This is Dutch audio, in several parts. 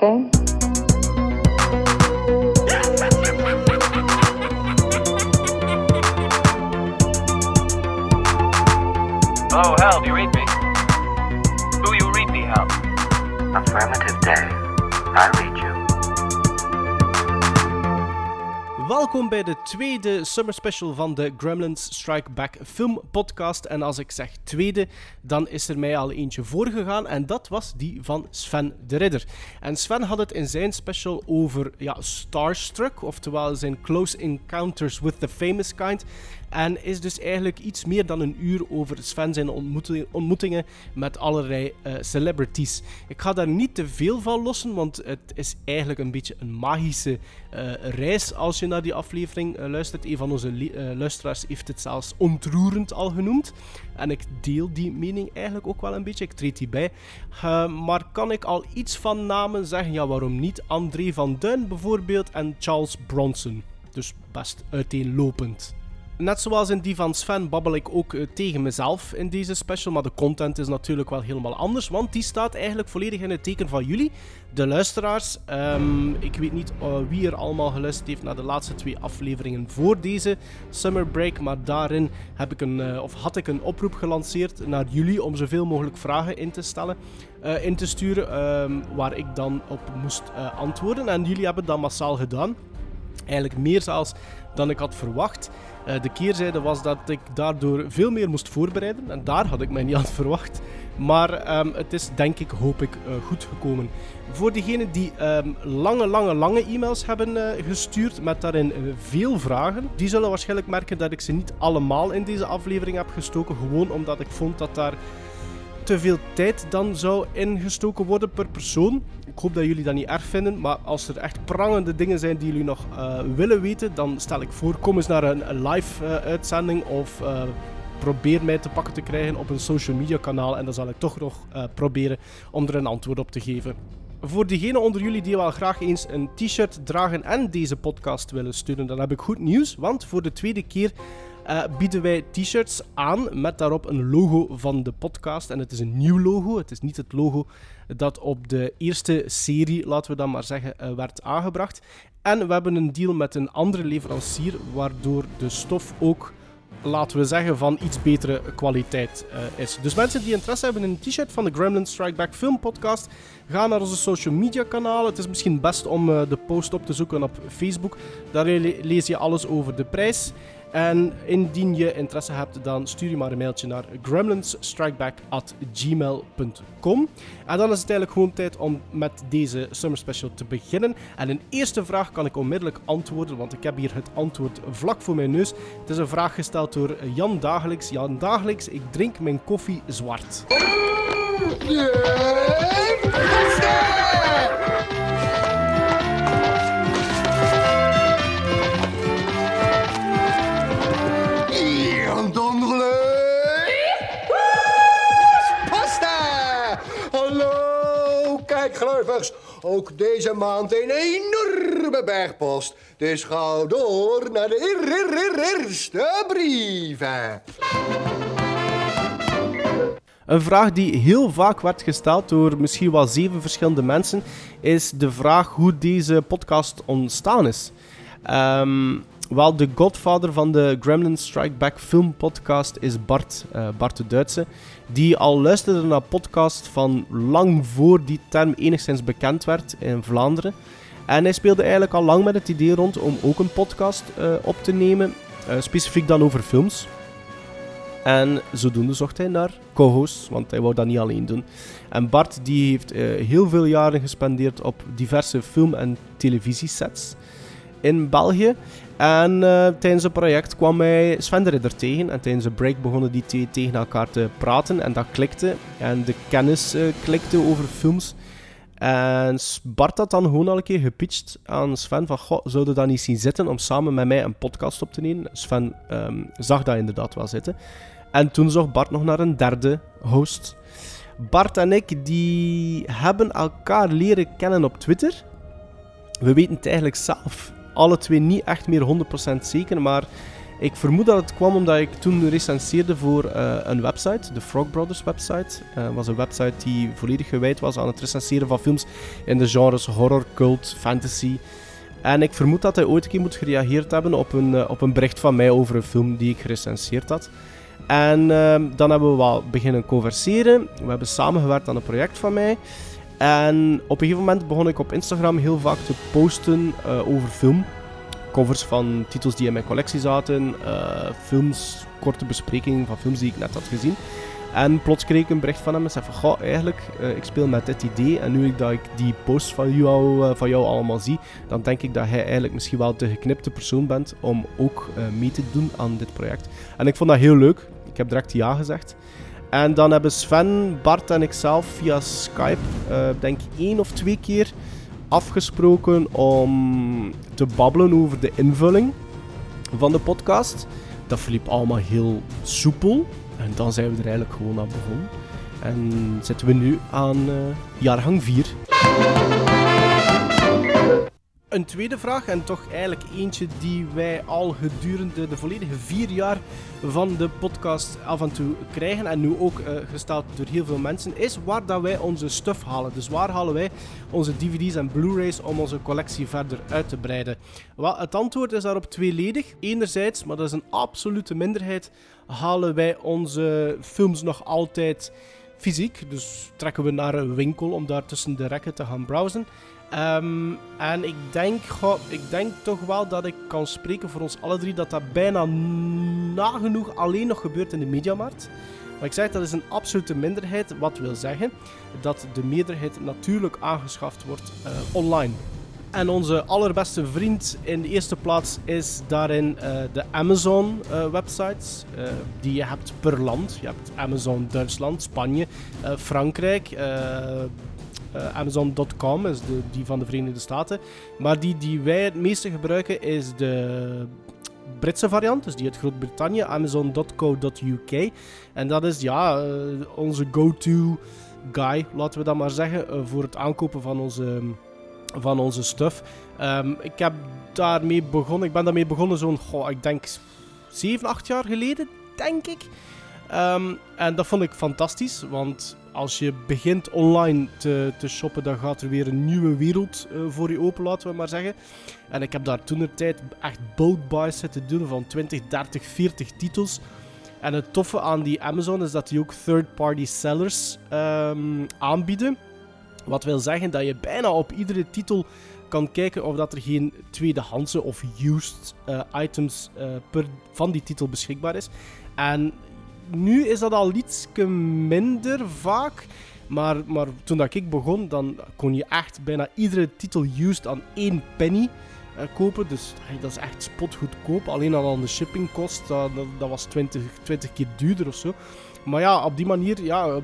that de tweede summer special van de Gremlins Strike Back film podcast. En als ik zeg tweede, dan is er mij al eentje voorgegaan en dat was die van Sven de Ridder. En Sven had het in zijn special over ja, Starstruck, oftewel zijn Close Encounters with the Famous Kind. En is dus eigenlijk iets meer dan een uur over Sven zijn ontmoetingen met allerlei uh, celebrities. Ik ga daar niet te veel van lossen, want het is eigenlijk een beetje een magische uh, reis als je naar die aflevering uh, luistert. Een van onze luisteraars heeft het zelfs ontroerend al genoemd. En ik deel die mening eigenlijk ook wel een beetje. Ik treed die bij. maar kan ik al iets van namen zeggen? Ja, waarom niet? André van Duin bijvoorbeeld en Charles Bronson. Dus best uiteenlopend. Net zoals in die van Sven babbel ik ook uh, tegen mezelf in deze special, maar de content is natuurlijk wel helemaal anders, want die staat eigenlijk volledig in het teken van jullie, de luisteraars. Um, ik weet niet uh, wie er allemaal geluisterd heeft naar de laatste twee afleveringen voor deze summer break, maar daarin heb ik een, uh, of had ik een oproep gelanceerd naar jullie om zoveel mogelijk vragen in te stellen, in te sturen, um, waar ik dan op moest antwoorden. En jullie hebben dat massaal gedaan. Eigenlijk meer zelfs dan ik had verwacht. Uh, de keerzijde was dat ik daardoor veel meer moest voorbereiden. En daar had ik mij niet aan verwacht. Maar um, het is denk ik, hoop ik, uh, goed gekomen. Voor degenen die um, lange, lange, lange e-mails hebben uh, gestuurd met daarin veel vragen, die zullen waarschijnlijk merken dat ik ze niet allemaal in deze aflevering heb gestoken. Gewoon omdat ik vond dat daar te veel tijd dan zou ingestoken worden per persoon. Ik hoop dat jullie dat niet erg vinden, maar als er echt prangende dingen zijn die jullie nog uh, willen weten, dan stel ik voor, kom eens naar een, live uh, uitzending of uh, probeer mij te pakken te krijgen op een social media kanaal en dan zal ik toch nog proberen om er een antwoord op te geven. Voor diegenen onder jullie die wel graag eens een t-shirt dragen en deze podcast willen steunen, dan heb ik goed nieuws, want voor de tweede keer uh, bieden wij t-shirts aan met daarop een logo van de podcast. En het is een nieuw logo. Het is niet het logo dat op de eerste serie, laten we dan maar zeggen, uh, werd aangebracht. En we hebben een deal met een andere leverancier, waardoor de stof ook laten we zeggen, van iets betere kwaliteit uh, is. Dus mensen die interesse hebben in een t-shirt van de Gremlin Strike Back Film Podcast, ga naar onze social media kanalen. Het is misschien best om de post op te zoeken op Facebook. Daar lees je alles over de prijs. En indien je interesse hebt, dan stuur je maar een mailtje naar gremlinsstrikeback.gmail.com. En dan is het eigenlijk gewoon tijd om met deze Summer Special te beginnen. En een eerste vraag kan ik onmiddellijk antwoorden, want ik heb hier het antwoord vlak voor mijn neus. Het is een vraag gesteld door Jan Dagelijks. Jan Dagelijks, ik drink mijn koffie zwart. Ook deze maand een enorme bergpost. Dus ga door naar de eerste brieven. Een vraag die heel vaak werd gesteld door misschien wel zeven verschillende mensen, is de vraag hoe deze podcast ontstaan is. Um, wel, de godfather van de Gremlin Strike Back film podcast is Bart, uh, Bart de Duitse die al luisterde naar podcast van lang voor die term enigszins bekend werd in Vlaanderen. En hij speelde eigenlijk al lang met het idee rond om ook een podcast uh, op te nemen, uh, specifiek dan over films. En zodoende zocht hij naar co-hosts, want hij wou dat niet alleen doen. En Bart die heeft heel veel jaren gespendeerd op diverse film- en televisiesets in België. En uh, tijdens het project kwam hij Sven de Ridder tegen. En tijdens de break begonnen die twee tegen elkaar te praten. En dat klikte. En de kennis uh, klikte over films. En Bart had dan gewoon al een keer gepitcht aan Sven van... Goh, zouden dat niet zien zitten om samen met mij een podcast op te nemen? Sven um, zag dat inderdaad wel zitten. En toen zocht Bart nog naar een derde host. Bart en ik die hebben elkaar leren kennen op Twitter. We weten het eigenlijk zelf alle twee niet echt meer 100% zeker, maar Ik vermoed dat het kwam omdat ik toen recenseerde voor eh, een website, de Frog Brothers website. Dat was een website die volledig gewijd was aan het recenseren van films in de genres horror, cult, fantasy. En ik vermoed dat hij ooit een keer moet gereageerd hebben op een, eh, op een bericht van mij over een film die ik gerecenseerd had. En ehm, dan hebben we wel beginnen converseren. We hebben samengewerkt aan een project van mij. En op een gegeven moment begon ik op Instagram heel vaak te posten eh, over film. Covers van titels die in mijn collectie zaten, eh, films, korte besprekingen van films die ik net had gezien. En plots kreeg ik een bericht van hem en zei van, goh, eigenlijk, uh, ik speel met dit idee en nu ik, dat ik die posts van jou, van jou allemaal zie, dan denk ik dat hij eigenlijk misschien wel de geknipte persoon bent om ook mee te doen aan dit project. En ik vond dat heel leuk. Ik heb direct ja gezegd. En dan hebben Sven, Bart en ikzelf via Skype, denk ik één of twee keer afgesproken om te babbelen over de invulling van de podcast. Dat verliep allemaal heel soepel. En dan zijn we er eigenlijk gewoon aan begonnen. En zitten we nu aan uh, jaargang 4. Een tweede vraag, en toch eigenlijk eentje die wij al gedurende de volledige vier jaar van de podcast af en toe krijgen, en nu ook uh, gesteld door heel veel mensen, is waar dat wij onze stuff halen. Dus waar halen wij onze DVD's en Blu-rays om onze collectie verder uit te breiden? Wel, het antwoord is daarop tweeledig. Enerzijds, maar dat is een absolute minderheid, halen wij onze films nog altijd fysiek. Dus trekken we naar een winkel om daar tussen de rekken te gaan browsen. Um, en ik denk, ik denk toch wel dat ik kan spreken voor ons alle drie dat dat bijna nagenoeg alleen nog gebeurt in de mediamarkt. Maar ik zeg dat is een absolute minderheid, wat wil zeggen dat de meerderheid natuurlijk aangeschaft wordt uh, online. En onze allerbeste vriend in de eerste plaats is daarin uh, de Amazon-websites. Uh, die je hebt per land. Je hebt Amazon Duitsland, Spanje, Frankrijk. Amazon.com is de, die van de Verenigde Staten. Maar die die wij het meeste gebruiken is de Britse variant, dus die uit Groot-Brittannië, Amazon.co.uk. En dat is ja, onze go-to guy, laten we dat maar zeggen, voor het aankopen van onze van onze stuff. Um, ik heb daarmee begonnen. Ik ben daarmee begonnen zo'n, ik denk 7, 8 jaar geleden, denk ik. Um, en dat vond ik fantastisch, want als je begint online te, te shoppen, dan gaat er weer een nieuwe wereld uh, voor je open, laten we maar zeggen. En ik heb daar toen de tijd echt bulk buys zitten doen van 20, 30, 40 titels. En het toffe aan die Amazon is dat die ook third-party sellers um, aanbieden. Wat wil zeggen dat je bijna op iedere titel kan kijken of dat er geen tweedehandse of used uh, items uh, per, van die titel beschikbaar is. En nu is dat al iets minder vaak. Maar, maar toen dat ik begon, dan kon je echt bijna iedere titel used aan één penny uh, kopen. Dus dat is echt spotgoedkoop. Alleen al aan de shippingkost, dat, dat, dat was 20, 20 keer duurder of zo. Maar ja, op die manier ja,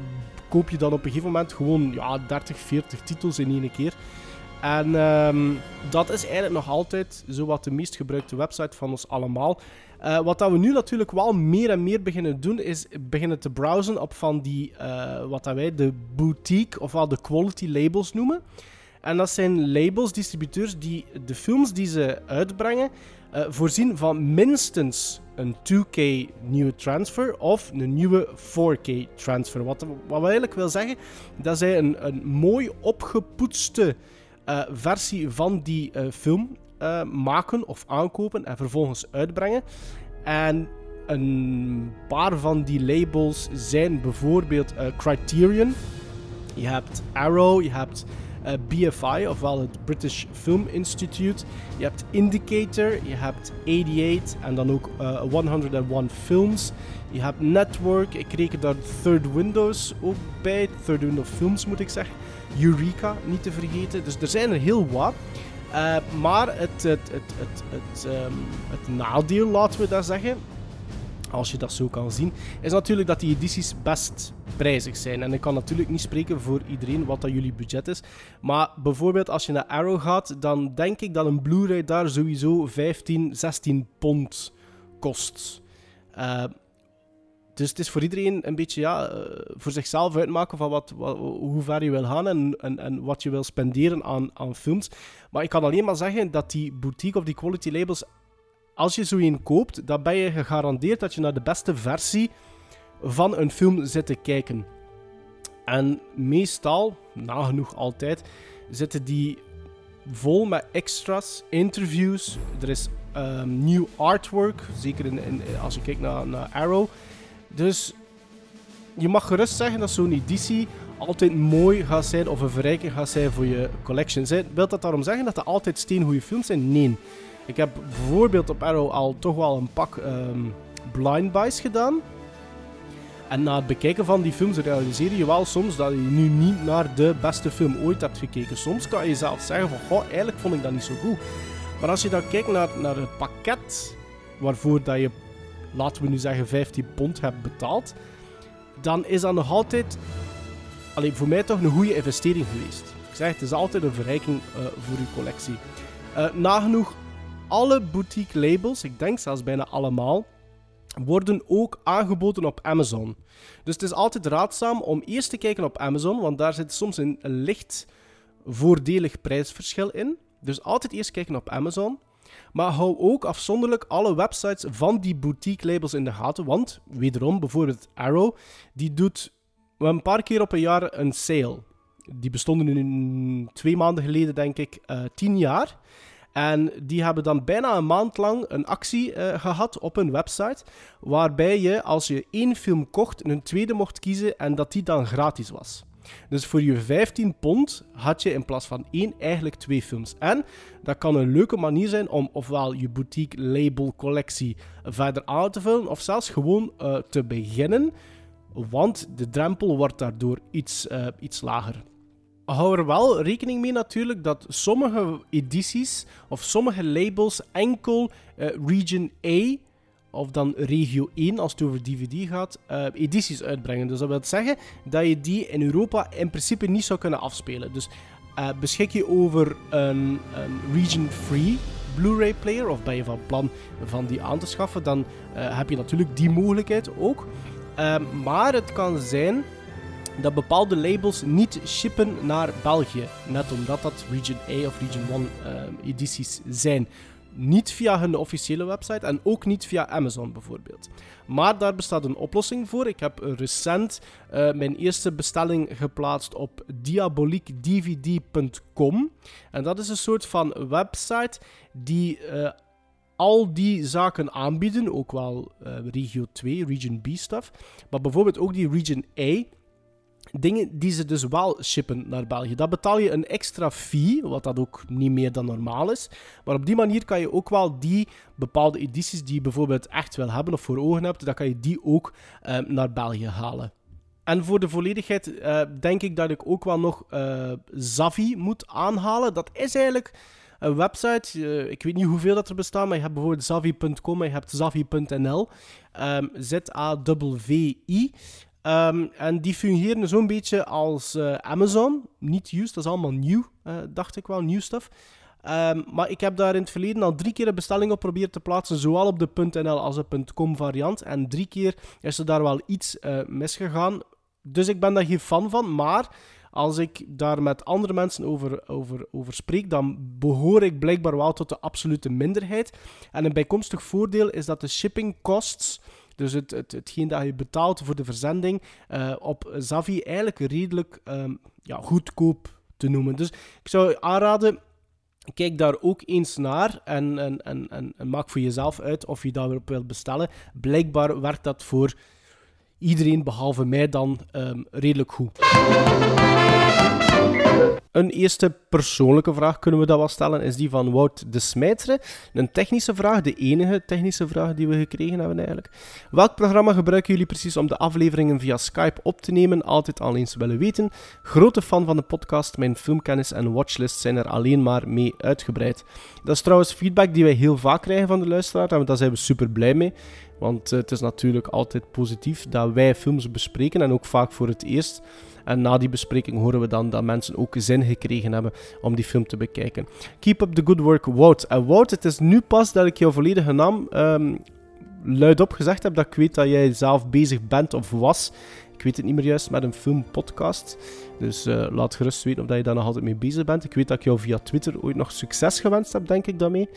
koop je dan op een gegeven moment gewoon ja, 30, 40 titels in één keer. En um, dat is eigenlijk nog altijd zo wat de meest gebruikte website van ons allemaal. Uh, wat dat we nu natuurlijk wel meer en meer beginnen doen, is beginnen te browsen op van die, uh, wat wij de boutique, ofwel de quality labels noemen. En dat zijn labels, distributeurs, die de films die ze uitbrengen, uh, voorzien van minstens een 2K nieuwe transfer of een nieuwe 4K transfer. Wat, wat eigenlijk wil zeggen dat zij een, een mooi opgepoetste versie van die film maken of aankopen en vervolgens uitbrengen. En een paar van die labels zijn bijvoorbeeld Criterion. Je hebt Arrow, je hebt eh, BFI, ofwel het British Film Institute. Je hebt Indicator, je hebt 88 en dan ook uh, eh, 101 Films. Je hebt Network, ik reken daar Third Windows ook bij. Third Window Films moet ik zeggen. Eureka, niet te vergeten. Dus er zijn er heel wat. Uh, maar het, het, het, het, het, um, het nadeel, laten we dat zeggen, als je dat zo kan zien, is natuurlijk dat die edities best prijzig zijn. En ik kan natuurlijk niet spreken voor iedereen wat dat jullie budget is. Maar bijvoorbeeld als je naar Arrow gaat, dan denk ik dat een Blu-ray daar sowieso 15, 16 pond kost. Uh, dus het is voor iedereen een beetje ja, uh, voor zichzelf uitmaken van wat, wat, hoe ver je wil gaan en, en, en wat je wil spenderen aan, aan films. Maar ik kan alleen maar zeggen dat die boutique of die quality labels als je zo een koopt, dan ben je gegarandeerd dat je naar de beste versie van een film zit te kijken. En meestal, nagenoeg altijd, zitten die vol met extras, interviews. Er is um, nieuw artwork, zeker in, in, als je kijkt naar, naar Arrow. Dus je mag gerust zeggen dat zo'n editie altijd mooi gaat zijn of een verrijking gaat zijn voor je collection. Wilt dat daarom zeggen dat er altijd steengoede films zijn? Nee. Ik heb bijvoorbeeld op Arrow al toch wel een pak um, blind buys gedaan. En na het bekijken van die films realiseer je wel soms dat je nu niet naar de beste film ooit hebt gekeken. Soms kan je zelf zeggen van, goh, eigenlijk vond ik dat niet zo goed. Maar als je dan kijkt naar, naar het pakket waarvoor dat je, laten we nu zeggen, 15 pond hebt betaald, dan is dat nog altijd, alleen voor mij toch een goede investering geweest. Ik zeg, het is altijd een verrijking uh, voor je collectie. Uh, nagenoeg alle boutique labels, ik denk zelfs bijna allemaal, worden ook aangeboden op Amazon. Dus het is altijd raadzaam om eerst te kijken op Amazon, want daar zit soms een licht voordelig prijsverschil in. Dus altijd eerst kijken op Amazon. Maar hou ook afzonderlijk alle websites van die boutique labels in de gaten. Want, wederom, bijvoorbeeld Arrow, die doet een paar keer op een jaar een sale. Die bestonden nu twee maanden geleden, denk ik, uh, tien jaar. En die hebben dan bijna een maand lang een actie uh, gehad op hun website. Waarbij je, als je één film kocht, een tweede mocht kiezen en dat die dan gratis was. Dus voor je 15 pond had je in plaats van één eigenlijk twee films. En dat kan een leuke manier zijn om ofwel je boutique label collectie verder aan te vullen, of zelfs gewoon uh, te beginnen. Want de drempel wordt daardoor iets, uh, iets lager hou er wel rekening mee natuurlijk dat sommige edities of sommige labels enkel uh, Region A of dan regio 1 als het over DVD gaat, uh, edities uitbrengen. Dus dat wil zeggen dat je die in Europa in principe niet zou kunnen afspelen. Dus uh, beschik je over een, een region-free Blu-ray player of ben je van plan van die aan te schaffen, dan heb je natuurlijk die mogelijkheid ook. maar het kan zijn dat bepaalde labels niet shippen naar België. Net omdat dat Region A of Region 1 uh, edities zijn. Niet via hun officiële website en ook niet via Amazon bijvoorbeeld. Maar daar bestaat een oplossing voor. Ik heb recent uh, mijn eerste bestelling geplaatst op diaboliekdvd.com. En dat is een soort van website die uh, al die zaken aanbieden. Ook wel uh, Regio 2, Region B stuff. Maar bijvoorbeeld ook die Region A dingen die ze dus wel shippen naar België. Dat betaal je een extra fee, wat dat ook niet meer dan normaal is. Maar op die manier kan je ook wel die bepaalde edities die je bijvoorbeeld echt wil hebben of voor ogen hebt, dan kan je die ook uh, naar België halen. En voor de volledigheid uh, denk ik dat ik ook wel nog Zavi moet aanhalen. Dat is eigenlijk een website. Uh, ik weet niet hoeveel dat er bestaan, maar je hebt bijvoorbeeld zavi.com en je hebt zavi.nl. Z-A-V-V-I. Um, en die fungeren zo'n beetje als uh, Amazon. Niet used, dat is allemaal nieuw, uh, dacht ik wel, nieuw stuff. Um, maar ik heb daar in het verleden al drie keer een bestelling op proberen te plaatsen, zowel op de .nl als de .com variant. En drie keer is er daar wel iets uh, misgegaan. Dus ik ben daar geen fan van, maar als ik daar met andere mensen over, over, over spreek, dan behoor ik blijkbaar wel tot de absolute minderheid. En een bijkomstig voordeel is dat de shipping costs dus het, het, hetgeen dat je betaalt voor de verzending uh, op Zavi eigenlijk redelijk um, ja, goedkoop te noemen. Dus ik zou aanraden, kijk daar ook eens naar en, en, en, en, maak voor jezelf uit of je daarop wilt bestellen. Blijkbaar werkt dat voor iedereen behalve mij dan um, redelijk goed. Een eerste persoonlijke vraag kunnen we dat wel stellen, is die van Wout de Smijteren. Een technische vraag, de enige technische vraag die we gekregen hebben eigenlijk. Welk programma gebruiken jullie precies om de afleveringen via Skype op te nemen? Altijd al eens willen weten. Grote fan van de podcast, mijn filmkennis en watchlist zijn er alleen maar mee uitgebreid. Dat is trouwens feedback die wij heel vaak krijgen van de luisteraar en daar zijn we super blij mee. Want het is natuurlijk altijd positief dat wij films bespreken en ook vaak voor het eerst. En na die bespreking horen we dan dat mensen ook zin gekregen hebben om die film te bekijken. Keep up the good work, Wout. En Wout, het is nu pas dat ik jouw volledige naam um, luidop gezegd heb, dat ik weet dat jij zelf bezig bent of was. Ik weet het niet meer juist, met een filmpodcast. Dus eh, laat gerust weten of je daar nog altijd mee bezig bent. Ik weet dat ik jou via Twitter ooit nog succes gewenst heb, denk ik daarmee.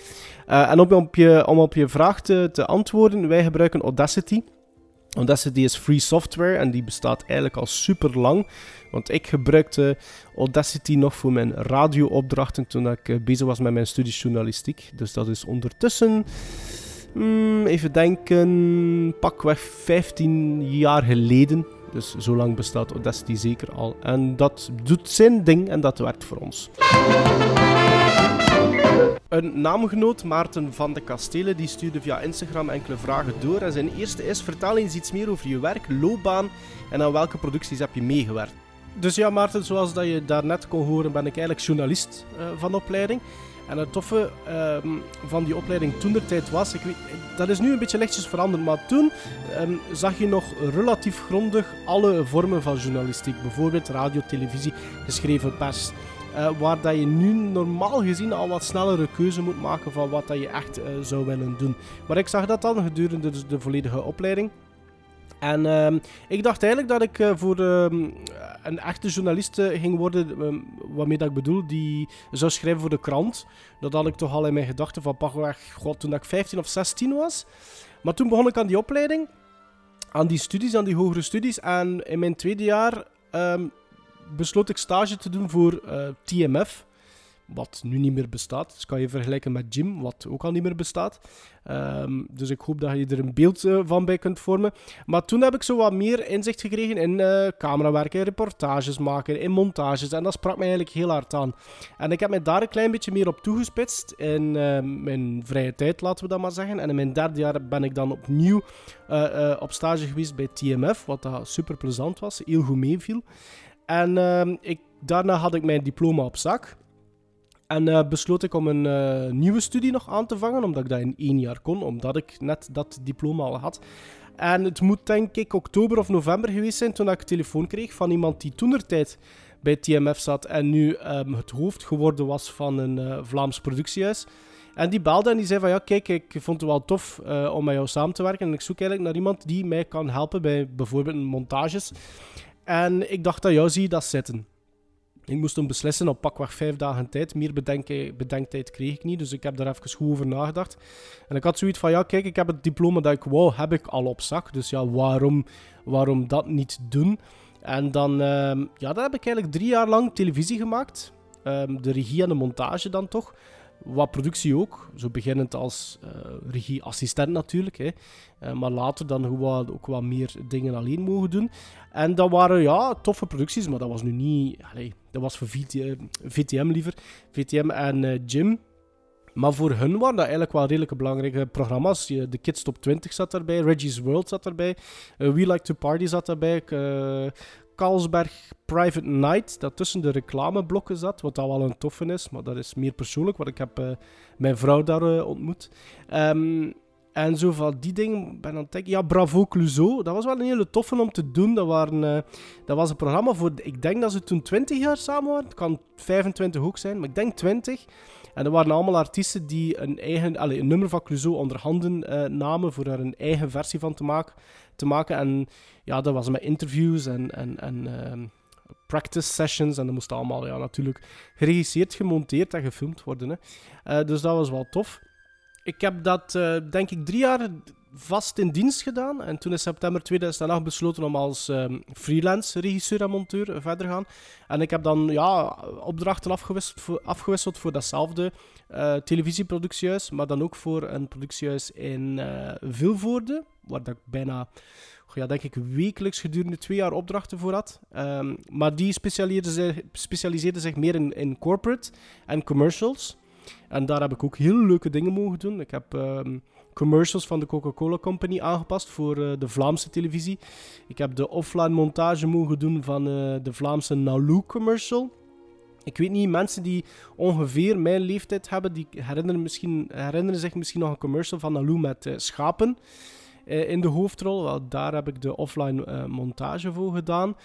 Uh, en om op, je, om op je vraag te, te antwoorden, wij gebruiken Audacity. Audacity is free software en die bestaat eigenlijk al super lang. Want ik gebruikte Audacity nog voor mijn radioopdrachten toen ik uh, bezig was met mijn studie journalistiek. Dus dat is ondertussen, mm, even denken, pakweg 15 jaar geleden. Dus zo lang bestaat Audacity zeker al. En dat doet zijn ding en dat werkt voor ons. Een naamgenoot, Maarten van de Kastelen, die stuurde via Instagram enkele vragen door. En zijn eerste is: vertel eens iets meer over je werk, loopbaan en aan welke producties heb je meegewerkt. Dus ja, Maarten, zoals dat je daarnet kon horen, ben ik eigenlijk journalist uh, van opleiding. En het toffe uh, van die opleiding toen de tijd was, ik weet, dat is nu een beetje lichtjes veranderd, maar toen um, zag je nog relatief grondig alle vormen van journalistiek. Bijvoorbeeld radio, televisie, geschreven pers. Uh, waar dat je nu normaal gezien al wat snellere keuze moet maken van wat dat je echt uh, zou willen doen. Maar ik zag dat dan gedurende de, de volledige opleiding. En uh, ik dacht eigenlijk dat ik uh, voor uh, een echte journalist ging worden, um, waarmee dat ik bedoel, die zou schrijven voor de krant. Dat had ik toch al in mijn gedachten van pakweg, god, toen ik 15 of 16 was. Maar toen begon ik aan die opleiding, aan die studies, aan die hogere studies. En in mijn tweede jaar besloot ik stage te doen voor uh, TMF. Wat nu niet meer bestaat. Dus kan je vergelijken met Jim, wat ook al niet meer bestaat. Um, dus ik hoop dat je er een beeld uh, van bij kunt vormen. Maar toen heb ik zo wat meer inzicht gekregen in uh, camerawerken, reportages maken, in montages. En dat sprak mij eigenlijk heel hard aan. En ik heb mij daar een klein beetje meer op toegespitst. In mijn vrije tijd, laten we dat maar zeggen. En in mijn derde jaar ben ik dan opnieuw op stage geweest bij TMF. Wat super plezant was, heel goed meeviel. En uh, ik, daarna had ik mijn diploma op zak. En uh, besloot ik om een uh, nieuwe studie nog aan te vangen, omdat ik dat in één jaar kon, omdat ik net dat diploma al had. En het moet denk ik oktober of november geweest zijn toen ik telefoon kreeg van iemand die toenertijd bij TMF zat en nu um, het hoofd geworden was van een uh, Vlaams productiehuis. En die belde en die zei van ja, kijk, ik vond het wel tof om met jou samen te werken en ik zoek eigenlijk naar iemand die mij kan helpen bij bijvoorbeeld montages. En ik dacht dat jou zie je dat zitten. Ik moest hem beslissen op pakweg vijf dagen tijd. Meer bedenktijd kreeg ik niet, dus ik heb daar even goed over nagedacht. En ik had zoiets van, ja kijk, ik heb het diploma dat ik wou, heb ik al op zak. Dus ja, waarom, waarom dat niet doen? En dan, uh, ja, dan heb ik eigenlijk drie jaar lang televisie gemaakt. Um, de regie en de montage dan toch. Wat productie ook, zo beginnend als uh, regieassistent natuurlijk. Hè. Uh, maar later dan gewoon ook wat meer dingen alleen mogen doen. En dat waren ja, toffe producties, maar dat was nu niet... Allez, dat was voor VTM, liever. VTM en uh, Jim. Maar voor hun waren dat eigenlijk wel redelijke belangrijke programma's. De Kids Top 20 zat daarbij, Reggie's World zat daarbij, We Like to Party zat daarbij, Carlsberg Private Night, dat tussen de reclameblokken zat, wat al wel een toffe is, maar dat is meer persoonlijk, want ik heb uh, mijn vrouw daar uh, ontmoet. Um, en zo van die dingen ben aan het. Ja, Bravo Clouseau, dat was wel een hele toffe om te doen. Dat, waren, uh, dat was een programma voor, ik denk dat ze toen 20 jaar samen waren. Het kan 25 ook zijn, maar ik denk 20. En dat waren allemaal artiesten die een eigen, allez, een nummer van Clouseau onder handen uh, namen voor er een eigen versie van te maken. Te maken. En ja, dat was met interviews en, en, en uh, practice sessions. En dat moest allemaal ja, natuurlijk geregisseerd, gemonteerd en gefilmd worden. Hè. Uh, dus dat was wel tof. Ik heb dat, uh, denk ik, drie jaar vast in dienst gedaan. En toen in september 2008 besloten om als um, freelance regisseur en monteur verder te gaan. En ik heb dan ja, opdrachten afgewisseld voor, afgewisseld voor datzelfde uh, televisieproductiehuis. Maar dan ook voor een productiehuis in Vilvoorde. Waar dat ik bijna ja, denk ik, wekelijks gedurende twee jaar opdrachten voor had. Um, maar die specialiseerde zich, zich meer in, in corporate en commercials. En daar heb ik ook heel leuke dingen mogen doen. Ik heb um, commercials van de Coca-Cola Company aangepast voor uh, de Vlaamse televisie. Ik heb de offline montage mogen doen van uh, de Vlaamse Nalu commercial. Ik weet niet, mensen die ongeveer mijn leeftijd hebben, die herinneren, misschien, herinneren zich misschien nog een commercial van Nalu met uh, schapen in de hoofdrol. Wel, daar heb ik de offline montage voor gedaan.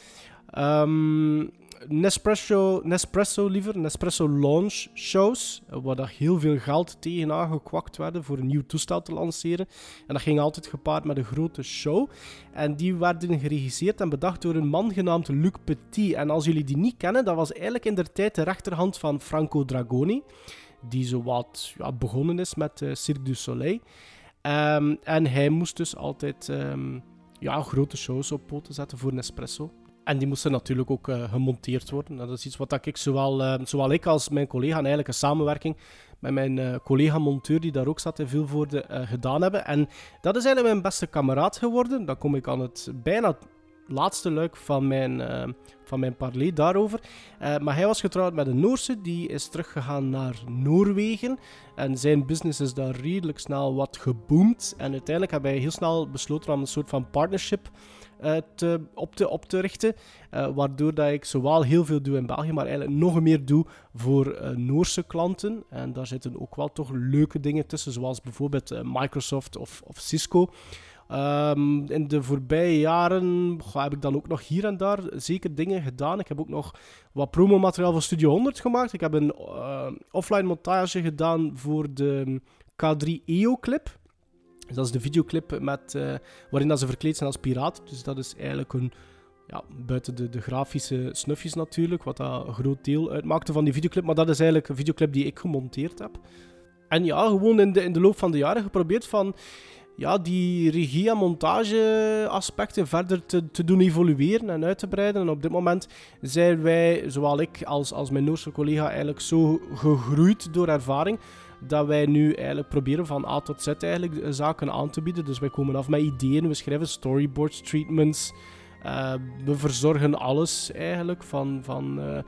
Um, Nespresso, Nespresso liever, Nespresso launch shows, eh, waar dat heel veel geld tegenaan gekwakt werden voor een nieuw toestel te lanceren. En dat ging altijd gepaard met een grote show. En die werden geregisseerd en bedacht door een man genaamd Luc Petit. En als jullie die niet kennen, dat was eigenlijk in der tijd de rechterhand van Franco Dragoni, die zowat ja, begonnen is met uh, Cirque du Soleil. Ehm, en hij moest dus altijd ehm, ja, grote shows op poten zetten voor Nespresso. En die moesten natuurlijk ook uh, gemonteerd worden. Dat is iets wat ik zowel, uh, zowel ik als mijn collega eigenlijk een samenwerking met mijn uh, collega-monteur die daar ook zat in Vilvoorde gedaan hebben. En dat is eigenlijk mijn beste kameraad geworden. Dan kom ik aan het bijna laatste luik van mijn, van mijn parley daarover. Maar hij was getrouwd met een Noorse, die is teruggegaan naar Noorwegen. En zijn business is daar redelijk snel wat geboomd. En uiteindelijk hebben wij heel snel besloten om een soort van partnership te, op, te, op te richten. waardoor dat ik zowel heel veel doe in België, maar eigenlijk nog meer doe voor Noorse klanten. En daar zitten ook wel toch leuke dingen tussen, zoals bijvoorbeeld Microsoft of, of Cisco. Um, in de voorbije jaren heb ik dan ook nog hier en daar zeker dingen gedaan. Ik heb ook nog wat promomateriaal voor Studio 100 gemaakt. Ik heb een offline montage gedaan voor de K3 EO clip. Dus dat is de videoclip met, uh, waarin dat ze verkleed zijn als piraat. Dus dat is eigenlijk een, ja, buiten de, de grafische snufjes natuurlijk, wat dat een groot deel uitmaakte van die videoclip. Maar dat is eigenlijk een videoclip die ik gemonteerd heb. En ja, gewoon in de, in de loop van de jaren geprobeerd van ja, die regie- en montage-aspecten verder te, te doen evolueren en uit te breiden. En op dit moment zijn wij, zowel ik als, als mijn Noorse collega, eigenlijk zo gegroeid door ervaring dat wij nu eigenlijk proberen van A tot Z eigenlijk zaken aan te bieden. Dus wij komen af met ideeën, we schrijven storyboards, treatments, uh, we verzorgen alles eigenlijk van, van, uh,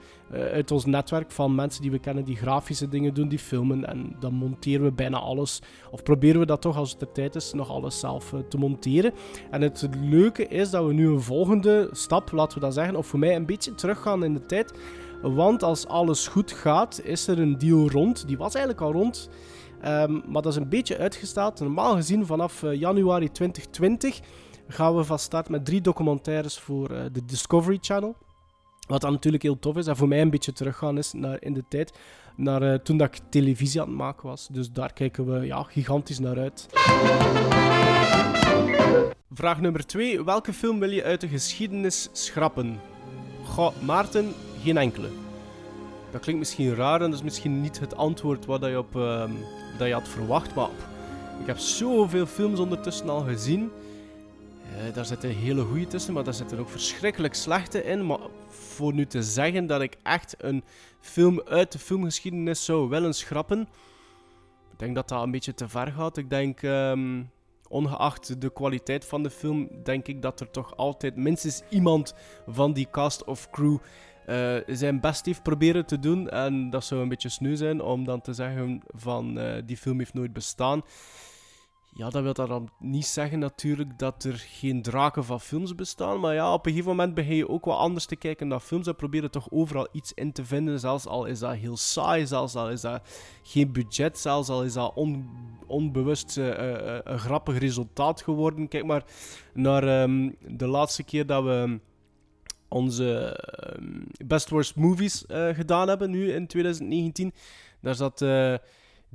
uit ons netwerk van mensen die we kennen die grafische dingen doen, die filmen. En dan monteren we bijna alles, of proberen we dat toch als het de tijd is, nog alles zelf te monteren. En het leuke is dat we nu een volgende stap, laten we dat zeggen, of voor mij een beetje teruggaan in de tijd. Want als alles goed gaat, is er een deal rond. Die was eigenlijk al rond. Um, maar dat is een beetje uitgesteld. Normaal gezien vanaf januari 2020 gaan we van start met drie documentaires voor uh, de Discovery Channel. Wat dan natuurlijk heel tof is en voor mij een beetje teruggaan is naar, in de tijd naar uh, toen dat ik televisie aan het maken was. Dus daar kijken we ja, gigantisch naar uit. Vraag nummer 2. Welke film wil je uit de geschiedenis schrappen? Goh, Maarten, geen enkele. Dat klinkt misschien raar en dat is misschien niet het antwoord wat je, op, uh, dat je had verwacht, maar ik heb zoveel films ondertussen al gezien uh, daar zitten hele goede tussen, maar daar zitten ook verschrikkelijk slechte in. Maar voor nu te zeggen dat ik echt een film uit de filmgeschiedenis zou willen schrappen, ik denk dat dat een beetje te ver gaat. Ik denk, um, ongeacht de kwaliteit van de film, denk ik dat er toch altijd minstens iemand van die cast of crew uh, zijn best heeft proberen te doen. En dat zou een beetje sneu zijn om dan te zeggen van uh, die film heeft nooit bestaan. Ja, dat wil dan niet zeggen natuurlijk dat er geen draken van films bestaan. Maar ja, op een gegeven moment begin je ook wat anders te kijken naar films. En proberen toch overal iets in te vinden. Zelfs al is dat heel saai, zelfs al is dat geen budget, zelfs al is dat onbewust uh, een grappig resultaat geworden. Kijk maar naar um, de laatste keer dat we onze uh, Best Worst Movies gedaan hebben, nu in 2019. Daar zat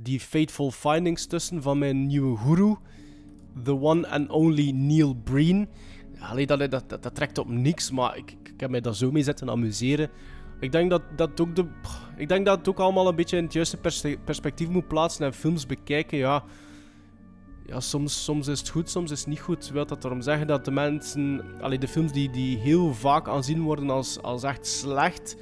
die fateful findings tussen van mijn nieuwe guru, the one and only Neil Breen. Allee, dat, dat, dat, dat, trekt op niks, maar ik, ik heb mij daar zo mee zitten amuseren. Ik denk dat, dat ook de, ik denk dat het ook allemaal een beetje in het juiste perspectief moet plaatsen en films bekijken. Ja, ja soms, soms is het goed, soms is het niet goed. Wil dat erom zeggen dat de mensen, allee, de films die, die heel vaak aanzien worden als, als echt slecht,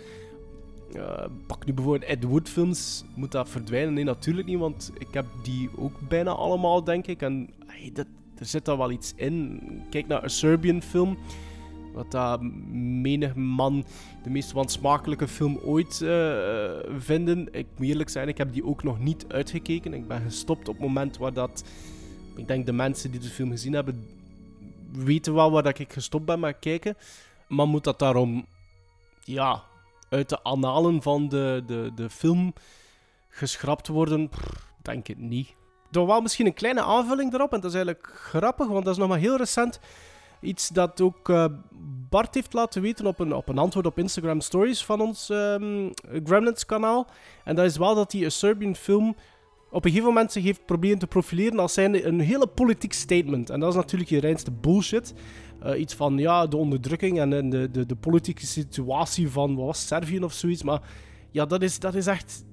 uh, pak nu bijvoorbeeld Ed Wood films, moet dat verdwijnen? Nee, natuurlijk niet, want ik heb die ook bijna allemaal, denk ik. En hey, dat, er zit daar wel iets in. Kijk naar een Serbian film, wat dat menig man de meest wansmakelijke film ooit uh, vinden. Ik moet eerlijk zijn, ik heb die ook nog niet uitgekeken. Ik ben gestopt op het moment waar dat... Ik denk de mensen die de film gezien hebben, weten wel waar dat ik gestopt ben met kijken. Maar moet dat daarom... Ja, uit de analen van de, de, de film geschrapt worden? denk het niet. Door wel misschien een kleine aanvulling erop, en dat is eigenlijk grappig, want dat is nog maar heel recent. Iets dat ook eh, Bart heeft laten weten op een, op een antwoord op Instagram Stories van ons ehm Gremlins kanaal. En dat is wel dat hij een Serbian film op een gegeven moment zich heeft proberen te profileren als zijnde een hele politiek statement. En dat is natuurlijk je reinste bullshit. Eh, iets van ja, de onderdrukking en, en de, de, de politieke situatie van wat was Servië of zoiets. Maar ja, dat is, dat is echt.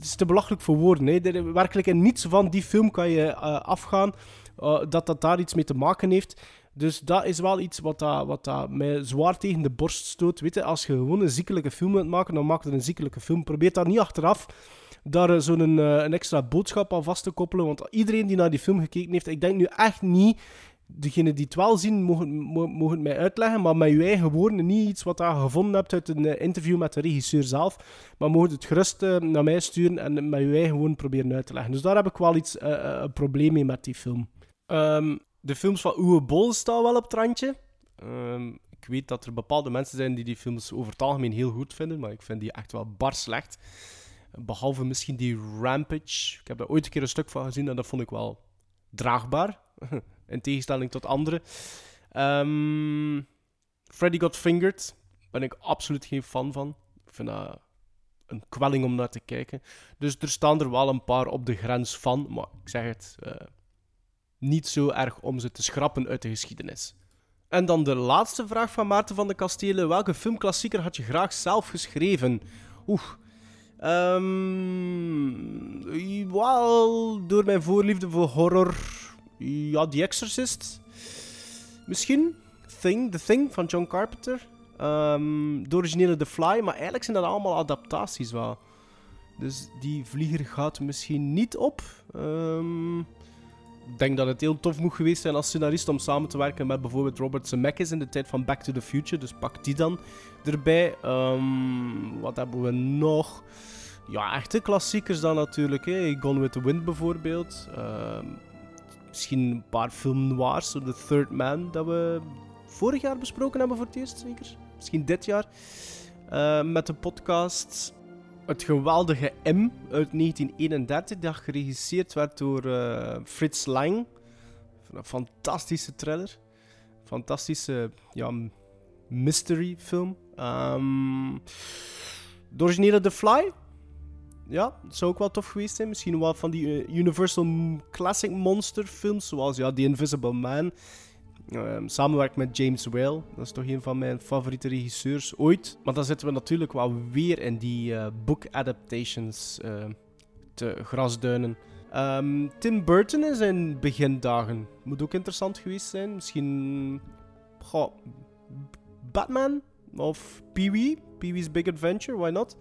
Is te belachelijk voor woorden. Hè. Er- werkelijk in niets van die film kan je eh, afgaan eh, dat dat daar iets mee te maken heeft. Dus dat is wel iets wat, dat, wat dat mij zwaar tegen de borst stoot. Weet je, als je gewoon een ziekelijke film wilt maken, dan maak je een ziekelijke film. Probeer daar niet achteraf daar eh, zo'n eh, een extra boodschap aan vast te koppelen. Want iedereen die naar die film gekeken heeft, ik denk nu echt niet. Degenen die het wel zien, mogen, mo- mogen het mij uitleggen. Maar met je eigen woorden, niet iets wat je gevonden hebt uit een eh, interview met de regisseur zelf. Maar mogen het gerust naar mij sturen en met je eigen woorden proberen uit te leggen. Dus daar heb ik wel iets, een probleem mee met die film. Ehm, de films van Uwe Boll staan wel op het randje. Ehm, ik weet dat er bepaalde mensen zijn die die films over het algemeen heel goed vinden, maar ik vind die echt wel bar slecht. Behalve misschien die Rampage. Ik heb daar ooit een keer een stuk van gezien en dat vond ik wel draagbaar. In tegenstelling tot andere. Ehm, Freddy Got Fingered. Ben ik absoluut geen fan van. Ik vind dat een kwelling om naar te kijken. Dus er staan er wel een paar op de grens van. Maar ik zeg het, eh, niet zo erg om ze te schrappen uit de geschiedenis. En dan de laatste vraag van Maarten van de Kastelen. Welke filmklassieker had je graag zelf geschreven? Oeh. Ehm wel, door mijn voorliefde voor horror. Ja, The Exorcist. Misschien. Thing, The Thing van John Carpenter. Ehm, de originele The Fly. Maar eigenlijk zijn dat allemaal adaptaties wel. Dus die vlieger gaat misschien niet op. Ik denk dat het heel tof moet geweest zijn als scenarist om samen te werken met bijvoorbeeld Robert Zemeckis in de tijd van Back to the Future. Dus pak die dan erbij. Ehm, wat hebben we nog? Ja, echte klassiekers dan natuurlijk. Hè. Gone with the Wind bijvoorbeeld. Ehm, misschien een paar film noirs, The Third Man, dat we vorig jaar besproken hebben voor het eerst, zeker. Misschien dit jaar. Ehm, met de podcast Het geweldige M uit 1931, dat geregisseerd werd door eh, Frits Lang. Een fantastische thriller. Fantastische ja, mystery film. Ehm, de The Fly. Ja, dat zou ook wel tof geweest zijn. Misschien wel van die eh, Universal Classic Monster films, zoals ja, The Invisible Man. Ehm samenwerkt met James Whale. Dat is toch een van mijn favoriete regisseurs ooit. Maar dan zitten we natuurlijk wel weer in die eh, book adaptations eh, te grasduinen. Ehm, Tim Burton in zijn begindagen. Moet ook interessant geweest zijn. Misschien... Goh, Batman of Pee-wee. Pee-wee's Big Adventure, why not?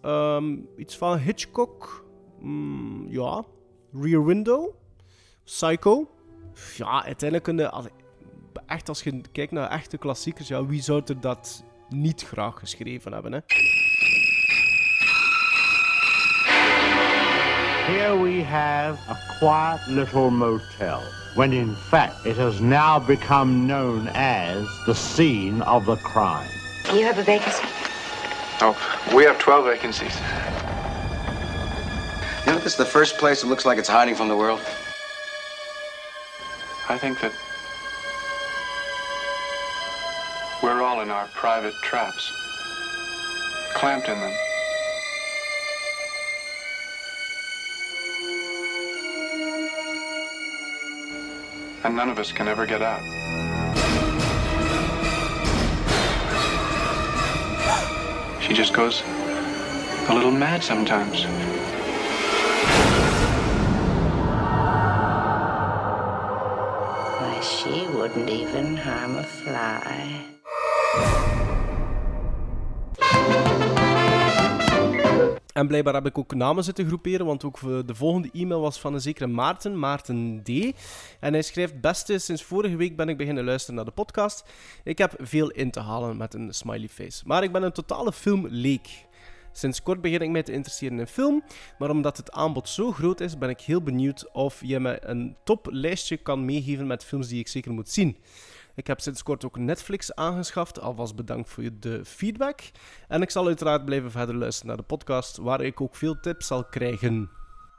Ehm, iets van Hitchcock. Mm, ja. Rear Window. Psycho. Ja, uiteindelijk kunnen... Echt, als je kijkt naar echte klassiekers, ja, wie zou er dat niet graag geschreven hebben, hè? Here we have a quiet little motel, when in fact it has now become known as the scene of the crime. You have a vacancy? Oh, we have 12 vacancies. You know, this is the first place that looks like it's hiding from the world. I think that in our private traps, clamped in them. And none of us can ever get out. She just goes a little mad sometimes. Why, she wouldn't even harm a fly. En blijkbaar heb ik ook namen zitten groeperen, want ook de volgende e-mail was van een zekere Maarten, Maarten D. En hij schrijft, beste, sinds vorige week ben ik beginnen luisteren naar de podcast. Ik heb veel in te halen met een smiley face. Maar ik ben een totale filmleek. Sinds kort begin ik mij te interesseren in film, maar omdat het aanbod zo groot is, ben ik heel benieuwd of je me een toplijstje kan meegeven met films die ik zeker moet zien. Ik heb sinds kort ook Netflix aangeschaft, alvast bedankt voor de feedback. En ik zal uiteraard blijven verder luisteren naar de podcast, waar ik ook veel tips zal krijgen.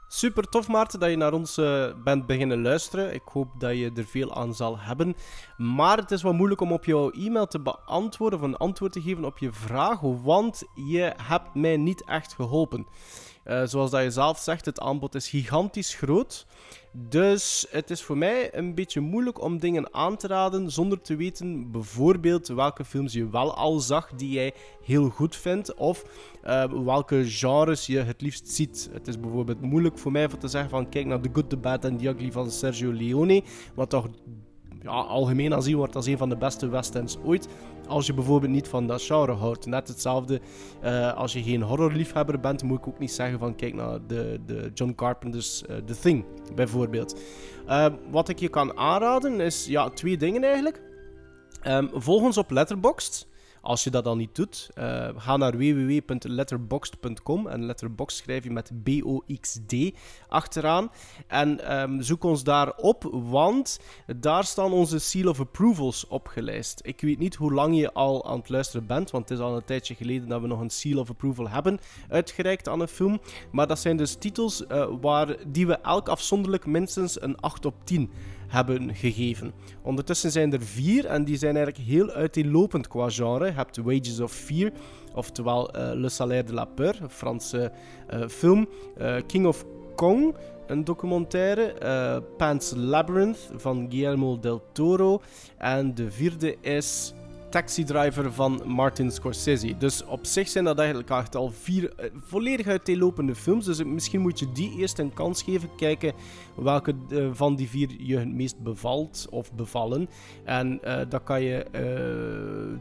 Super tof, Maarten, dat je naar ons eh, bent beginnen luisteren. Ik hoop dat je er veel aan zal hebben. Maar het is wat moeilijk om op jouw e-mail te beantwoorden of een antwoord te geven op je vraag, want je hebt mij niet echt geholpen. Eh, zoals dat je zelf zegt, het aanbod is gigantisch groot. Dus het is voor mij een beetje moeilijk om dingen aan te raden zonder te weten bijvoorbeeld welke films je wel al zag die jij heel goed vindt of uh, welke genres je het liefst ziet. Het is bijvoorbeeld moeilijk voor mij om te zeggen van kijk naar The Good, The Bad and The Ugly van Sergio Leone, wat toch ja, algemeen aanzien wordt als een van de beste westerns ooit. Als je bijvoorbeeld niet van dat genre houdt. Net hetzelfde uh, als je geen horrorliefhebber bent, moet ik ook niet zeggen van kijk naar de, de John Carpenter's uh, The Thing, bijvoorbeeld. Uh, wat ik je kan aanraden is ja, twee dingen eigenlijk. Um, volg ons op Letterboxd. Als je dat dan niet doet, uh, ga naar www.letterboxd.com en letterboxd schrijf je met B-O-X-D achteraan. En um, zoek ons daar op, want daar staan onze Seal of Approvals opgelijst. Ik weet niet hoe lang je al aan het luisteren bent, want het is al een tijdje geleden dat we nog een Seal of Approval hebben uitgereikt aan een film. Maar dat zijn dus titels uh, waar, die we elk afzonderlijk minstens een 8 op 10 hebben gegeven. Ondertussen zijn er vier en die zijn eigenlijk heel uiteenlopend qua genre. Je hebt Wages of Fear, oftewel uh, Le Salaire de la Peur, een Franse uh, film. Uh, King of Kong, een documentaire. Pan's Labyrinth van Guillermo del Toro. En de vierde is Taxi Driver van Martin Scorsese. Dus op zich zijn dat eigenlijk echt al vier uh, volledig uiteenlopende films. Dus misschien moet je die eerst een kans geven. Kijken welke uh, van die vier je het meest bevalt of bevallen. En uh, dan kan je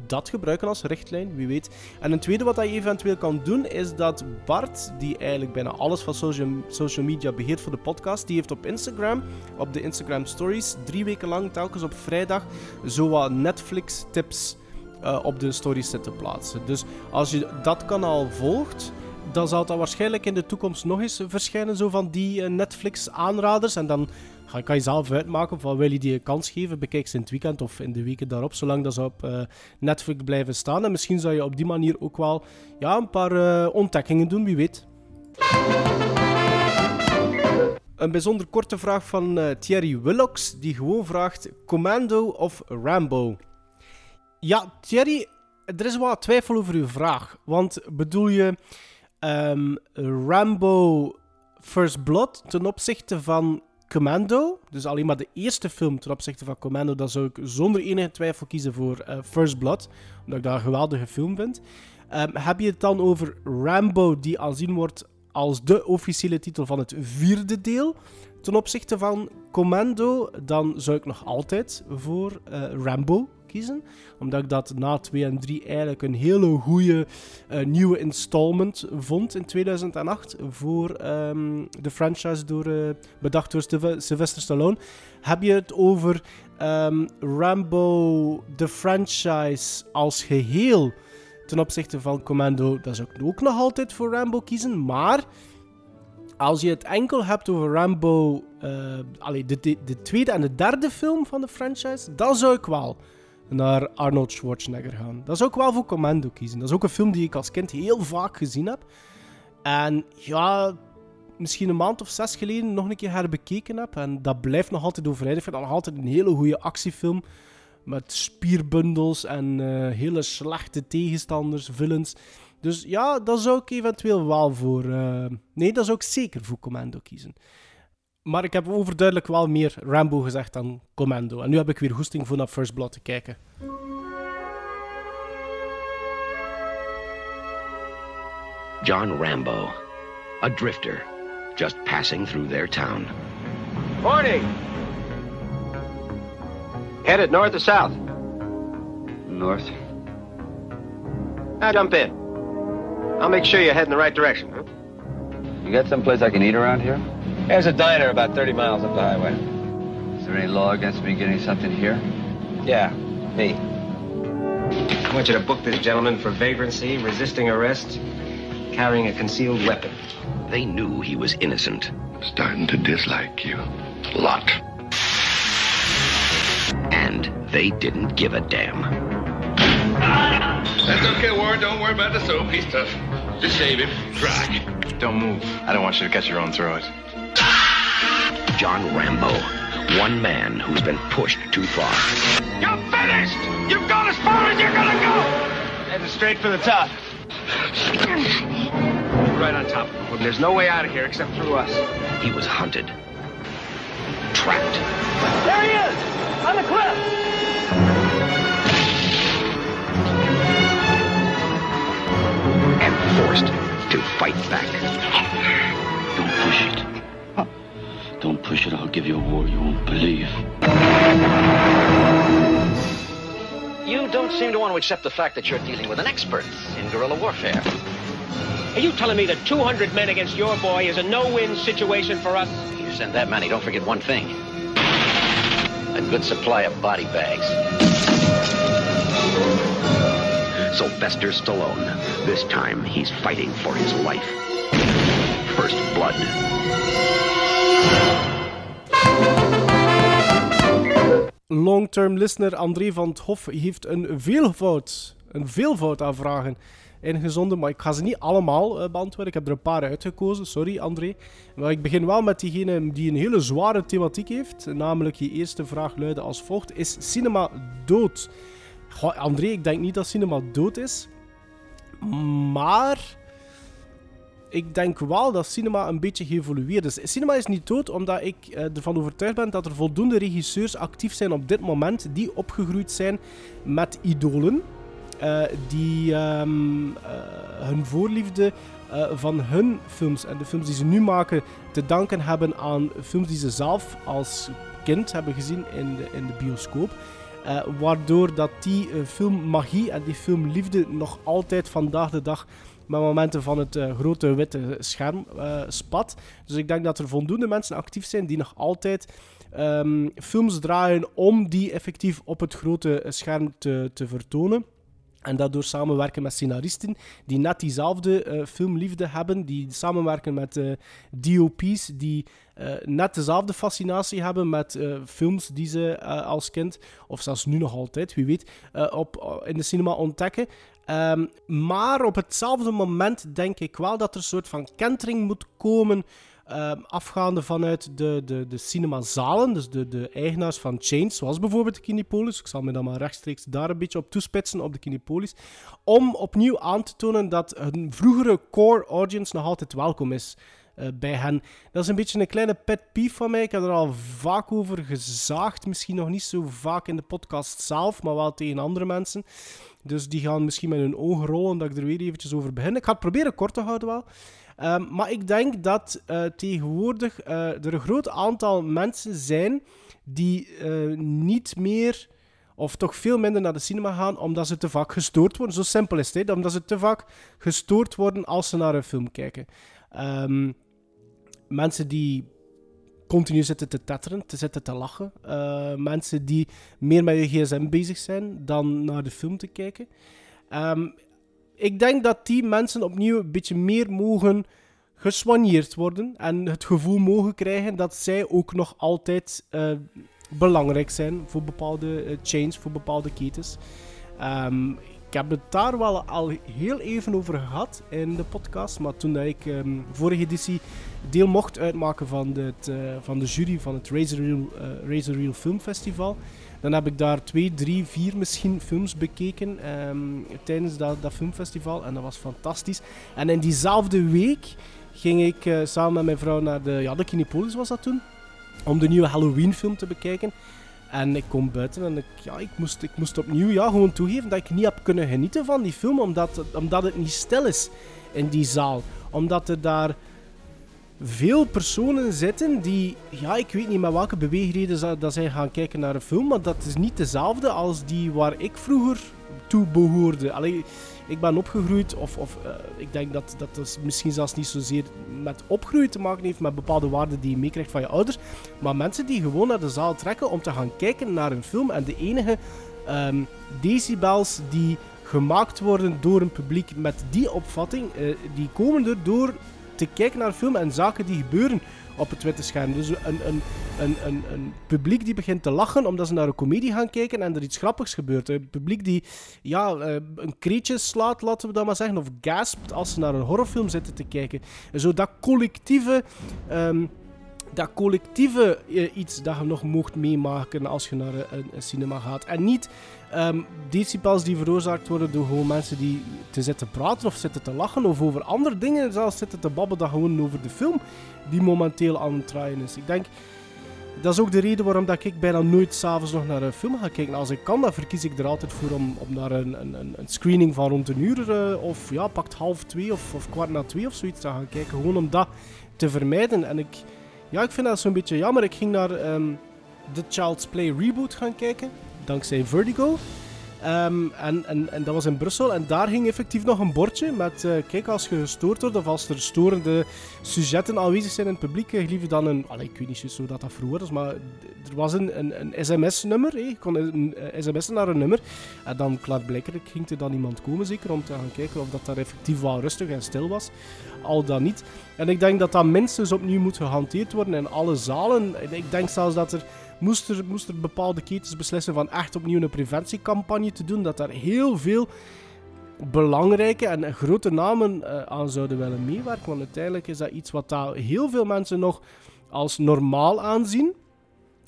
dat gebruiken als richtlijn, wie weet. En een tweede wat je eventueel kan doen, is dat Bart, die eigenlijk bijna alles van social, social media beheert voor de podcast, die heeft op Instagram, op de Instagram Stories, drie weken lang, telkens op vrijdag, zo wat Netflix tips uh, op de stories zitten plaatsen. Dus als je dat kanaal volgt, dan zal dat waarschijnlijk in de toekomst nog eens verschijnen, zo van die uh, Netflix-aanraders. En dan kan je zelf uitmaken van wil je die een kans geven, bekijk ze in het weekend of in de weken daarop, zolang dat ze op uh, Netflix blijven staan. En misschien zou je op die manier ook wel ja, een paar ontdekkingen doen, wie weet. Een bijzonder korte vraag van Thierry Willocks, die gewoon vraagt: Commando of Rambo? Ja, Thierry, er is wat twijfel over uw vraag. Want bedoel je um, Rambo First Blood ten opzichte van Commando? Dus alleen maar de eerste film ten opzichte van Commando, dan zou ik zonder enige twijfel kiezen voor uh, First Blood. Omdat ik dat een geweldige film vind. Um, heb je het dan over Rambo, die aanzien wordt als de officiële titel van het vierde deel? Ten opzichte van Commando, dan zou ik nog altijd voor uh, Rambo Omdat ik dat na 2 en 3 eigenlijk een hele goede uh, nieuwe installment vond in 2008 voor um, de franchise door, uh, bedacht door Sylvester Stallone. Heb je het over um, Rambo, de franchise als geheel ten opzichte van Commando? Dat zou ik ook nog altijd voor Rambo kiezen, maar als je het enkel hebt over Rambo, uh, de, de, tweede en de derde film van de franchise, dan zou ik wel naar Arnold Schwarzenegger gaan. Dat is ook wel voor Commando kiezen. Dat is ook een film die ik als kind heel vaak gezien heb. En ja, misschien een maand of zes geleden nog een keer herbekeken heb. En dat blijft nog altijd overeind. Ik vind dat nog altijd een hele goede actiefilm. Met spierbundels en uh, hele slechte tegenstanders, villains. Dus ja, dat zou ik eventueel wel voor... Uh... nee, dat zou ik zeker voor Commando kiezen. Maar ik heb overduidelijk wel meer Rambo gezegd dan Commando. En nu heb ik weer goesting voor naar First Blood te kijken. John Rambo, a drifter, just passing through their town. Morning! Headed north or south? North. Now jump in. I'll make sure you're heading the right direction. Huh? You got someplace I can eat around here? There's a diner about 30 miles up the highway. Is there any law against me getting something here? Yeah, me. I want you to book this gentleman for vagrancy, resisting arrest, carrying a concealed weapon. They knew he was innocent. Starting to dislike you. A lot. And they didn't give a damn. That's okay, Warren. Don't worry about the soap. He's tough. Just save him. Try. Don't move. I don't want you to cut your own throat. John Rambo, one man who's been pushed too far. You're finished! You've gone as far as you're gonna go! Heading straight for the top. Right on top of him. There's no way out of here except through us. He was hunted, trapped, There he is! On the cliff! and forced to fight back. Don't push it. Don't push it. I'll give you a war you won't believe. You don't seem to want to accept the fact that you're dealing with an expert in guerrilla warfare. Are you telling me that 200 men against your boy is a no-win situation for us? You send that many, don't forget one thing. A good supply of body bags. Sylvester Stallone. This time he's fighting for his life. First blood. Long-term listener André van het Hof heeft een veelvoud, een veelvoud aan vragen ingezonden, maar ik ga ze niet allemaal eh, beantwoorden. Ik heb er een paar uitgekozen, sorry André. Maar ik begin wel met diegene die een hele zware thematiek heeft. Namelijk, je eerste vraag luidde als volgt. Is cinema dood? Goh, André, ik denk niet dat cinema dood is. Maar ik denk wel dat cinema een beetje geëvolueerd is. Cinema is niet dood omdat ik eh, ervan overtuigd ben dat er voldoende regisseurs actief zijn op dit moment die opgegroeid zijn met idolen. eh, die ehm, eh, hun voorliefde van hun films en de films die ze nu maken te danken hebben aan films die ze zelf als kind hebben gezien in de, in de bioscoop. Waardoor dat die filmmagie en die filmliefde nog altijd vandaag de dag met momenten van het eh, grote witte scherm eh, spat. Dus ik denk dat er voldoende mensen actief zijn die nog altijd ehm, films draaien om die effectief op het grote scherm te, te vertonen. En daardoor samenwerken met scenaristen die net diezelfde eh, filmliefde hebben, die samenwerken met DOP's die net dezelfde fascinatie hebben met films die ze als kind, of zelfs nu nog altijd, wie weet, op, in de cinema ontdekken. Ehm, maar op hetzelfde moment denk ik wel dat er een soort van kentering moet komen. ehm, afgaande vanuit de, de, de cinemazalen, dus de, de eigenaars van chains, zoals bijvoorbeeld de Kinepolis. Ik zal me dan maar rechtstreeks daar een beetje op toespitsen, op de Kinepolis. Om opnieuw aan te tonen dat een vroegere core audience nog altijd welkom is eh, bij hen. Dat is een beetje een kleine pet peeve van mij. Ik heb er al vaak over gezaagd. Misschien nog niet zo vaak in de podcast zelf, maar wel tegen andere mensen. Dus die gaan misschien met hun ogen rollen dat ik er weer eventjes over begin. Ik ga het proberen kort te houden wel. Ehm, maar ik denk dat eh, tegenwoordig eh, er een groot aantal mensen zijn die niet meer, of toch veel minder naar de cinema gaan, omdat ze te vaak gestoord worden. Zo simpel is het, hè? omdat ze te vaak gestoord worden als ze naar een film kijken. Ehm, mensen die continu zitten te tetteren, te zitten te lachen. Eh, mensen die meer met je gsm bezig zijn dan naar de film te kijken. Ehm, ik denk dat die mensen opnieuw een beetje meer mogen gesoigneerd worden en het gevoel mogen krijgen dat zij ook nog altijd eh, belangrijk zijn voor bepaalde eh, chains, voor bepaalde ketens. Ehm, ik heb het daar wel al heel even over gehad in de podcast, maar toen dat ik ehm, vorige editie deel mocht uitmaken van, eh, van de jury van het Razor Reel, eh, Razor Reel Film Festival, dan heb ik daar twee, drie, vier misschien films bekeken ehm, tijdens dat, dat filmfestival en dat was fantastisch. En in diezelfde week ging ik eh, samen met mijn vrouw naar de, ja, de Kinepolis was dat toen, om de nieuwe Halloween film te bekijken. En ik kom buiten en ik, ja, ik, moest, ik moest opnieuw ja, gewoon toegeven dat ik niet heb kunnen genieten van die film, omdat, omdat het niet stil is in die zaal. Omdat er daar veel personen zitten die, ja, ik weet niet met welke beweegreden dat zij gaan kijken naar een film, maar dat is niet dezelfde als die waar ik vroeger toe behoorde. Allee, ik ben opgegroeid, of, of eh, ik denk dat dat dus misschien zelfs niet zozeer met opgroeien te maken heeft, met bepaalde waarden die je meekrijgt van je ouders, maar mensen die gewoon naar de zaal trekken om te gaan kijken naar een film. En de enige ehm, decibels die gemaakt worden door een publiek met die opvatting, eh, die komen er door te kijken naar een film en zaken die gebeuren op het witte scherm. Dus een, een, een, een, een publiek die begint te lachen omdat ze naar een komedie gaan kijken en er iets grappigs gebeurt. Een publiek die ja, eh, een kreetje slaat, laten we dat maar zeggen, of gaspt als ze naar een horrorfilm zitten te kijken. En zo dat collectieve... ehm, dat collectieve eh, iets dat je nog mocht meemaken als je naar een cinema gaat. En niet decibels die veroorzaakt worden door gewoon mensen die te zitten praten of zitten te lachen of over andere dingen zelfs zitten te babbelen dan gewoon over de film die momenteel aan het draaien is. Ik denk, dat is ook de reden waarom dat ik bijna nooit s'avonds nog naar een film ga kijken. Als ik kan, dan verkies ik er altijd voor om, om naar een, een, een screening van rond een uur eh, of ja, pakt half twee of, of kwart na twee of zoiets te gaan kijken. Gewoon om dat te vermijden. En ik, ja, ik vind dat zo'n beetje jammer. Ik ging naar ehm, The Child's Play reboot gaan kijken, dankzij Vertigo. Ehm, en, en, en dat was in Brussel. En daar hing effectief nog een bordje met... Uh, kijk, als je gestoord wordt of als er storende sujetten aanwezig zijn in het publiek, uh, je dan een... Allee, ik weet niet zo dat dat vroeger was, maar er was een, een, een sms-nummer. Je kon een, een sms'en naar een nummer. En dan, klaarblijkelijk, ging er dan iemand komen, zeker, om te gaan kijken of dat daar effectief wel rustig en stil was. Al dan niet. En ik denk dat dat minstens opnieuw moet gehanteerd worden in alle zalen. Ik denk zelfs dat er moest er, moest bepaalde ketens beslissen van echt opnieuw een preventiecampagne te doen, dat daar heel veel belangrijke en grote namen uh, aan zouden willen meewerken. Want uiteindelijk is dat iets wat daar heel veel mensen nog als normaal aanzien.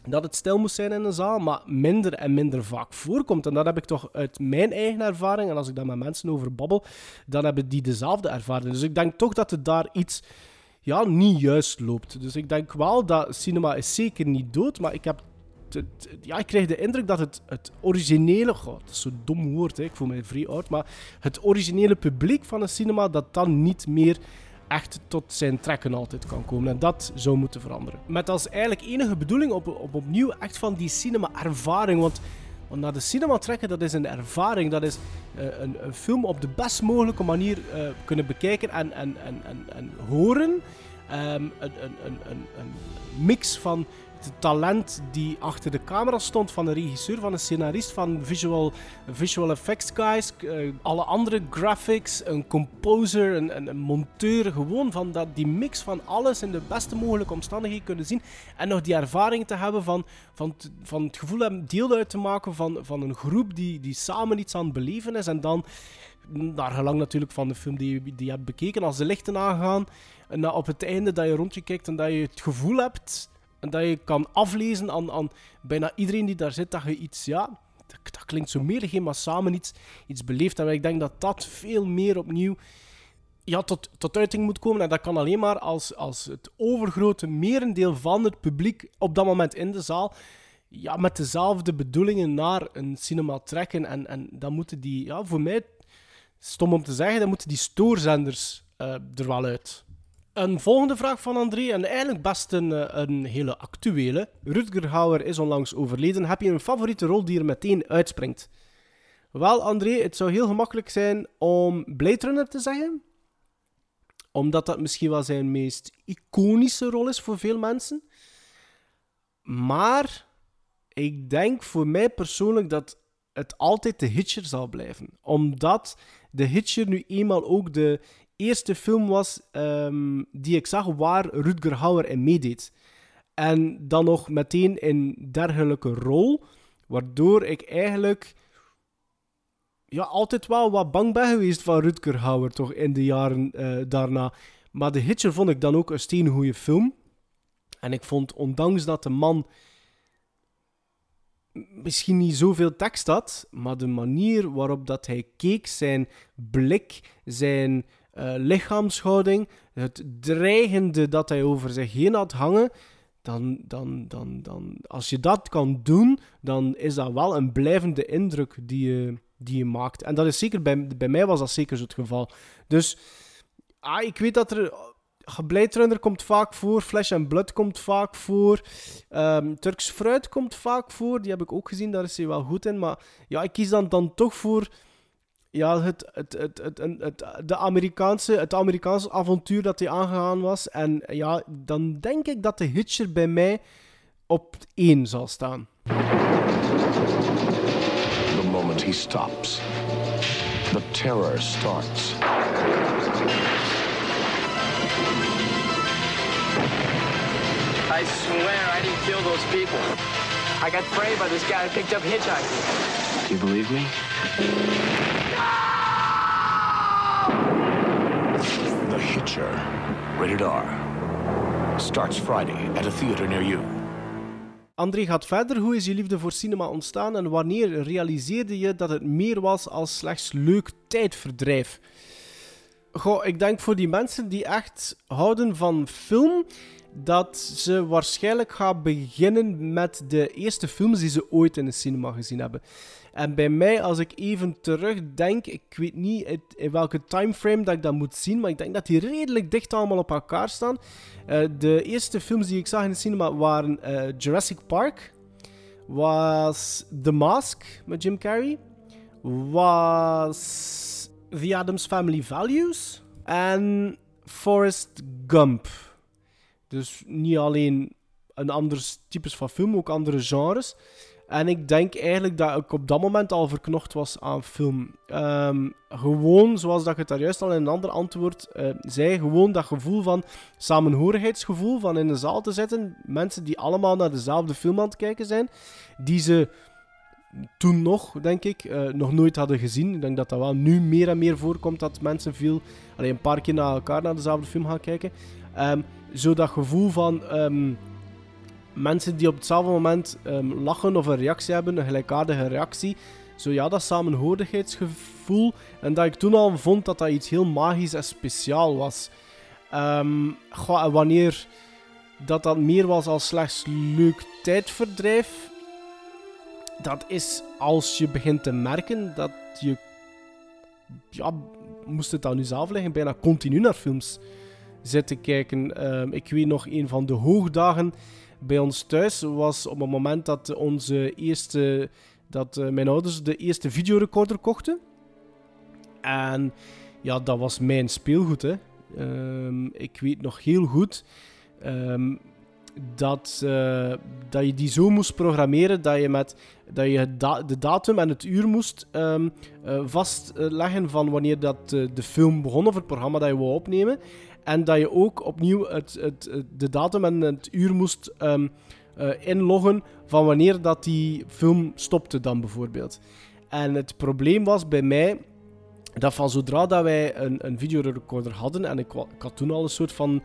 Dat het stil moet zijn in een zaal, maar minder en minder vaak voorkomt. En dat heb ik toch uit mijn eigen ervaring. En als ik daar met mensen over babbel, dan hebben die dezelfde ervaring. Dus ik denk toch dat het daar iets ja, niet juist loopt. Dus ik denk wel dat cinema is zeker niet dood, maar ik heb ja, ik krijg de indruk dat het, het originele, dat is zo'n dom woord, hè, ik voel me vrij oud, maar het originele publiek van een cinema, dat dan niet meer echt tot zijn trekken altijd kan komen. En dat zou moeten veranderen. Met als eigenlijk enige bedoeling op, op opnieuw echt van die cinema-ervaring, want want naar de cinema trekken, dat is een ervaring. Dat is uh, een, een, film op de best mogelijke manier uh, kunnen bekijken en, en, en, en, en horen. Een, een, een, een mix van het talent die achter de camera stond van een regisseur, van een scenarist, van visual, visual effects guys, uh, alle andere graphics, een composer, een, een, monteur, gewoon van dat, die mix van alles in de beste mogelijke omstandigheden kunnen zien en nog die ervaring te hebben van, van, van het gevoel hebben deel uit te maken van, van een groep die, die samen iets aan het beleven is en dan naar gelang natuurlijk van de film die, die je hebt bekeken, als de lichten aangaan en op het einde dat je rondje kijkt en dat je het gevoel hebt dat je kan aflezen aan, aan bijna iedereen die daar zit, dat je iets, ja, dat, klinkt zo meer, maar samen iets, iets beleefd. En ik denk dat dat veel meer opnieuw ja, tot, tot uiting moet komen. En dat kan alleen maar als, als het overgrote merendeel van het publiek op dat moment in de zaal ja, met dezelfde bedoelingen naar een cinema trekken. En, en dan moeten die, ja, voor mij, stom om te zeggen, dan moeten die stoorzenders uh, er wel uit. Een volgende vraag van André, en eigenlijk best een, eh, een hele actuele. Rutger Hauer is onlangs overleden. Heb je een favoriete rol die er meteen uitspringt? Wel, André, het zou heel gemakkelijk zijn om Blade Runner te zeggen. Omdat dat misschien wel zijn meest iconische rol is voor veel mensen. Maar ik denk voor mij persoonlijk dat het altijd de Hitcher zal blijven. Omdat de Hitcher nu eenmaal ook de eerste film was um, die ik zag waar Rutger Hauer in meedeed. En dan nog meteen in dergelijke rol, waardoor ik eigenlijk ja, altijd wel wat bang ben geweest van Rutger Hauer, toch, in de jaren uh, daarna. Maar The Hitcher vond ik dan ook een steengoede film. En ik vond, ondanks dat de man misschien niet zoveel tekst had, maar de manier waarop dat hij keek, zijn blik, zijn uh, lichaamshouding, het dreigende dat hij over zich heen had hangen, dan, dan, dan, dan, als je dat kan doen, dan is dat wel een blijvende indruk die je, die je maakt. En dat is zeker, bij, bij mij was dat zeker zo het geval. Dus ah, ik weet dat er Blade komt vaak voor, Flesh and Blood komt vaak voor, um, Turks Fruit komt vaak voor, die heb ik ook gezien, daar is hij wel goed in. Maar ja, ik kies dan, dan toch voor ja, het, het, het, het, het, de Amerikaanse, het Amerikaanse avontuur dat hij aangegaan was. En ja, dan denk ik dat de Hitcher bij mij op één zal staan. The moment he stops, the terror starts. I swear I didn't kill those people. I got sprayed by this guy who picked up hitchhiking. Do you believe me? Rated R. starts Friday at a theater near you. André gaat verder. Hoe is je liefde voor cinema ontstaan en wanneer realiseerde je dat het meer was als slechts leuk tijdverdrijf? Goh, ik denk voor die mensen die echt houden van film, dat ze waarschijnlijk gaan beginnen met de eerste films die ze ooit in de cinema gezien hebben. En bij mij, als ik even terugdenk, ik weet niet in welke timeframe dat ik dat moet zien, maar ik denk dat die redelijk dicht allemaal op elkaar staan. Uh, de eerste films die ik zag in de cinema waren uh, Jurassic Park, was The Mask met Jim Carrey, was The Addams Family Values en Forrest Gump. Dus niet alleen een ander types van film, ook andere genres. En ik denk eigenlijk dat ik op dat moment al verknocht was aan film. Um, gewoon, zoals dat ik het daar juist al in een ander antwoord uh, zei, gewoon dat gevoel van samenhorigheidsgevoel, van in de zaal te zitten. Mensen die allemaal naar dezelfde film aan het kijken zijn, die ze toen nog, denk ik, uh, nog nooit hadden gezien. Ik denk dat dat wel nu meer en meer voorkomt dat mensen veel, alleen een paar keer na elkaar naar dezelfde film gaan kijken. Um, zo dat gevoel van... Um, mensen die op hetzelfde moment um, lachen of een reactie hebben, een gelijkaardige reactie. Zo ja, dat samenhorigheidsgevoel. En dat ik toen al vond dat dat iets heel magisch en speciaal was. Um, goh, en wanneer dat dat meer was als slechts leuk tijdverdrijf, dat is als je begint te merken dat je, ja, moest het dan nu zelf liggen, bijna continu naar films zitten kijken. Um, ik weet nog een van de hoogdagen bij ons thuis was op het moment dat onze eerste, dat uh, mijn ouders de eerste videorecorder kochten. En ja, dat was mijn speelgoed. Hè. Um, ik weet nog heel goed um, dat, uh, dat je die zo moest programmeren dat je, met, dat je de datum en het uur moest uh, vastleggen van wanneer dat, de film begon of het programma dat je wou opnemen. En dat je ook opnieuw het, het, de datum en het uur moest um, uh, inloggen van wanneer dat die film stopte dan bijvoorbeeld. En het probleem was bij mij dat van zodra dat wij een, een videorecorder hadden, en ik, ik, had toen al een soort van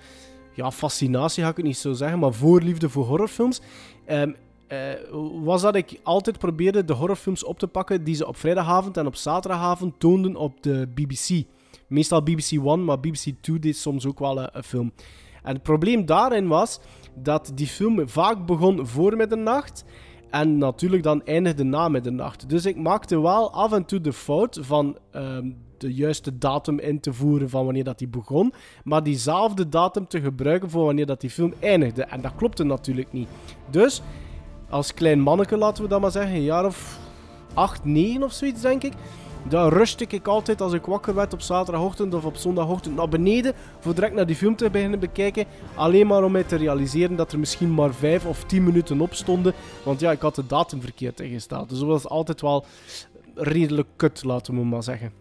ja, fascinatie, ga ik het niet zo zeggen, maar voorliefde voor horrorfilms, um, uh, was dat ik altijd probeerde de horrorfilms op te pakken die ze op vrijdagavond en op zaterdagavond toonden op de BBC. Meestal BBC One, maar BBC Two deed soms ook wel een, film. En het probleem daarin was dat die film vaak begon voor middernacht. En natuurlijk dan eindigde na middernacht. Dus ik maakte wel af en toe de fout van ehm, de juiste datum in te voeren van wanneer dat die begon. Maar diezelfde datum te gebruiken voor wanneer dat die film eindigde. En dat klopte natuurlijk niet. Dus als klein manneke, laten we dat maar zeggen, een jaar of 8, 9 of zoiets denk ik dan rustte ik altijd als ik wakker werd op zaterdagochtend of op zondagochtend naar beneden. Voor direct naar die film te beginnen bekijken. Alleen maar om mij te realiseren dat er misschien maar 5 of 10 minuten op stonden. Want ja, ik had de datum verkeerd ingesteld. Dus dat was altijd wel redelijk kut, laten we maar zeggen.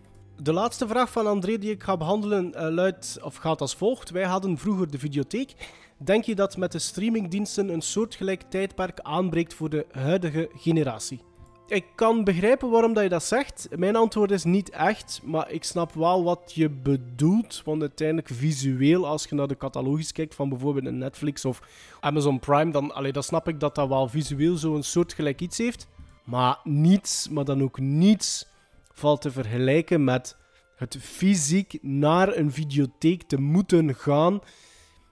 De laatste vraag van André die ik ga behandelen uh, luidt, of gaat als volgt. Wij hadden vroeger de videotheek. Denk je dat met de streamingdiensten een soortgelijk tijdperk aanbreekt voor de huidige generatie? Ik kan begrijpen waarom dat je dat zegt. Mijn antwoord is niet echt, maar ik snap wel wat je bedoelt. Want uiteindelijk visueel, als je naar de catalogus kijkt van bijvoorbeeld Netflix of Amazon Prime, dan, allee, dan snap ik dat dat wel visueel zo'n soortgelijk iets heeft. Maar niets, maar dan ook niets, valt te vergelijken met het fysiek naar een videotheek te moeten gaan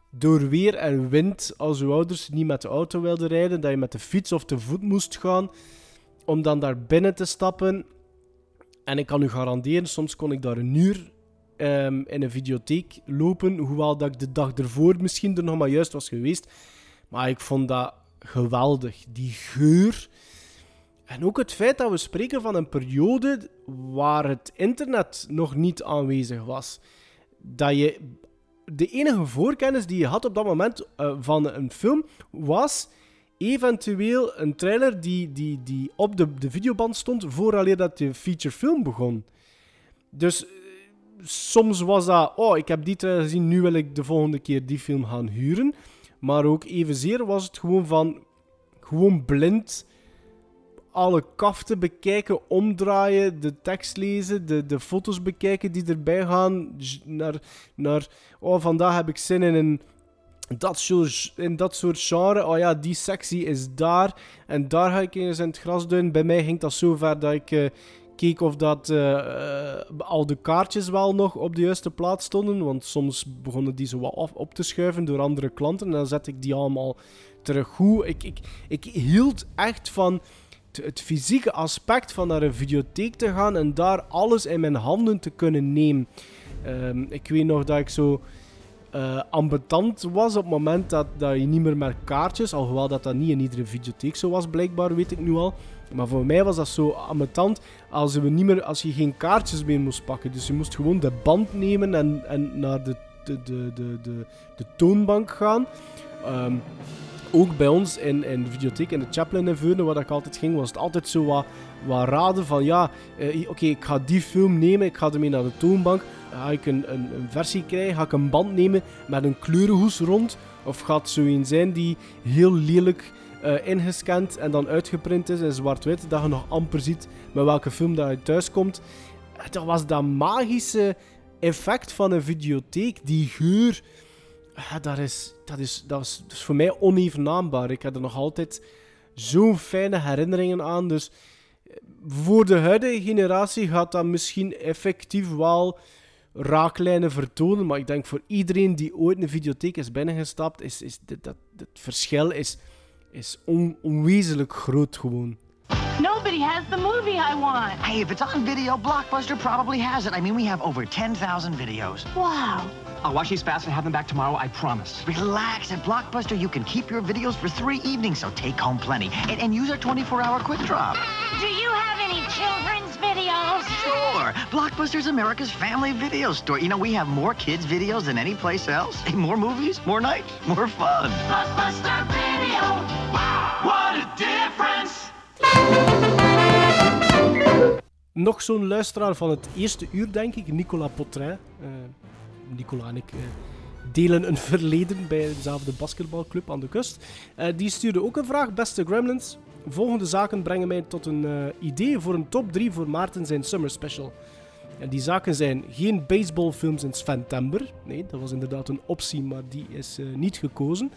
door weer en wind, als uw ouders niet met de auto wilden rijden, dat je met de fiets of te voet moest gaan om dan daar binnen te stappen. En ik kan u garanderen, soms kon ik daar een uur um, in een videotheek lopen. Hoewel dat ik de dag ervoor misschien er nog maar juist was geweest. Maar ik vond dat geweldig. Die geur. En ook het feit dat we spreken van een periode waar het internet nog niet aanwezig was. Dat je de enige voorkennis die je had op dat moment uh, van een film was eventueel een trailer die, die, die op de, de videoband stond vooraleer dat de feature film begon. Dus eh, soms was dat, oh, ik heb die trailer gezien, nu wil ik de volgende keer die film gaan huren. Maar ook evenzeer was het gewoon van, gewoon blind alle kaften bekijken, omdraaien, de tekst lezen, de, de foto's bekijken die erbij gaan. Naar, naar, oh, vandaag heb ik zin in een dat soort, in dat soort genre, oh ja, die sectie is daar. En daar ga ik eens in het gras doen. Bij mij ging dat zo ver dat ik uh, keek of dat uh, uh, al de kaartjes wel nog op de juiste plaats stonden. Want soms begonnen die zo wat op, te schuiven door andere klanten. En dan zet ik die allemaal terug goed. Ik, ik, ik hield echt van het fysieke aspect van naar een videotheek te gaan en daar alles in mijn handen te kunnen nemen. Um, ik weet nog dat ik zo uh, ambetant was op het moment dat, dat je niet meer met kaartjes, alhoewel dat dat niet in iedere videotheek zo was, blijkbaar, weet ik nu al. Maar voor mij was dat zo ambetant als, we niet meer, als je geen kaartjes meer moest pakken. Dus je moest gewoon de band nemen en, en naar de, de, de, de, de, toonbank gaan. Um, ook bij ons in, in de videotheek in de Chaplin in Veurne, waar ik altijd ging, was het altijd zo wat, wat raden van ja, uh, oké, ik ga die film nemen, ik ga ermee naar de toonbank. Ga ik een, een, versie krijgen, ga ik een band nemen met een kleurenhoes rond? Of gaat het zo een zijn die heel lelijk uh, ingescand en dan uitgeprint is in zwart-wit, dat je nog amper ziet met welke film dat je thuis komt. Dat was dat magische effect van een videotheek, die ja, dat, is, dat, is, dat, is, voor mij onevenaanbaar. Ik heb er nog altijd zo'n fijne herinneringen aan. Dus eh, voor de huidige generatie gaat dat misschien effectief wel raaklijnen vertonen. Maar ik denk voor iedereen die ooit een videotheek is binnengestapt, is, is dit, dat, het verschil is, is on, onwezenlijk groot gewoon. Nobody has the movie I want. Hey, if it's on video, Blockbuster probably has it. I mean, we have over 10,000 videos. Wow. I'll watch these fast and have them back tomorrow, I promise. Relax. At Blockbuster, you can keep your videos for three evenings, so take home plenty. And, and use our 24-hour quick drop. Do you have any children's videos? Sure. Blockbuster's America's family video store. You know, we have more kids' videos than any place else. More movies, more nights, more fun. Blockbuster Video. Wow, what a difference. Nog zo'n luisteraar van het eerste uur, denk ik, Nicola Potrin. Uh, Nicola en ik uh, delen een verleden bij dezelfde basketbalclub aan de kust. Uh, die stuurde ook een vraag. Beste Gremlins, volgende zaken brengen mij tot een idee voor een top 3 voor Maarten zijn Summer Special. En die zaken zijn geen baseballfilms in Sventember. Nee, dat was inderdaad een optie, maar die is niet gekozen.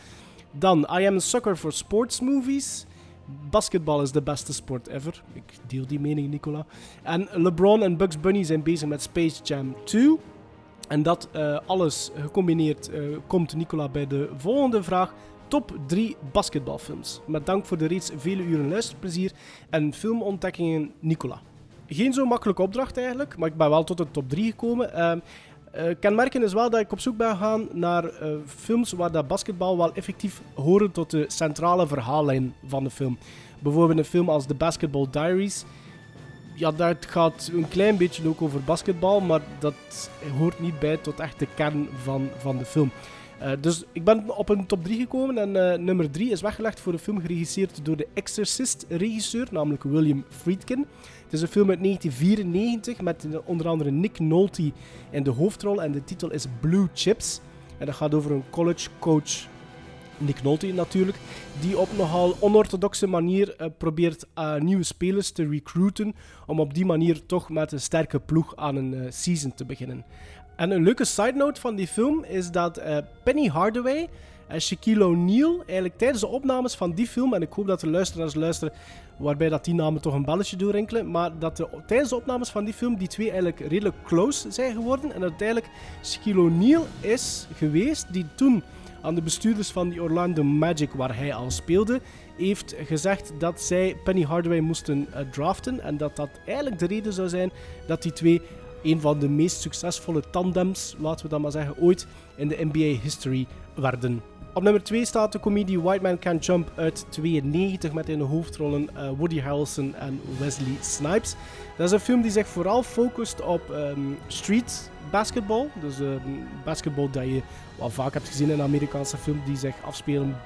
Dan I Am a Sucker for Sports Movies. Basketbal is de beste sport ever. Ik deel die mening, Nicola. En LeBron en Bugs Bunny zijn bezig met Space Jam 2. En dat uh, alles gecombineerd uh, komt Nicola bij de volgende vraag. Top 3 basketbalfilms. Met dank voor de reeds vele uren luisterplezier en filmontdekkingen, Nicola. Geen zo makkelijke opdracht eigenlijk, maar ik ben wel tot de top 3 gekomen. Uh, uh, kenmerken is wel dat ik op zoek ben gegaan naar films waar dat basketbal wel effectief horen tot de centrale verhaallijn van de film. Bijvoorbeeld een film als The Basketball Diaries. Ja, dat gaat een klein beetje ook over basketbal, maar dat hoort niet bij tot echt de kern van, van de film. Uh, dus ik ben op een top 3 gekomen en nummer 3 is weggelegd voor een film geregisseerd door de Exorcist-regisseur, namelijk William Friedkin. Het is een film uit 1994 met onder andere Nick Nolte in de hoofdrol en de titel is Blue Chips. En dat gaat over een college coach, Nick Nolte natuurlijk, die op nogal onorthodoxe manier uh, probeert uh, nieuwe spelers te recruiten om op die manier toch met een sterke ploeg aan een uh, season te beginnen. En een leuke side note van die film is dat Penny Hardaway en Shaquille O'Neal eigenlijk tijdens de opnames van die film, en ik hoop dat de luisteraars luisteren waarbij dat die namen toch een belletje doorrinkelen, maar dat de, tijdens de opnames van die film die twee eigenlijk redelijk close zijn geworden en uiteindelijk Shaquille O'Neal is geweest die toen aan de bestuurders van die Orlando Magic, waar hij al speelde, heeft gezegd dat zij Penny Hardaway moesten uh, draften en dat dat eigenlijk de reden zou zijn dat die twee een van de meest succesvolle tandems, laten we dat maar zeggen, ooit in de NBA history werden. Op nummer 2 staat de comedie White Man Can't Jump uit 92 met in de hoofdrollen uh, Woody Harrelson en Wesley Snipes. Dat is een film die zich vooral focust op um, street basketball. Dus uh, basketball dat je wel vaak hebt gezien in Amerikaanse films die zich afspelen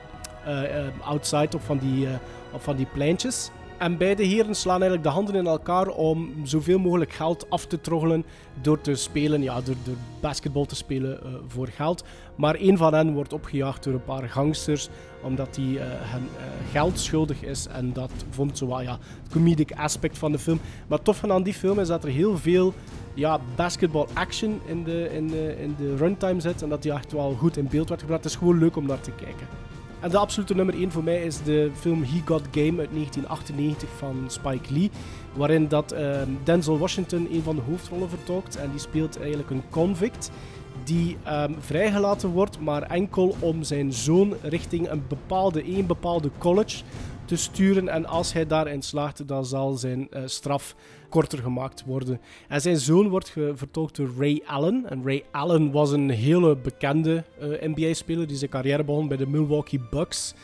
uh, outside op van die, op van die pleintjes. En beide heren slaan eigenlijk de handen in elkaar om zoveel mogelijk geld af te troggelen door te spelen, ja, door, door basketbal te spelen uh, voor geld. Maar één van hen wordt opgejaagd door een paar gangsters, omdat hij uh, hen uh, geld schuldig is. En dat vond zo wel, ja, het comedic aspect van de film. Maar het toffe aan die film is dat er heel veel ja, basketball action in de, in, de, in de runtime zit. En dat die echt wel goed in beeld werd gebracht. Het is gewoon leuk om naar te kijken. En de absolute nummer 1 voor mij is de film He Got Game uit 1998 van Spike Lee. Waarin dat, uh, Denzel Washington een van de hoofdrollen vertolkt. En die speelt eigenlijk een convict die um, vrijgelaten wordt, maar enkel om zijn zoon richting een bepaalde, een bepaalde college te sturen. En als hij daarin slaagt, dan zal zijn uh, straf korter gemaakt worden. En zijn zoon wordt vertolkt door Ray Allen. En Ray Allen was een hele bekende uh, NBA-speler die zijn carrière begon bij de Milwaukee Bucks.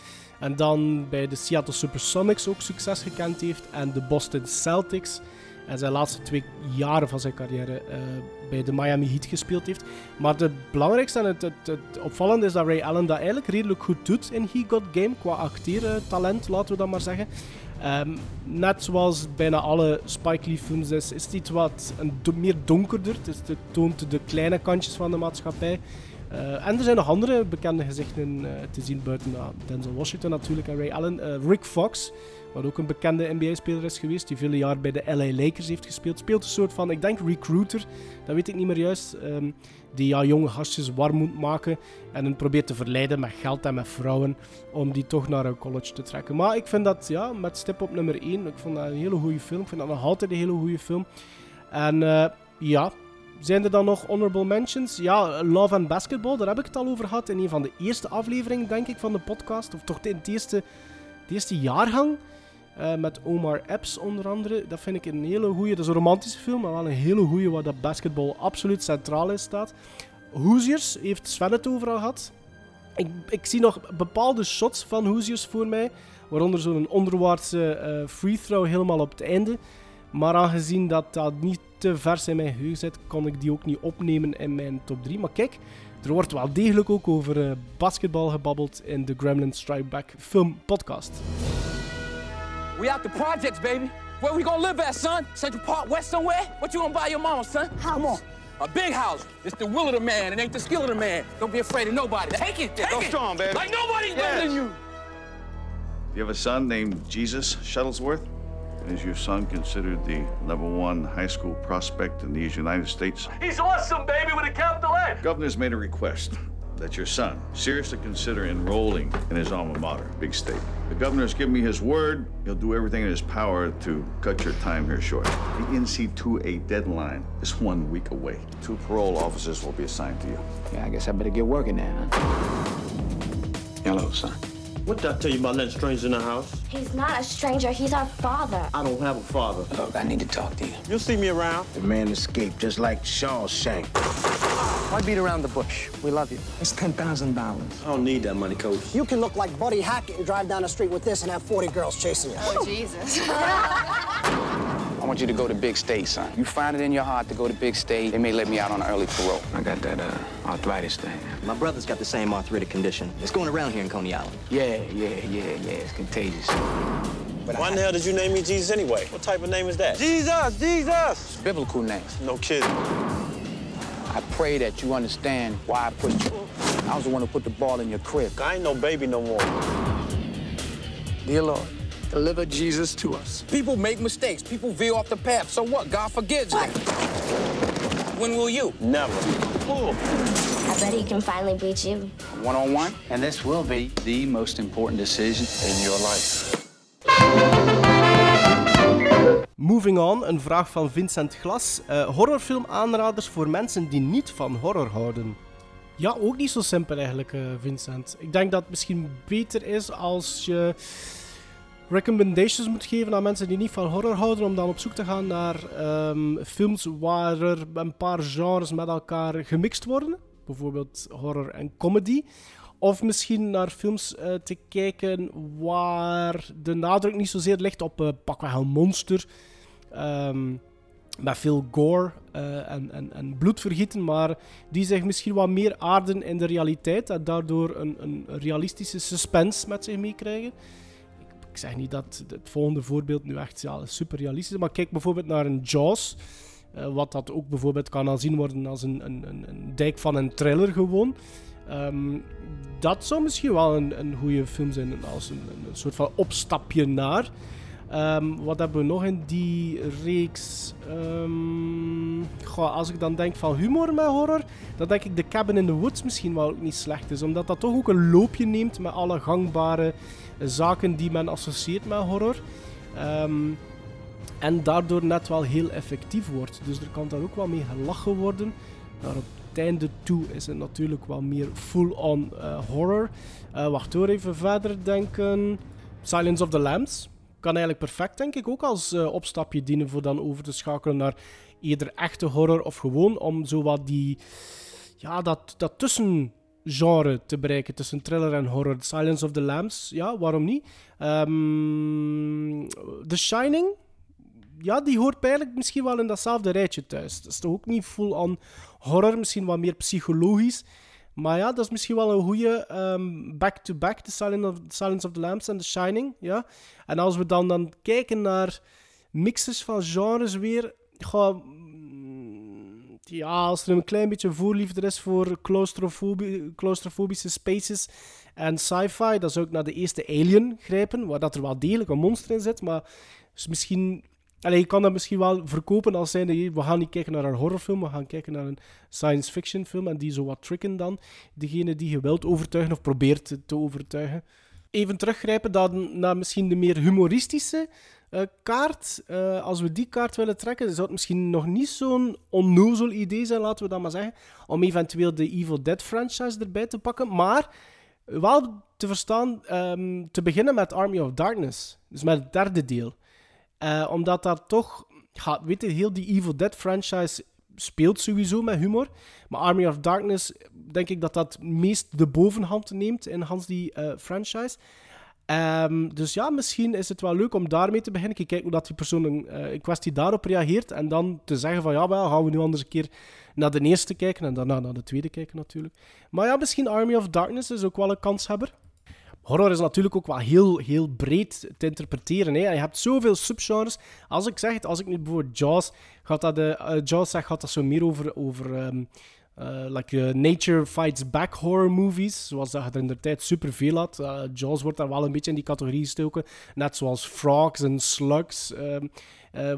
En dan bij de Seattle Supersonics ook succes gekend heeft. En de Boston Celtics. En zijn laatste twee jaren van zijn carrière uh, bij de Miami Heat gespeeld heeft. Maar het belangrijkste en het, het, het, opvallende is dat Ray Allen dat eigenlijk redelijk goed doet in He Got Game. Qua acteertalent, laten we dat maar zeggen. Um, net zoals bijna alle Spike Lee films is, is het iets wat een meer donkerder. Het, het toont de kleine kantjes van de maatschappij. Uh, en er zijn nog andere bekende gezichten uh, te zien buiten uh, Denzel Washington natuurlijk en Ray Allen. Rick Fox, wat ook een bekende NBA-speler is geweest, die vele jaar bij de LA Lakers heeft gespeeld. Speelt een soort van, ik denk recruiter, dat weet ik niet meer juist, um, die ja, jonge gastjes warm moet maken en hen probeert te verleiden met geld en met vrouwen om die toch naar een college te trekken. Maar ik vind dat, ja, met stip op nummer 1, ik vond dat een hele goede film. Ik vind dat nog altijd een hele goede film. En ja, zijn er dan nog honorable mentions? Ja, Love and Basketball, daar heb ik het al over gehad in een van de eerste afleveringen, denk ik, van de podcast. Of toch in het eerste, de eerste jaargang. Uh, met Omar Epps onder andere. Dat vind ik een hele goede. Dat is een romantische film, maar wel een hele goede waar dat basketbal absoluut centraal in staat. Hoosiers heeft Sven het overal gehad. Ik, ik, zie nog bepaalde shots van Hoosiers voor mij. Waaronder zo'n onderwaartse uh, free throw helemaal op het einde. Maar aangezien dat dat niet te vers in mijn geheugen zit, kon ik die ook niet opnemen in mijn top 3. Maar kijk, er wordt wel degelijk ook over uh, basketbal gebabbeld in de Gremlin Strike Back film podcast. We out the projects, baby. Where we gonna live at, son? Central Park West somewhere? What you gonna buy your mama, son? Come on. A big house. It's the will of the man. It ain't the skill of the man. Don't be afraid of nobody. Take it. Take Go it. strong, baby. Like nobody's Yes. better than you. You have a son named Jesus Shuttlesworth? Is your son considered the number one high school prospect in these United States? He's awesome, baby, with a capital F. Governor's made a request that your son seriously consider enrolling in his alma mater, Big State. The governor's given me his word. He'll do everything in his power to cut your time here short. The NC2A deadline is one week away. Two parole officers will be assigned to you. Yeah, I guess I better get working now. Hello, son. What did I tell you about letting strangers in the house? He's not a stranger. He's our father. I don't have a father. Look, I need to talk to you. You'll see me around. The man escaped just like Shawshank. Why beat around the bush? We love you. It's $10,000. I don't need that money, coach. You can look like Buddy Hackett and drive down the street with this and have 40 girls chasing you. Oh, Jesus. I want you to go to Big State, son. You find it in your heart to go to Big State, they may let me out on early parole. I got that uh, arthritis thing. My brother's got the same arthritic condition. It's going around here in Coney Island. Yeah, yeah, yeah, yeah. It's contagious. But Why in the hell did you name me Jesus anyway? What type of name is that? Jesus, Jesus. It's a biblical name. No kidding. I pray that you understand why I put you. I was the one who put the ball in your crib. I ain't no baby no more. Dear Lord, deliver Jesus to us. People make mistakes. People veer off the path. So what? God forgives them. When will you? Never. I bet he can finally beat you. One on one. And this will be the most important decision In your life. Moving on, een vraag van Vincent Glas. Uh, horrorfilm aanraders voor mensen die niet van horror houden. Ja, ook niet zo simpel eigenlijk, uh, Vincent. Ik denk dat het misschien beter is als je recommendations moet geven aan mensen die niet van horror houden, om dan op zoek te gaan naar um, films waar er een paar genres met elkaar gemixt worden. Bijvoorbeeld horror en comedy. Of misschien naar films uh, te kijken waar de nadruk niet zozeer ligt op uh, pakweg een monster. Um, met veel gore uh, en, en, en bloedvergieten, maar die zich misschien wat meer aarden in de realiteit en daardoor een, een realistische suspense met zich meekrijgen. Ik zeg niet dat het volgende voorbeeld nu echt ja, super realistisch is, maar kijk bijvoorbeeld naar een Jaws. Uh, wat dat ook bijvoorbeeld kan aanzien worden als een, een, een, een dijk van een thriller gewoon. Um, dat zou misschien wel een, een goede film zijn, als een, soort van opstapje naar. Um, wat hebben we nog in die reeks? Um, goh, als ik dan denk van humor met horror, dan denk ik The Cabin in the Woods misschien wel ook niet slecht is. Omdat dat toch ook een loopje neemt met alle gangbare zaken die men associeert met horror. Um, en daardoor net wel heel effectief wordt. Dus er kan daar ook wel mee gelachen worden. Maar op het einde toe is het natuurlijk wel meer full-on uh, horror. Uh, wacht hoor, even verder denken. Silence of the Lambs kan eigenlijk perfect, denk ik, ook als uh, opstapje dienen voor dan over te schakelen naar eerder echte horror of gewoon om zo wat die, ja, dat, dat tussengenre te bereiken tussen thriller en horror. Silence of the Lambs, ja, waarom niet? Um, The Shining, ja, die hoort eigenlijk misschien wel in datzelfde rijtje thuis. Dat is toch ook niet full on horror, misschien wat meer psychologisch. Maar ja, dat is misschien wel een goede um, back-to-back, The Silence of, Silence of the Lambs en The Shining. Ja? En als we dan, dan kijken naar mixes van genres weer... Ga, ja, als er een klein beetje voorliefde is voor claustrofobie, claustrofobische spaces en sci-fi, dan zou ik naar de eerste Alien grijpen, waar dat er wel degelijk een monster in zit, maar is misschien Allee, je kan dat misschien wel verkopen als zijnde, we gaan niet kijken naar een horrorfilm, we gaan kijken naar een science fiction film en die zo wat tricken dan. Degene die je wilt overtuigen of probeert te overtuigen. Even teruggrijpen naar misschien de meer humoristische uh, kaart. Uh, als we die kaart willen trekken, zou het misschien nog niet zo'n onnozel idee zijn, laten we dat maar zeggen, om eventueel de Evil Dead franchise erbij te pakken. Maar wel te verstaan, um, te beginnen met Army of Darkness. Dus met het derde deel. Uh, omdat daar toch, weet je, heel die Evil Dead franchise speelt sowieso met humor. Maar Army of Darkness, denk ik dat dat meest de bovenhand neemt in Hans die franchise. Um, dus ja, misschien is het wel leuk om daarmee te beginnen. Ik kijk hoe dat die persoon in, uh, in kwestie daarop reageert. En dan te zeggen van ja, wel, gaan we nu anders een keer naar de eerste kijken. En daarna naar de tweede kijken natuurlijk. Maar ja, misschien Army of Darkness is ook wel een kanshebber. Horror is natuurlijk ook wel heel, heel breed te interpreteren. Hè. Je hebt zoveel subgenres. Als ik zeg als ik nu bijvoorbeeld Jaws, gaat dat, uh, Jaws zeg, gaat dat zo meer over, over um, uh, like, uh, nature fights back horror movies. Zoals dat je er in de tijd superveel had. Jaws wordt daar wel een beetje in die categorie gestoken. Net zoals Frogs en Slugs. Um,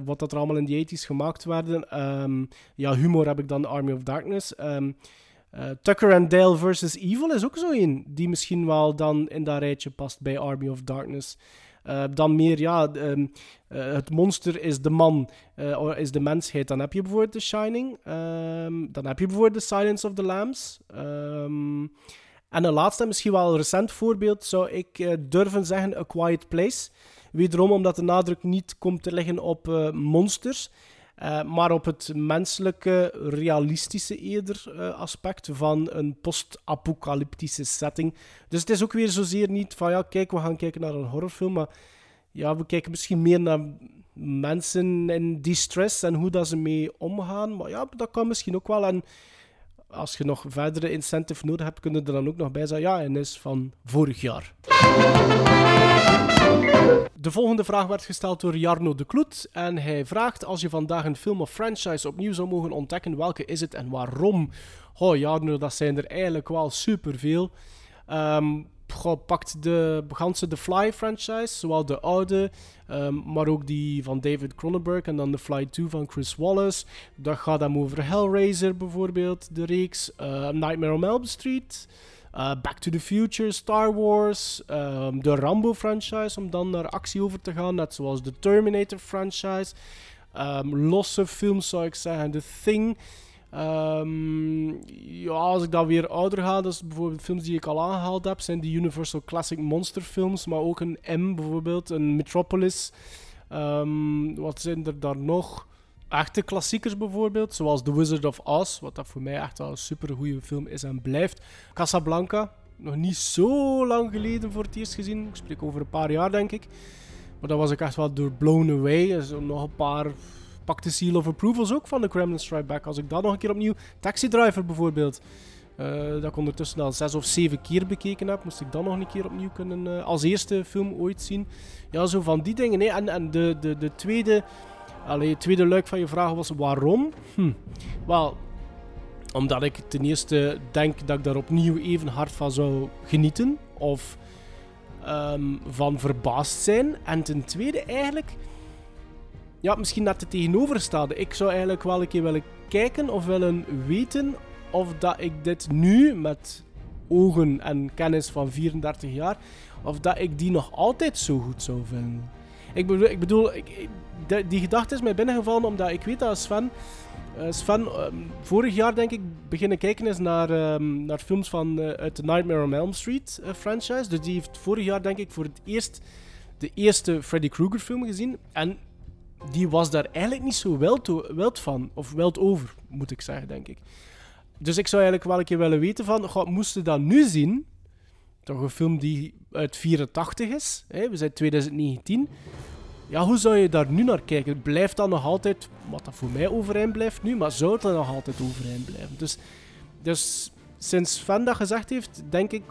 wat dat er allemaal in die 80s gemaakt werden. Um, ja, humor heb ik dan Army of Darkness. Uh, Tucker and Dale versus Evil is ook zo een die misschien wel dan in dat rijtje past bij Army of Darkness. Uh, dan meer, ja, um, uh, het monster is de man, of is de mensheid. Dan heb je bijvoorbeeld The Shining. Um, dan heb je bijvoorbeeld The Silence of the Lambs. Um, en een laatste, misschien wel een recent voorbeeld, zou ik durven zeggen A Quiet Place. Wederom omdat de nadruk niet komt te liggen op monsters, uh, maar op het menselijke, realistische eerder uh, aspect van een post-apocalyptische setting. Dus het is ook weer zozeer niet van ja, kijk, we gaan kijken naar een horrorfilm, maar ja, we kijken misschien meer naar mensen in distress en hoe dat ze mee omgaan. Maar ja, dat kan misschien ook wel. En als je nog verdere incentive nodig hebt, kunnen er dan ook nog bij zijn. Ja, en is van vorig jaar. De volgende vraag werd gesteld door Jarno de Kloet. En hij vraagt: Als je vandaag een film of franchise opnieuw zou mogen ontdekken, welke is het en waarom? Oh, Jarno, dat zijn er eigenlijk wel superveel. Um, pakt de ganse The Fly franchise, zowel de oude, um, maar ook die van David Cronenberg en dan The Fly 2 van Chris Wallace. Dat gaat dan over Hellraiser bijvoorbeeld, de reeks. Uh, Nightmare on Elm Street. Uh, Back to the Future, Star Wars, um, de Rambo franchise, om dan naar actie over te gaan, net zoals de Terminator franchise. Um, losse films zou ik zeggen, The Thing. Um, ja, als ik dan weer ouder ga, dus bijvoorbeeld films die ik al aangehaald heb, zijn die Universal Classic Monster films, maar ook een M bijvoorbeeld, een Metropolis. Wat zijn er daar nog? Echte klassiekers bijvoorbeeld, zoals The Wizard of Oz, wat dat voor mij echt wel een super goede film is en blijft. Casablanca, nog niet zo lang geleden voor het eerst gezien. Ik spreek over een paar jaar, denk ik. Maar daar was ik echt wel door blown away. Zijn nog een paar pak de seal of approvals ook van de Kremlin Strike Back. Als ik dat nog een keer opnieuw... Taxi Driver bijvoorbeeld. Uh, dat ik ondertussen al zes of zeven keer bekeken heb. Moest ik dan nog een keer opnieuw kunnen uh, als eerste film ooit zien. Ja, zo van die dingen. Nee. En, en de, de, de tweede, allee, tweede luik van je vraag was waarom? Hm. Wel, omdat ik ten eerste denk dat ik daar opnieuw even hard van zou genieten. Of um, van verbaasd zijn. En ten tweede eigenlijk... Ja, misschien net het tegenovergestelde. Ik zou eigenlijk wel een keer willen kijken of willen weten of dat ik dit nu met ogen en kennis van 34 jaar, of dat ik die nog altijd zo goed zou vinden. Ik bedoel, ik bedoel ik, die gedachte is mij binnengevallen omdat ik weet dat Sven, Sven um, vorig jaar denk ik beginnen kijken is naar, um, naar films van uh, uit de Nightmare on Elm Street uh, franchise. Dus die heeft vorig jaar denk ik voor het eerst de eerste Freddy Krueger film gezien. En die was daar eigenlijk niet zo wild, wild van, of wild over, moet ik zeggen, denk ik. Dus ik zou eigenlijk wel een keer willen weten van, God, moesten dat nu zien? Toch een film die uit 84 is, hè? we zijn 2019. Ja, hoe zou je daar nu naar kijken? Blijft dat nog altijd, wat dat voor mij overeind blijft nu, maar zou dat nog altijd overeind blijven? Dus, dus sinds Sven dat gezegd heeft, denk ik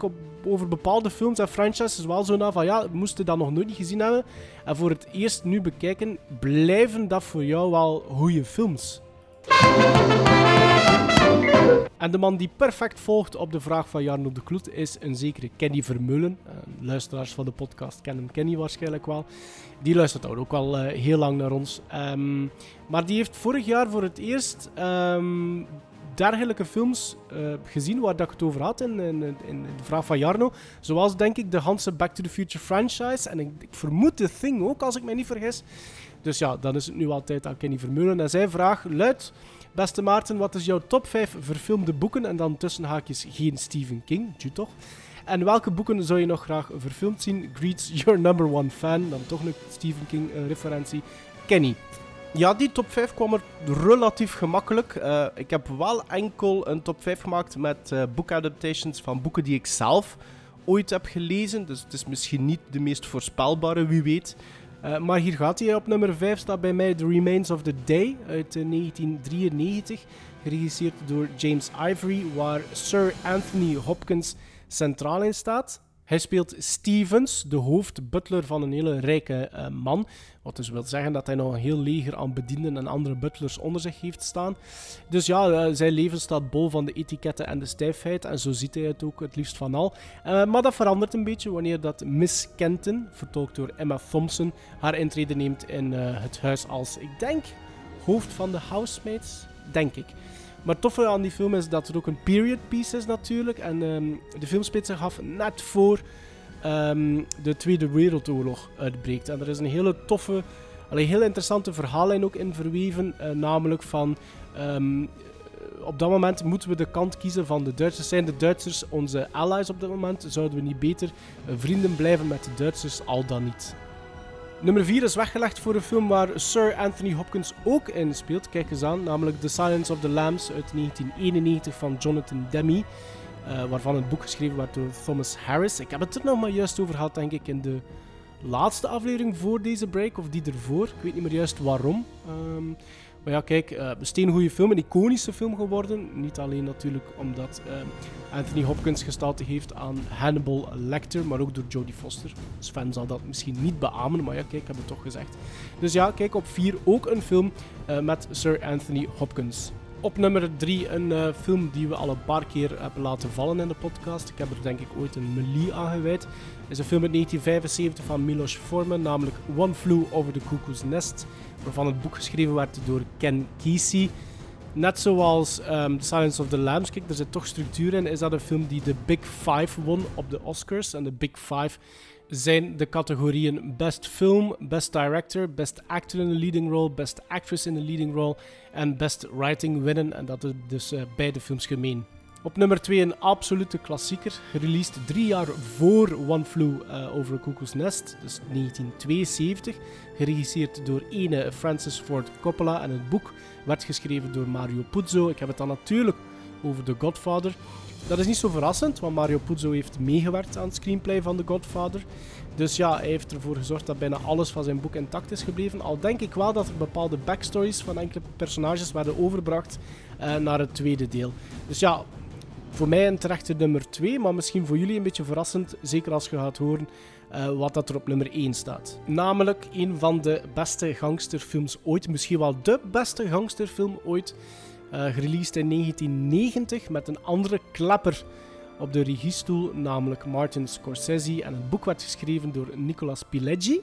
over bepaalde films en franchises wel zo na van ja, moesten dat nog nooit gezien hebben. En voor het eerst nu bekijken, blijven dat voor jou wel goede films? En de man die perfect volgt op de vraag van Jarno de Kloet is een zekere Kenny Vermeulen. Uh, luisteraars van de podcast kennen Kenny waarschijnlijk wel. Die luistert ook al uh, heel lang naar ons. Um, maar die heeft vorig jaar voor het eerst um, dergelijke films uh, gezien waar dat ik het over had in, in, in, de vraag van Jarno. Zoals denk ik de Hanse Back to the Future franchise. En ik, ik vermoed The Thing ook, als ik me niet vergis. Dus ja, dan is het nu altijd aan Kenny Vermeulen. En zijn vraag luidt... Beste Maarten, wat is jouw top 5 verfilmde boeken? En dan tussen haakjes geen Stephen King, ju toch? En welke boeken zou je nog graag verfilmd zien? Greets your number one fan. Dan toch een Stephen King uh, referentie. Kenny. Ja, die top 5 kwam er relatief gemakkelijk. Uh, ik heb wel enkel een top 5 gemaakt met uh, boekadaptations van boeken die ik zelf ooit heb gelezen. Dus het is misschien niet de meest voorspelbare, wie weet. Uh, maar hier gaat hij. Op nummer 5 staat bij mij The Remains of the Day uit 1993. Geregisseerd door James Ivory, waar Sir Anthony Hopkins centraal in staat. Hij speelt Stevens, de hoofdbutler van een hele rijke uh, man. Wat dus wil zeggen dat hij nog een heel leger aan bedienden en andere butlers onder zich heeft staan. Dus ja, uh, zijn leven staat bol van de etiketten en de stijfheid. En zo ziet hij het ook het liefst van al. Uh, maar dat verandert een beetje wanneer dat Miss Kenton, vertolkt door Emma Thompson, haar intrede neemt in het huis als, ik denk, hoofd van de housemates. Denk ik. Maar het toffe aan die film is dat het ook een period piece is natuurlijk. En um, de film speelt zich af net voor um, de Tweede Wereldoorlog uitbreekt. En er is een hele toffe, een heel interessante verhaallijn ook in verweven. Uh, namelijk van... Um, op dat moment moeten we de kant kiezen van de Duitsers. Zijn de Duitsers onze allies op dat moment? Zouden we niet beter vrienden blijven met de Duitsers, al dan niet? Nummer 4 is weggelegd voor een film waar Sir Anthony Hopkins ook in speelt. Kijk eens aan, namelijk The Silence of the Lambs uit 1991 van Jonathan Demme. Uh, waarvan het boek geschreven werd door Thomas Harris. Ik heb het er nog maar juist over gehad, denk ik, in de laatste aflevering voor deze break, of die ervoor. Ik weet niet meer juist waarom. Um, maar ja, kijk, uh, een steengoede film, een iconische film geworden. Niet alleen natuurlijk omdat uh, Anthony Hopkins gestalte heeft aan Hannibal Lecter, maar ook door Jodie Foster. Sven zal dat misschien niet beamen, maar ja, kijk, ik heb het toch gezegd. Dus ja, kijk, op 4 ook een film uh, met Sir Anthony Hopkins. Op nummer 3 een film die we al een paar keer hebben laten vallen in de podcast. Ik heb er denk ik ooit een melie aan gewijd. is een film uit 1975 van Milos Forman, namelijk One Flew Over the Cuckoo's Nest waarvan het boek geschreven werd door Ken Kesey. Net zoals um, Silence of the Lambs, kijk, er zit toch structuur in, is dat een film die de Big Five won op de Oscars. En de Big Five zijn de categorieën Best Film, Best Director, Best Actor in a Leading Role, Best Actress in a Leading Role en Best Writing winnen. En dat is dus uh, beide films gemeen. Op nummer 2 een absolute klassieker, gereleased drie jaar voor One Flew uh, Over a Cuckoo's Nest, dus 1972. Geregisseerd door ene Francis Ford Coppola en het boek werd geschreven door Mario Puzo. Ik heb het dan natuurlijk over The Godfather. Dat is niet zo verrassend, want Mario Puzo heeft meegewerkt aan het screenplay van The Godfather. Dus ja, hij heeft ervoor gezorgd dat bijna alles van zijn boek intact is gebleven. Al denk ik wel dat er bepaalde backstories van enkele personages werden overgebracht uh, naar het tweede deel. Dus ja, Voor mij een terechte nummer 2, maar misschien voor jullie een beetje verrassend, zeker als je gaat horen uh, wat dat er op nummer 1 staat. Namelijk een van de beste gangsterfilms ooit, misschien wel de beste gangsterfilm ooit, uh, gereleased in 1990 met een andere klapper op de regiestoel, namelijk Martin Scorsese. En het boek werd geschreven door Nicolas Pileggi.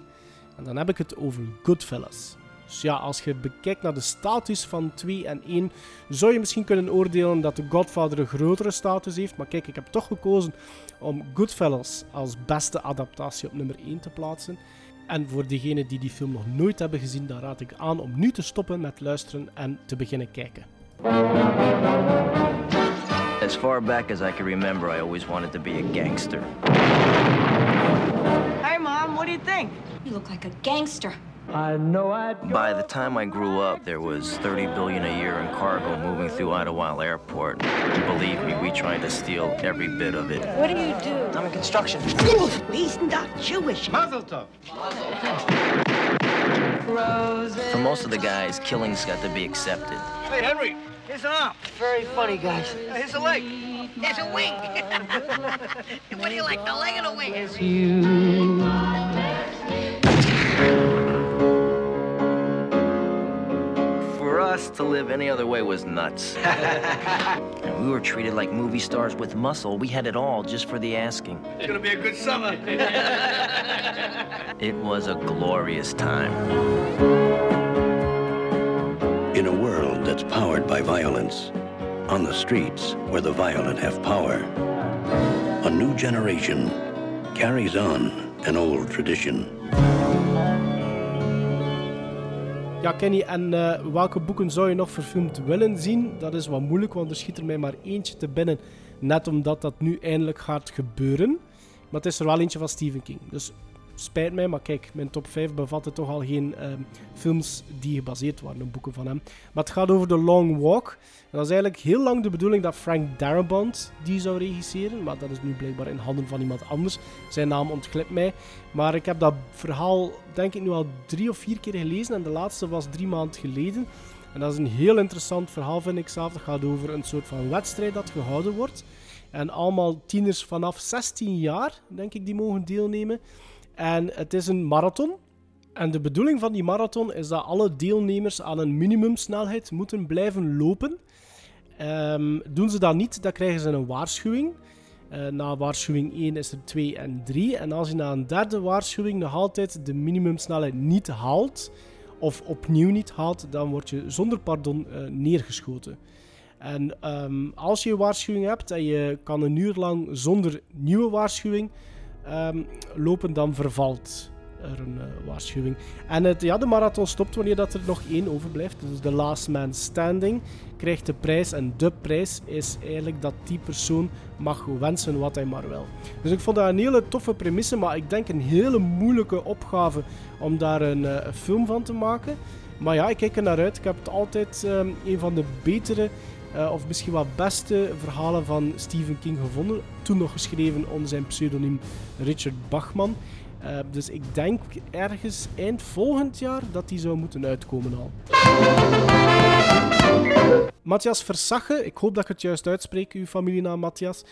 En dan heb ik het over Goodfellas. Dus ja, als je bekijkt naar de status van 2 en 1, zou je misschien kunnen oordelen dat The Godfather een grotere status heeft. Maar kijk, ik heb toch gekozen om Goodfellas als beste adaptatie op nummer 1 te plaatsen. En voor degenen die die film nog nooit hebben gezien, dan raad ik aan om nu te stoppen met luisteren en te beginnen kijken. As far back as I can remember, I always wanted to be a gangster. Hey, Mom, what do you think? You look like a gangster. I know I. By the time I grew up, there was 30 billion a year in cargo moving through Idlewild Airport. Believe me, we tried to steal every bit of it. What do you do? I'm in construction. He's not Jewish. Mazel tov. For most of the guys, killing's got to be accepted. Hey, Henry, here's an arm. Very funny, guys. Here's a leg. Here's a wing. what do you like, the leg or the wing? Us to live any other way was nuts. and we were treated like movie stars with muscle. We had it all just for the asking. It's gonna be a good summer. it was a glorious time. In a world that's powered by violence, on the streets where the violent have power, a new generation carries on an old tradition. Ja, Kenny, en uh, welke boeken zou je nog verfilmd willen zien? Dat is wat moeilijk, want er schiet er mij maar eentje te binnen. Net omdat dat nu eindelijk gaat gebeuren. Maar het is er wel eentje van Stephen King. Dus spijt mij, maar kijk, mijn top 5 bevatte toch al geen uh, films die gebaseerd waren op boeken van hem. Maar het gaat over The Long Walk. En dat is eigenlijk heel lang de bedoeling dat Frank Darabont die zou regisseren. Maar dat is nu blijkbaar in handen van iemand anders. Zijn naam ontglipt mij. Maar ik heb dat verhaal, denk ik, nu al drie of vier keer gelezen. En de laatste was drie maanden geleden. En dat is een heel interessant verhaal, vind ik zelf. Het gaat over een soort van wedstrijd dat gehouden wordt. En allemaal tieners vanaf 16 jaar, denk ik, die mogen deelnemen. En het is een marathon. En de bedoeling van die marathon is dat alle deelnemers aan een minimumsnelheid moeten blijven lopen. Um, doen ze dat niet, dan krijgen ze een waarschuwing. Uh, na waarschuwing 1 is er 2 en 3. En als je na een derde waarschuwing nog altijd de minimumsnelheid niet haalt, of opnieuw niet haalt, dan word je zonder pardon uh, neergeschoten. En um, als je een waarschuwing hebt en je kan een uur lang zonder nieuwe waarschuwing um, lopen, dan vervalt er een uh, waarschuwing. En het, ja, de marathon stopt wanneer dat er nog één overblijft. Dus de last man standing krijgt de prijs. En de prijs is eigenlijk dat die persoon mag wensen wat hij maar wil. Dus ik vond dat een hele toffe premisse, maar ik denk een hele moeilijke opgave om daar een uh, film van te maken. Maar ja, ik kijk er naar uit. Ik heb het altijd um, een van de betere uh, of misschien wel beste verhalen van Stephen King gevonden. Toen nog geschreven onder zijn pseudoniem Richard Bachman. Uh, dus ik denk ergens eind volgend jaar dat die zou moeten uitkomen al. Matthias Versagge, ik hoop dat ik het juist uitspreek, uw familienaam Matthias.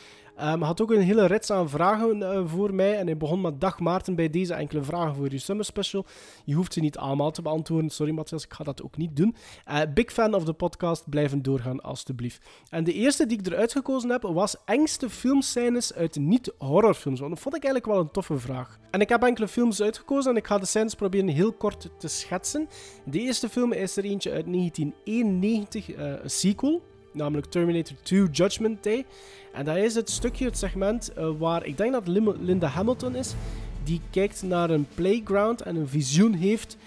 Um, had ook een hele rits aan vragen uh, voor mij. En hij begon met Dag Maarten bij deze enkele vragen voor je Summer Special. Je hoeft ze niet allemaal te beantwoorden. Sorry Matthias, ik ga dat ook niet doen. Uh, big fan of de podcast, blijven doorgaan alstublieft. En de eerste die ik eruit gekozen heb, was engste filmscènes uit niet-horrorfilms. Want dat vond ik eigenlijk wel een toffe vraag. En ik heb enkele films uitgekozen en ik ga de scènes proberen heel kort te schetsen. De eerste film is er eentje uit 1991, uh, een sequel namelijk Terminator 2 Judgment Day. En dat is het stukje, het segment, uh, waar ik denk dat Linda Hamilton is, die kijkt naar een playground en een visioen heeft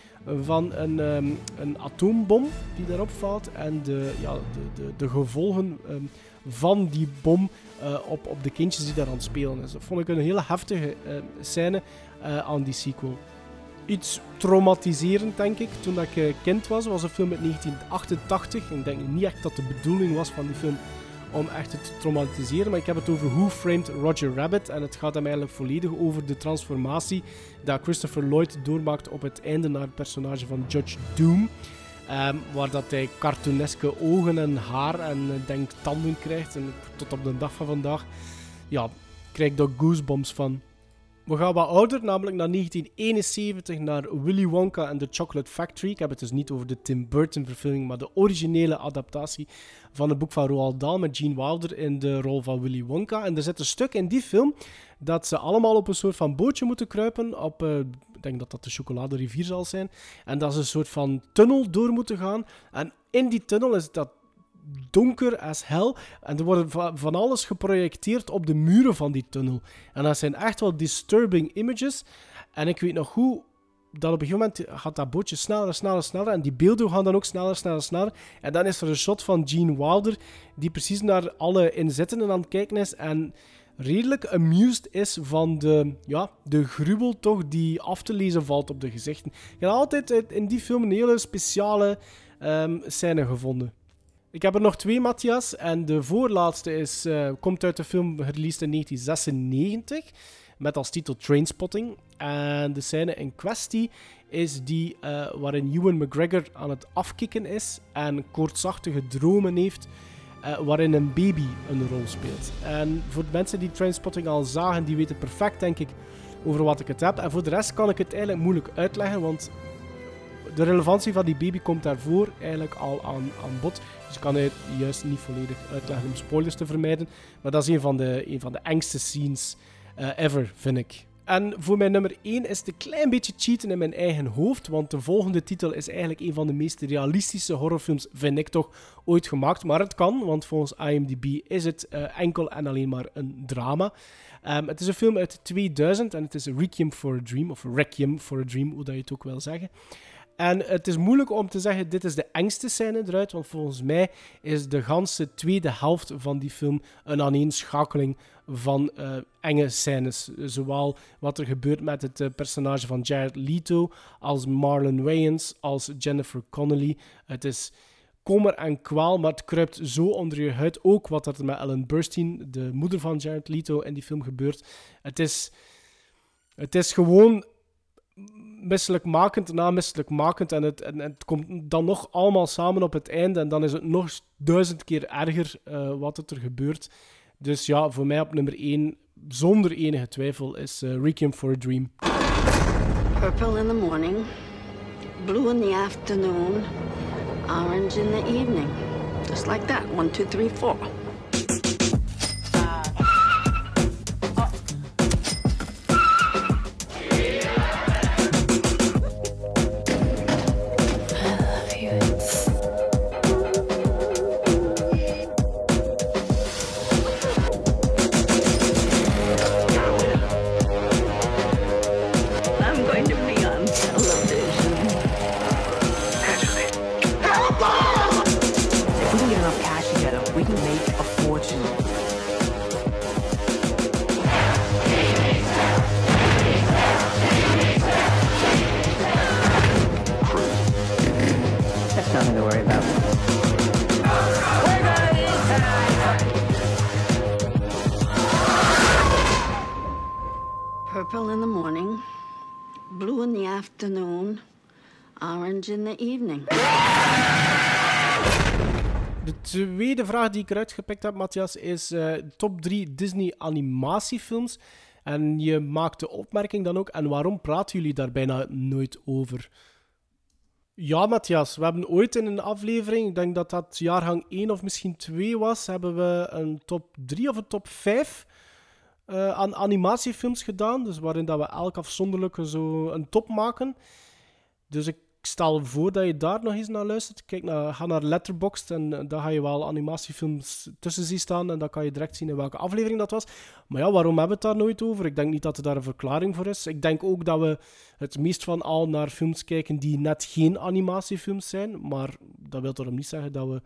van een, um, een atoombom die daarop valt en de, ja, de, de, de gevolgen um, van die bom uh, op, op de kindjes die daar aan het spelen is. Dat vond ik een hele heftige uh, scène aan die sequel iets traumatiserend, denk ik. Toen ik kind was, was een film uit 1988. Ik denk niet echt dat de bedoeling was van die film om echt te traumatiseren. Maar ik heb het over Who Framed Roger Rabbit. En het gaat hem eigenlijk volledig over de transformatie dat Christopher Lloyd doormaakt op het einde naar het personage van Judge Doom. Ehm, waar dat hij cartooneske ogen en haar en ik denk tanden krijgt. En tot op de dag van vandaag ja, krijg ik daar goosebumps van. We gaan wat ouder, namelijk naar 1971, naar Willy Wonka and the Chocolate Factory. Ik heb het dus niet over de Tim Burton verfilming, maar de originele adaptatie van het boek van Roald Dahl met Gene Wilder in de rol van Willy Wonka. En er zit een stuk in die film dat ze allemaal op een soort van bootje moeten kruipen. Op, uh, ik denk dat dat de chocoladerivier zal zijn. En dat ze een soort van tunnel door moeten gaan. En in die tunnel is dat donker als hel. En er wordt van alles geprojecteerd op de muren van die tunnel. En dat zijn echt wel disturbing images. En ik weet nog hoe dat op een gegeven moment gaat dat bootje sneller, sneller, sneller. En die beelden gaan dan ook sneller, sneller, sneller. En dan is er een shot van Gene Wilder, die precies naar alle inzittenden aan het kijken is. En redelijk amused is van de, ja, de gruwel toch die af te lezen valt op de gezichten. Je hebt altijd in die film een hele speciale um, scène gevonden. Ik heb er nog twee, Matthias. En de voorlaatste is, uh, komt uit de film released in 1996. Met als titel Trainspotting. En de scène in kwestie is die uh, waarin Ewan McGregor aan het afkicken is. En koortsachtige dromen heeft. Uh, waarin een baby een rol speelt. En voor de mensen die Trainspotting al zagen, die weten perfect, denk ik, over wat ik het heb. En voor de rest kan ik het eigenlijk moeilijk uitleggen, want de relevantie van die baby komt daarvoor eigenlijk al aan, aan bod. Dus ik kan het juist niet volledig uitleggen om spoilers te vermijden. Maar dat is een van de, een van de engste scenes uh, ever, vind ik. En voor mijn nummer 1 is het een klein beetje cheaten in mijn eigen hoofd, want de volgende titel is eigenlijk een van de meest realistische horrorfilms, vind ik toch, ooit gemaakt. Maar het kan, want volgens IMDb is het uh, enkel en alleen maar een drama. Um, het is een film uit 2000 en het is Requiem for a Dream, of Requiem for a Dream, hoe dat je het ook wil zeggen. En het is moeilijk om te zeggen, dit is de engste scène eruit, want volgens mij is de ganse tweede helft van die film een aaneenschakeling van uh, enge scènes. Zowel wat er gebeurt met het uh, personage van Jared Leto, als Marlon Wayans, als Jennifer Connelly. Het is kommer en kwaal, maar het kruipt zo onder je huid. Ook wat er met Ellen Burstyn, de moeder van Jared Leto, in die film gebeurt. Het is, het is gewoon misselijkmakend na misselijkmakend. En het, en, het komt dan nog allemaal samen op het einde. En dan is het nog duizend keer erger uh, wat er gebeurt. Dus ja, voor mij op nummer 1, zonder enige twijfel, is uh, for a Dream. Purple in the morning, blue in the afternoon, orange in the evening. Just like that. One, two, three, four. tweede vraag die ik eruit gepikt heb, Matthias, is uh, top 3 Disney animatiefilms. En je maakt de opmerking dan ook, en waarom praten jullie daar bijna nooit over? Ja, Matthias, we hebben ooit in een aflevering, ik denk dat dat jaargang 1 of misschien 2 was, hebben we een top 3 of een top 5 uh, eh, aan animatiefilms gedaan. Dus waarin dat we elk afzonderlijke zo een top maken. Dus ik stel voor dat je daar nog eens naar luistert. Kijk naar, ga naar Letterboxd en uh, daar ga je wel animatiefilms tussen zien staan. En dan kan je direct zien in welke aflevering dat was. Maar ja, waarom hebben we het daar nooit over? Ik denk niet dat er daar een verklaring voor is. Ik denk ook dat we het meest van al naar films kijken die net geen animatiefilms zijn. Maar dat wil toch niet zeggen dat we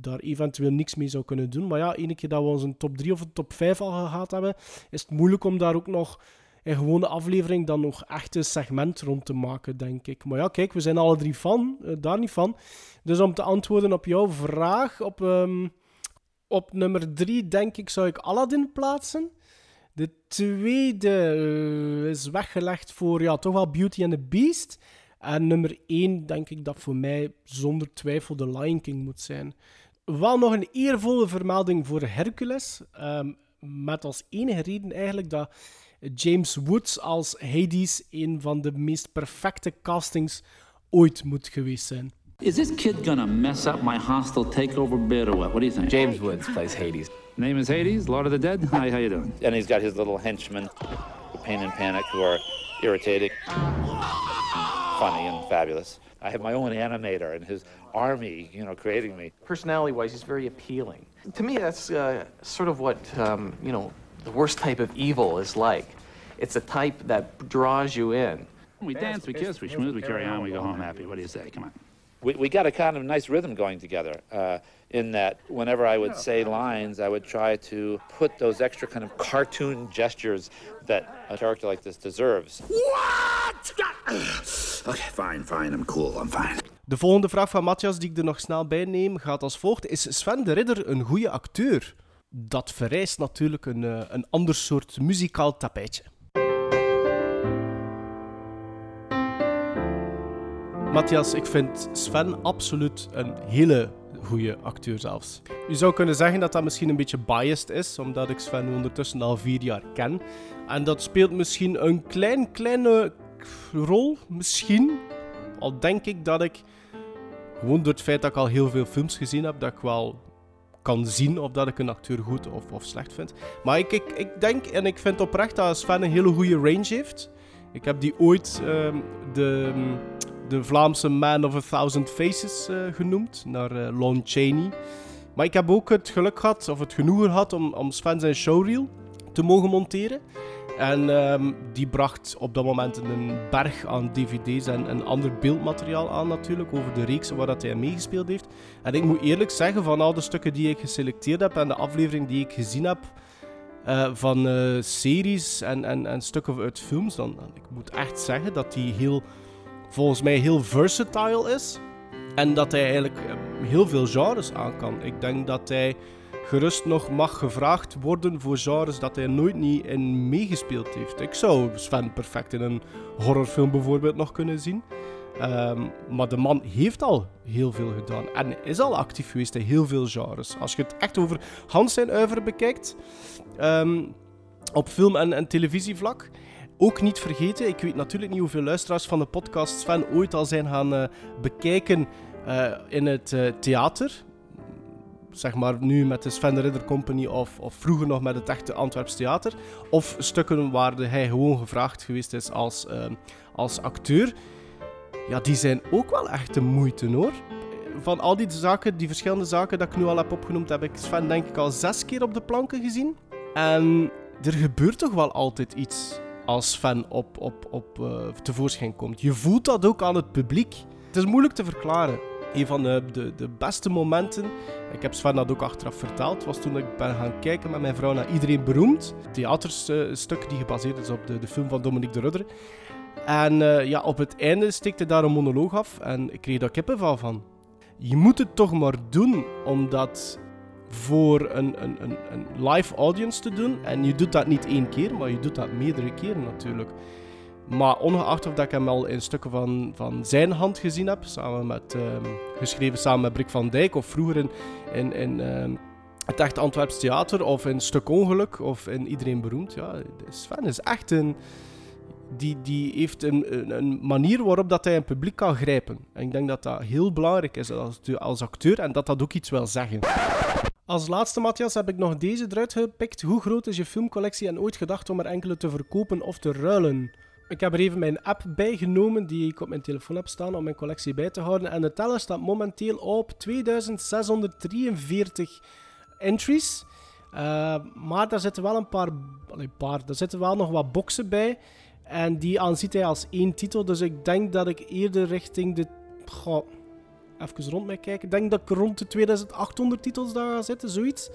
daar eventueel niks mee zou kunnen doen. Maar ja, ene keer dat we onze top 3 of top 5 al gehad hebben, is het moeilijk om daar ook nog een gewone aflevering dan nog echt een segment rond te maken, denk ik. Maar ja, kijk, we zijn alle drie van, uh, daar niet van. Dus om te antwoorden op jouw vraag, op, um, op nummer drie, denk ik, zou ik Aladdin plaatsen. De tweede uh, is weggelegd voor ja, toch wel Beauty and the Beast. En nummer 1 denk ik dat voor mij zonder twijfel de Lion King moet zijn. Wel nog een eervolle vermelding voor Hercules. Um, met als enige reden eigenlijk dat James Woods als Hades een van de meest perfecte castings ooit moet geweest zijn. Is this kid gonna mess up my hostile takeover bid or what? What do you think? James Woods plays Hades. Name is Hades, Lord of the Dead. Hi, how you doing? And he's got his little henchmen, Pain and Panic, who are irritating, funny, and fabulous. I have my own animator and his army, you know, creating me. Personality-wise, he's very appealing. To me, that's uh, sort of what, um, you know, the worst type of evil is like. It's a type that draws you in. We dance, we kiss, we schmooze, we carry on, we go home happy. What do you say? Come on. We, we got a kind of nice rhythm going together. Uh, in that, whenever I would say lines, I would try to put those extra kind of cartoon gestures that a character like this deserves. What? Okay, fine, fine. I'm cool. I'm fine. De volgende vraag van Matthias, die ik er nog snel bij neem, gaat als volgt. Is Sven de Ridder een goede acteur? Dat vereist natuurlijk een, uh, een ander soort muzikaal tapijtje. Matthias, ik vind Sven absoluut een hele goede acteur zelfs. Je zou kunnen zeggen dat dat misschien een beetje biased is, omdat ik Sven ondertussen al vier jaar ken. En dat speelt misschien een klein, kleine rol, misschien. Al denk ik dat ik, gewoon door het feit dat ik al heel veel films gezien heb, dat ik wel kan zien of dat ik een acteur goed of, of slecht vind. Maar ik, ik, ik denk en ik vind oprecht dat Sven een hele goede range heeft. Ik heb die ooit um, de de Vlaamse Man of a Thousand Faces uh, genoemd, naar uh, Lon Chaney. Maar ik heb ook het geluk gehad, of het genoegen gehad, om, om Sven zijn showreel te mogen monteren. En um, die bracht op dat moment een berg aan dvd's en, ander beeldmateriaal aan natuurlijk, over de reeks waar dat hij meegespeeld heeft. En ik moet eerlijk zeggen, van al de stukken die ik geselecteerd heb en de aflevering die ik gezien heb, uh, van series en, en, en stukken uit films, dan ik moet echt zeggen dat die heel volgens mij heel versatile is. En dat hij eigenlijk eh, heel veel genres aan kan. Ik denk dat hij gerust nog mag gevraagd worden voor genres dat hij nooit niet in meegespeeld heeft. Ik zou Sven perfect in een horrorfilm bijvoorbeeld nog kunnen zien. Um, maar de man heeft al heel veel gedaan en is al actief geweest in heel veel genres. Als je het echt over Hans zijn uiveren bekijkt, um, op film- en, en televisievlak, ook niet vergeten, ik weet natuurlijk niet hoeveel luisteraars van de podcast Sven ooit al zijn gaan uh, bekijken uh, in het uh, theater. Zeg maar nu met de Sven de Ridder Company of, of vroeger nog met het echte Antwerps Theater. Of stukken waar hij gewoon gevraagd geweest is als, als acteur. Ja, die zijn ook wel echt de moeite hoor. Van al die zaken, die verschillende zaken dat ik nu al heb opgenoemd, heb ik Sven denk ik al zes keer op de planken gezien. En er gebeurt toch wel altijd iets als fan op, op, op uh, tevoorschijn komt. Je voelt dat ook aan het publiek. Het is moeilijk te verklaren. Een van de, de, beste momenten, ik heb Sven dat ook achteraf verteld, was toen ik ben gaan kijken met mijn vrouw naar Iedereen Beroemd. Theaterstuk die gebaseerd is op de, de film van Dominique de Rudder. En uh, ja, op het einde stikte daar een monoloog af en ik kreeg daar kippenval van. Je moet het toch maar doen, omdat voor een, een, een, een live audience te doen. En je doet dat niet één keer, maar je doet dat meerdere keren natuurlijk. Maar ongeacht of dat ik hem al in stukken van, van zijn hand gezien heb, samen met, um, geschreven samen met Brik van Dijk, of vroeger in, in, um, het echt Antwerps Theater, of in Stuk Ongeluk, of in Iedereen Beroemd. Ja, Sven is echt een... Die, die heeft een, een, een, manier waarop dat hij een publiek kan grijpen. En ik denk dat dat heel belangrijk is als, als acteur en dat dat ook iets wil zeggen. Als laatste, Matthias, heb ik nog deze eruit gepikt. Hoe groot is je filmcollectie en ooit gedacht om er enkele te verkopen of te ruilen? Ik heb er even mijn app bij genomen die ik op mijn telefoon heb staan om mijn collectie bij te houden. En de teller staat momenteel op 2643 entries. Uh, maar daar zitten wel een paar, allee, paar, daar zitten wel nog wat boxen bij. En die aanziet hij als één titel. Dus ik denk dat ik eerder richting de... Goh, even rond mij kijken. Ik denk dat ik rond de 2800 titels daar ga zitten, zoiets.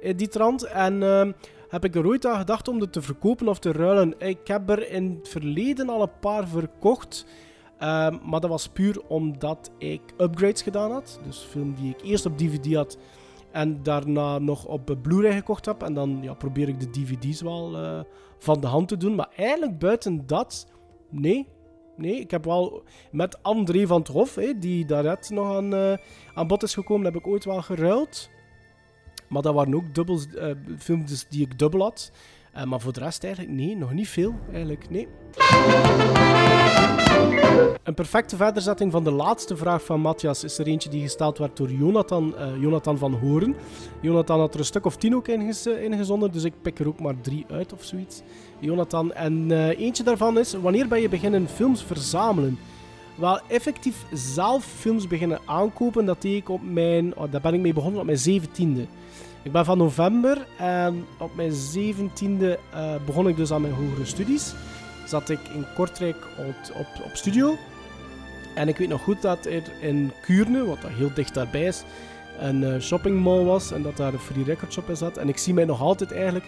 In die trant. En uh, heb ik er ooit aan gedacht om het te verkopen of te ruilen. Ik heb er in het verleden al een paar verkocht. Uh, maar dat was puur omdat ik upgrades gedaan had. Dus film die ik eerst op DVD had en daarna nog op Blu-ray gekocht heb. En dan ja, probeer ik de DVD's wel uh, van de hand te doen. Maar eigenlijk buiten dat, nee, nee. Ik heb wel met André van het Hof, hè, die daarnet nog aan, uh, aan bod is gekomen, heb ik ooit wel geruild. Maar dat waren ook dubbels, uh, films die ik dubbel had. Uh, maar voor de rest eigenlijk nee, nog niet veel. Eigenlijk, nee. Een perfecte verderzetting van de laatste vraag van Matthias is er eentje die gesteld werd door Jonathan, uh, Jonathan van Horen. Jonathan had er een stuk of tien ook ingezonden, dus ik pik er ook maar drie uit of zoiets. Jonathan, en uh, eentje daarvan is, wanneer ben je beginnen films verzamelen? Wel, effectief zelf films beginnen aankopen, dat deed ik op mijn, oh, ben ik mee begonnen op mijn zeventiende. Ik ben van november en op mijn zeventiende uh, begon ik dus aan mijn hogere studies. Zat ik in Kortrijk op, op, op studio. En ik weet nog goed dat er in Kuurne, wat heel dicht daarbij is, een uh, shoppingmall was en dat daar een free record shop in zat. En ik zie mij nog altijd eigenlijk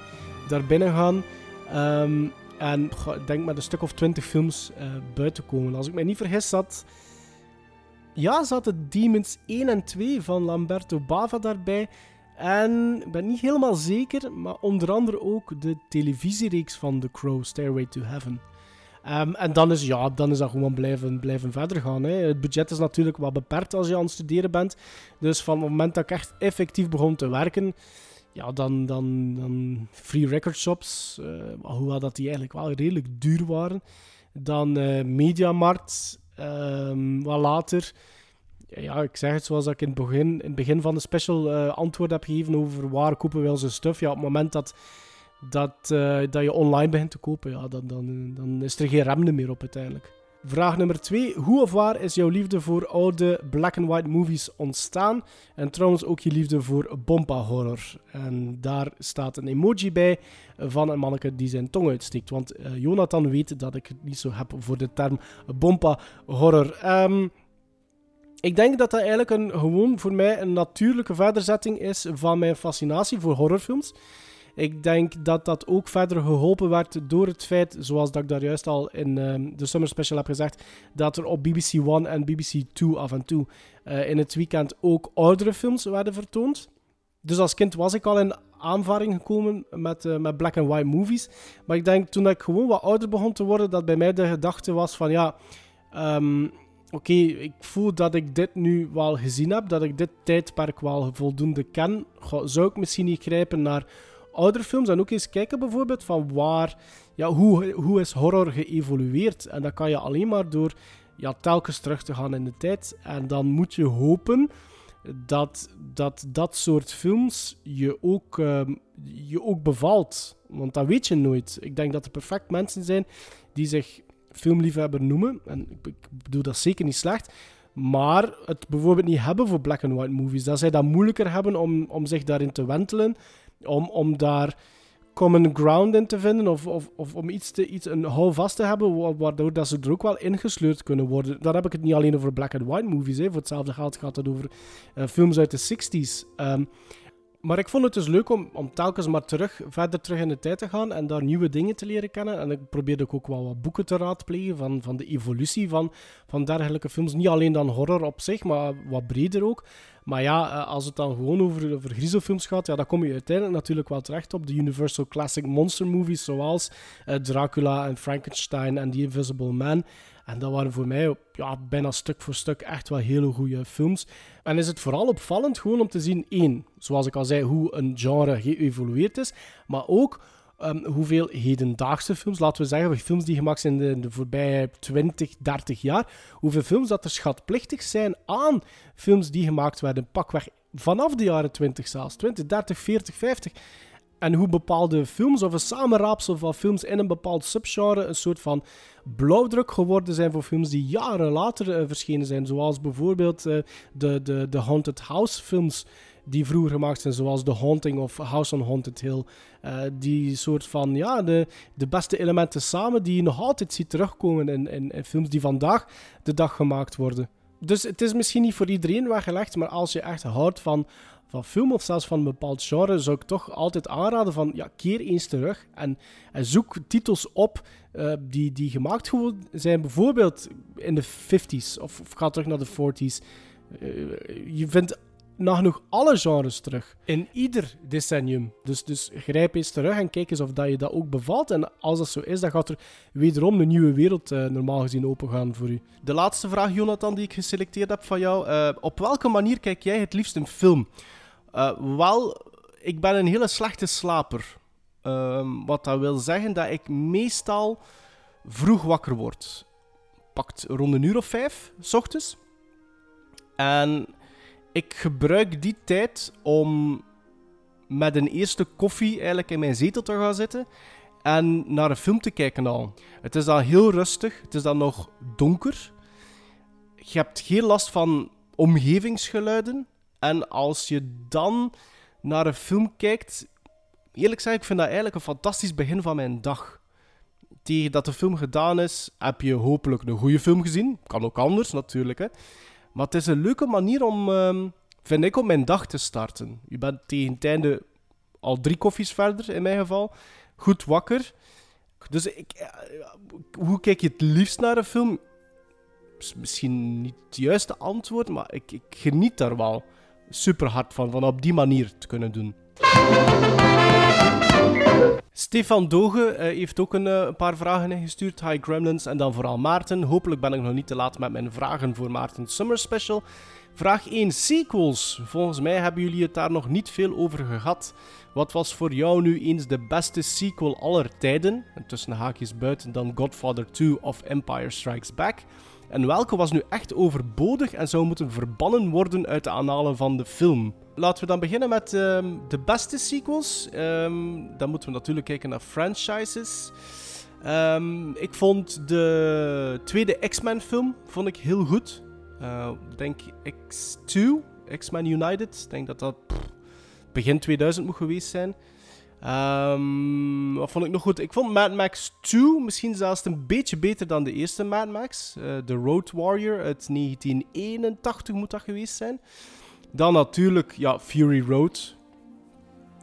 daar binnen gaan. Um, en denk met een stuk of twintig films uh, buiten komen. Als ik mij niet vergis, zat. Ja, zaten Demons 1 en 2 van Lamberto Bava daarbij. En ik ben niet helemaal zeker, maar onder andere ook de televisiereeks van The Crow, Stairway to Heaven. Um, en dan is, ja, dan is dat gewoon blijven, blijven verder gaan. Hè. Het budget is natuurlijk wat beperkt als je aan het studeren bent. Dus van het moment dat ik echt effectief begon te werken, ja, dan, dan, dan free record shops, uh, hoewel dat die eigenlijk wel redelijk duur waren. Dan uh, wat later ja, ik zeg het zoals ik in het begin, in het begin van de special uh, antwoord heb gegeven over waar kopen we onze stuff. Ja, op het moment dat, dat, uh, dat je online begint te kopen, ja, dan, dan, dan is er geen remde meer op uiteindelijk. Vraag nummer 2. Hoe of waar is jouw liefde voor oude black and white movies ontstaan? En trouwens ook je liefde voor bompa horror. En daar staat een emoji bij van een manneke die zijn tong uitsteekt. Want uh, Jonathan weet dat ik het niet zo heb voor de term bompa horror. Um, ik denk dat dat eigenlijk een, gewoon voor mij een natuurlijke verderzetting is van mijn fascinatie voor horrorfilms. Ik denk dat dat ook verder geholpen werd door het feit, zoals dat ik daar juist al in um, de Summer Special heb gezegd, dat er op BBC One en BBC Two af en toe uh, in het weekend ook oudere films werden vertoond. Dus als kind was ik al in aanvaring gekomen met, uh, met black and white movies. Maar ik denk toen ik gewoon wat ouder begon te worden, dat bij mij de gedachte was van ja, um, oké, ik voel dat ik dit nu wel gezien heb, dat ik dit tijdperk wel voldoende ken. zou ik misschien niet grijpen naar oudere films en ook eens kijken bijvoorbeeld van waar, ja, hoe, hoe is horror geëvolueerd? En dat kan je alleen maar door ja, telkens terug te gaan in de tijd. En dan moet je hopen dat dat, dat soort films je ook, uh, je ook bevalt. Want dat weet je nooit. Ik denk dat er perfect mensen zijn die zich filmliefhebber noemen. En ik, bedoel dat zeker niet slecht. Maar het bijvoorbeeld niet hebben voor black and white movies. Dat zij dat moeilijker hebben om, om zich daarin te wentelen. Om, om daar common ground in te vinden. Of, of, of om iets, te, iets een houvast te hebben. Waardoor dat ze er ook wel ingesleurd kunnen worden. Dan heb ik het niet alleen over black and white movies. Hè. Voor hetzelfde geld gaat het over uh, films uit de 60s. Um, maar ik vond het dus leuk om, om telkens maar terug, verder terug in de tijd te gaan en daar nieuwe dingen te leren kennen. En ik probeerde ook wel wat boeken te raadplegen van, van de evolutie van, van dergelijke films. Niet alleen dan horror op zich, maar wat breder ook. Maar ja, eh, als het dan gewoon over, over griezelfilms gaat, ja, dan kom je uiteindelijk natuurlijk wel terecht op de Universal Classic Monster Movies, zoals uh, Dracula en Frankenstein en The Invisible Man. En dat waren voor mij ja, bijna stuk voor stuk echt wel hele goede films. En is het vooral opvallend gewoon om te zien, één, zoals ik al zei, hoe een genre geëvolueerd is, maar ook um, hoeveel hedendaagse films, laten we zeggen, films die gemaakt zijn in de, de voorbije 20, 30 jaar, hoeveel films dat er schatplichtig zijn aan films die gemaakt werden, pakweg vanaf de jaren 20 zelfs, 20, 30, 40, 50. En hoe bepaalde films of een samenraapsel van films in een bepaald subgenre een soort van blauwdruk geworden zijn voor films die jaren later uh, verschenen zijn. Zoals bijvoorbeeld uh, de, de, de Haunted House films die vroeger gemaakt zijn, zoals The Haunting of House on Haunted Hill. Uh, die soort van, ja, de, de beste elementen samen die je nog altijd ziet terugkomen in, in, in films die vandaag de dag gemaakt worden. Dus het is misschien niet voor iedereen weggelegd, maar als je echt houdt van van film of zelfs van een bepaald genre, zou ik toch altijd aanraden van ja, keer eens terug en, en zoek titels op uh, die, die gemaakt zijn, bijvoorbeeld in de 50s of, of ga terug naar de 40s. Uh, je vindt nagenoeg alle genres terug. In ieder decennium. Dus, dus grijp eens terug en kijk eens of dat je dat ook bevalt. En als dat zo is, dan gaat er wederom een nieuwe wereld uh, normaal gezien opengaan voor u. De laatste vraag, Jonathan, die ik geselecteerd heb van jou. Uh, op welke manier kijk jij het liefst een film? Uh, wel, ik ben een hele slechte slaper. Um, wat dat wil zeggen dat ik meestal vroeg wakker word. Pakt rond een uur of vijf, s ochtends. En ik gebruik die tijd om met een eerste koffie eigenlijk in mijn zetel te gaan zitten en naar een film te kijken al. Het is dan heel rustig, het is dan nog donker. Je hebt geen last van omgevingsgeluiden. En als je dan naar een film kijkt, eerlijk gezegd, ik vind dat eigenlijk een fantastisch begin van mijn dag. Tegen dat de film gedaan is, heb je hopelijk een goede film gezien. Kan ook anders natuurlijk. Hè. Maar het is een leuke manier om, uh, vind ik, om mijn dag te starten. Je bent tegen het einde al drie koffies verder, in mijn geval. Goed wakker. Dus ik, eh, hoe kijk je het liefst naar een film? Misschien niet het juiste antwoord, maar ik, ik geniet daar wel super hard van, van op die manier te kunnen doen. Stefan Doge uh, heeft ook een, uh, een, paar vragen ingestuurd. Hi Gremlins en dan vooral Maarten. Hopelijk ben ik nog niet te laat met mijn vragen voor Maarten Summer Special. Vraag 1. Sequels. Volgens mij hebben jullie het daar nog niet veel over gehad. Wat was voor jou nu eens de beste sequel aller tijden? En tussen haakjes buiten dan Godfather 2 of Empire Strikes Back. En welke was nu echt overbodig en zou moeten verbannen worden uit de analen van de film? Laten we dan beginnen met um, de beste sequels. Um, dan moeten we natuurlijk kijken naar franchises. Um, ik vond de tweede X-Men film vond ik heel goed. Uh, denk X2, X-Men United. Ik denk dat dat begin 2000 moet geweest zijn. Um, wat vond ik nog goed? Ik vond Mad Max 2 misschien zelfs een beetje beter dan de eerste Mad Max. The Road Warrior uit 1981 moet dat geweest zijn. Dan natuurlijk, ja, Fury Road.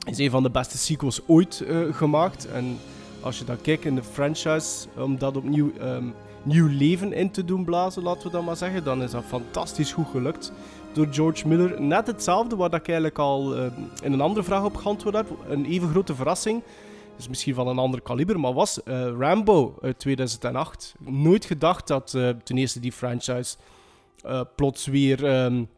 Is een van de beste sequels ooit uh, gemaakt. En als je dan kijkt in de franchise, om dat opnieuw um, nieuw leven in te doen blazen, laten we dat maar zeggen, dan is dat fantastisch goed gelukt door George Miller. Net hetzelfde waar ik eigenlijk al uh, in een andere vraag op geantwoord heb. Een even grote verrassing. Is misschien van een ander kaliber, maar was uh, Rambo uit 2008. Nooit gedacht dat uh, ten eerste die franchise plots weer um,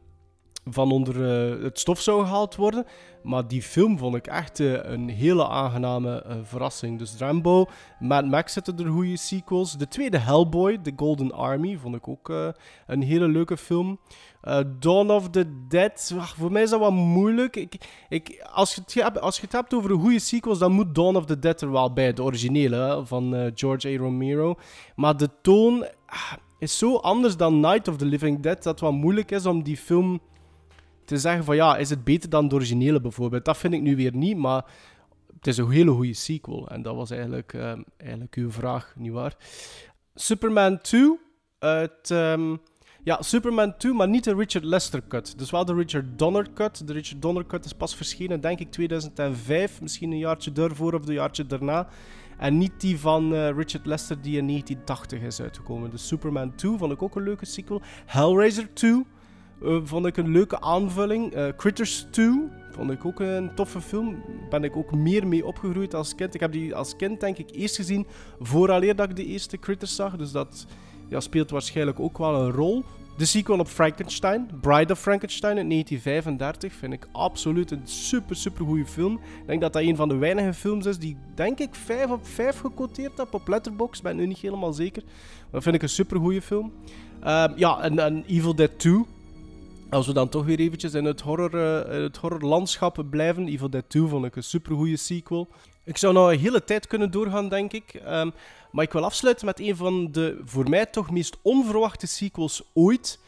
van onder het stof zou gehaald worden. Maar die film vond ik echt een hele aangename verrassing. Dus Rambo, Mad Max zitten er goede sequels. De tweede Hellboy, The Golden Army, vond ik ook een hele leuke film. Uh, Dawn of the Dead, voor mij is dat wat moeilijk. Ik, ik, als, je het hebt, als je het hebt over goede sequels, dan moet Dawn of the Dead er wel bij. De originele van uh, George A. Romero. Maar de toon ah, is zo anders dan Night of the Living Dead dat het wat moeilijk is om die film te zeggen van ja, is het beter dan de originele bijvoorbeeld. Dat vind ik nu weer niet, maar het is een hele goede sequel. En dat was eigenlijk, um, eigenlijk uw vraag, nietwaar? Superman 2 uit... Um, ja, Superman 2, maar niet de Richard Lester cut. Dus wel de Richard Donner cut. De Richard Donner cut is pas verschenen, denk ik, 2005. Misschien een jaartje daarvoor of een jaartje daarna. En niet die van uh, Richard Lester die in 1980 is uitgekomen. Dus Superman 2 vond ik ook een leuke sequel. Hellraiser 2 uh, vond ik een leuke aanvulling. Uh, Critters 2 vond ik ook een toffe film. Ben ik ook meer mee opgegroeid als kind. Ik heb die als kind denk ik eerst gezien vooraleer dat ik de eerste Critters zag. Dus dat ja, speelt waarschijnlijk ook wel een rol. De sequel op Frankenstein, Bride of Frankenstein in 1935, vind ik absoluut een super, super goede film. Ik denk dat dat een van de weinige films is die, denk ik, 5 op 5 gequoteerd heb op Letterboxd. Ben nu niet helemaal zeker. Maar dat vind ik een super goede film. Uh, ja, en, en, Evil Dead 2. Als we dan toch weer eventjes in het, horror, het horrorlandschap blijven. Evil Dead 2 vond ik een super goede sequel. Ik zou nou een hele tijd kunnen doorgaan, denk ik. Um, maar ik wil afsluiten met een van de voor mij toch meest onverwachte sequels ooit.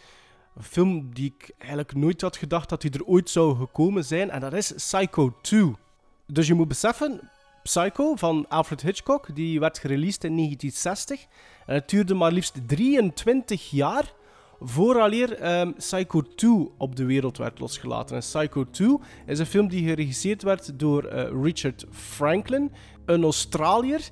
Een film die ik eigenlijk nooit had gedacht dat hij er ooit zou gekomen zijn. En dat is Psycho 2. Dus je moet beseffen, Psycho van Alfred Hitchcock, die werd gereleased in 1960. En het duurde maar liefst 23 jaar vooraleer um, Psycho 2 op de wereld werd losgelaten. En Psycho 2 is een film die geregisseerd werd door uh, Richard Franklin, een Australiër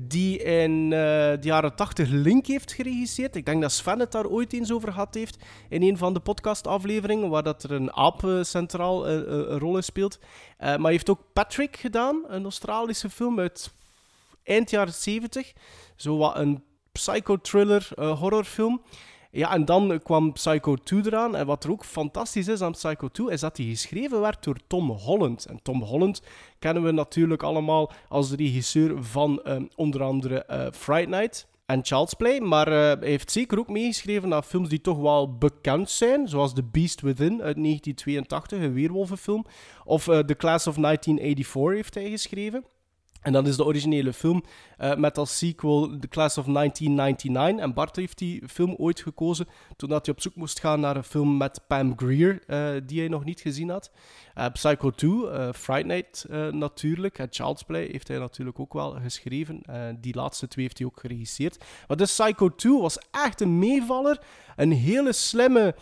die in uh, de jaren 80 Link heeft geregisseerd. Ik denk dat Sven het daar ooit eens over gehad heeft in een van de podcastafleveringen, waar dat er een aap uh, centraal een rol in speelt. maar hij heeft ook Patrick gedaan, een Australische film uit eind jaren 70. Zo wat een psycho-thriller horrorfilm. Ja, en dan kwam Psycho 2 eraan. En wat er ook fantastisch is aan Psycho 2, is dat hij geschreven werd door Tom Holland. En Tom Holland kennen we natuurlijk allemaal als de regisseur van um, onder andere uh, Fright Night en Child's Play. Maar uh, hij heeft zeker ook meegeschreven aan films die toch wel bekend zijn. Zoals The Beast Within uit 1982, een weerwolvenfilm. Of uh, The Class of 1984 heeft hij geschreven. En dat is de originele film uh, met als sequel The Class of 1999. En Bart heeft die film ooit gekozen toen hij op zoek moest gaan naar een film met Pam Grier, uh, die hij nog niet gezien had. Uh, Psycho 2, Fright Night natuurlijk. En Child's Play heeft hij natuurlijk ook wel geschreven. die laatste twee heeft hij ook geregisseerd. Maar dus Psycho 2 was echt een meevaller. Een hele slimme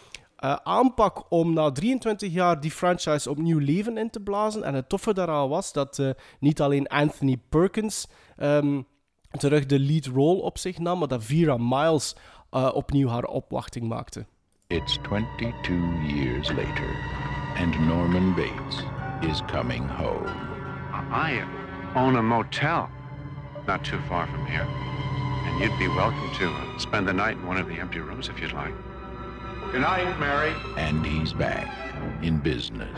uh, aanpak om na 23 jaar die franchise opnieuw leven in te blazen. En het toffe daaraan was dat uh, niet alleen Anthony Perkins um, terug de lead role op zich nam, maar dat Vera Miles uh, opnieuw haar opwachting maakte. It's 22 years later, and Norman Bates is coming home. I own a motel not too far from here. And you'd be welcome to spend the night in one of the empty rooms if you'd like. Good night, Mary. And he's back in business.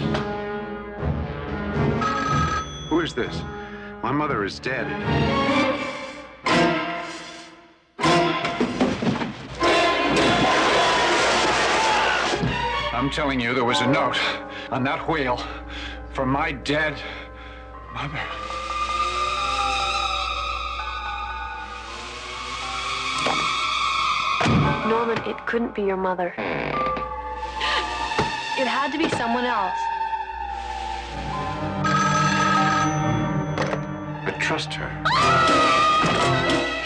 Who is this? My mother is dead. I'm telling you, there was a note on that wheel from my dead mother. Norman, it couldn't be your mother. It had to be someone else. But trust her.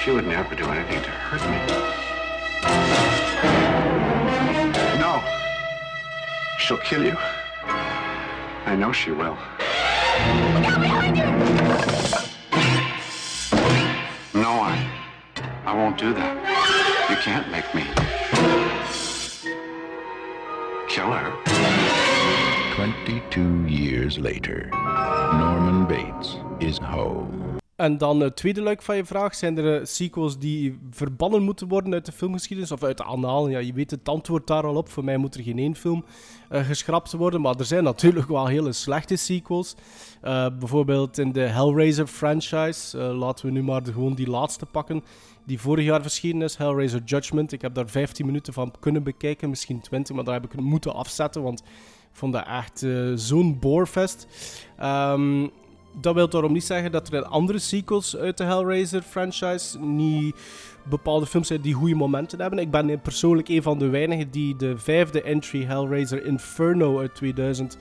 She would never do anything to hurt me. No. She'll kill you. I know she will. No, I. I won't do that. You can't make me. Kill her. 22 years later, Norman Bates is home. En dan het tweede luik van je vraag. Zijn er sequels die verbannen moeten worden uit de filmgeschiedenis? Of uit de anaal? Ja, je weet het antwoord daar al op. Voor mij moet er geen één film uh, geschrapt worden. Maar er zijn natuurlijk wel hele slechte sequels. Uh, bijvoorbeeld in de Hellraiser franchise. Uh, laten we nu maar de, gewoon die laatste pakken die vorig jaar verschenen is, Hellraiser Judgment. Ik heb daar 15 minuten van kunnen bekijken, misschien 20, maar daar heb ik moeten afzetten, want ik vond dat echt uh, zo'n boorfest. Um, dat wil daarom niet zeggen dat er in andere sequels uit de Hellraiser franchise niet bepaalde films zijn die goede momenten hebben. Ik ben persoonlijk een van de weinigen die de vijfde entry Hellraiser Inferno uit 2000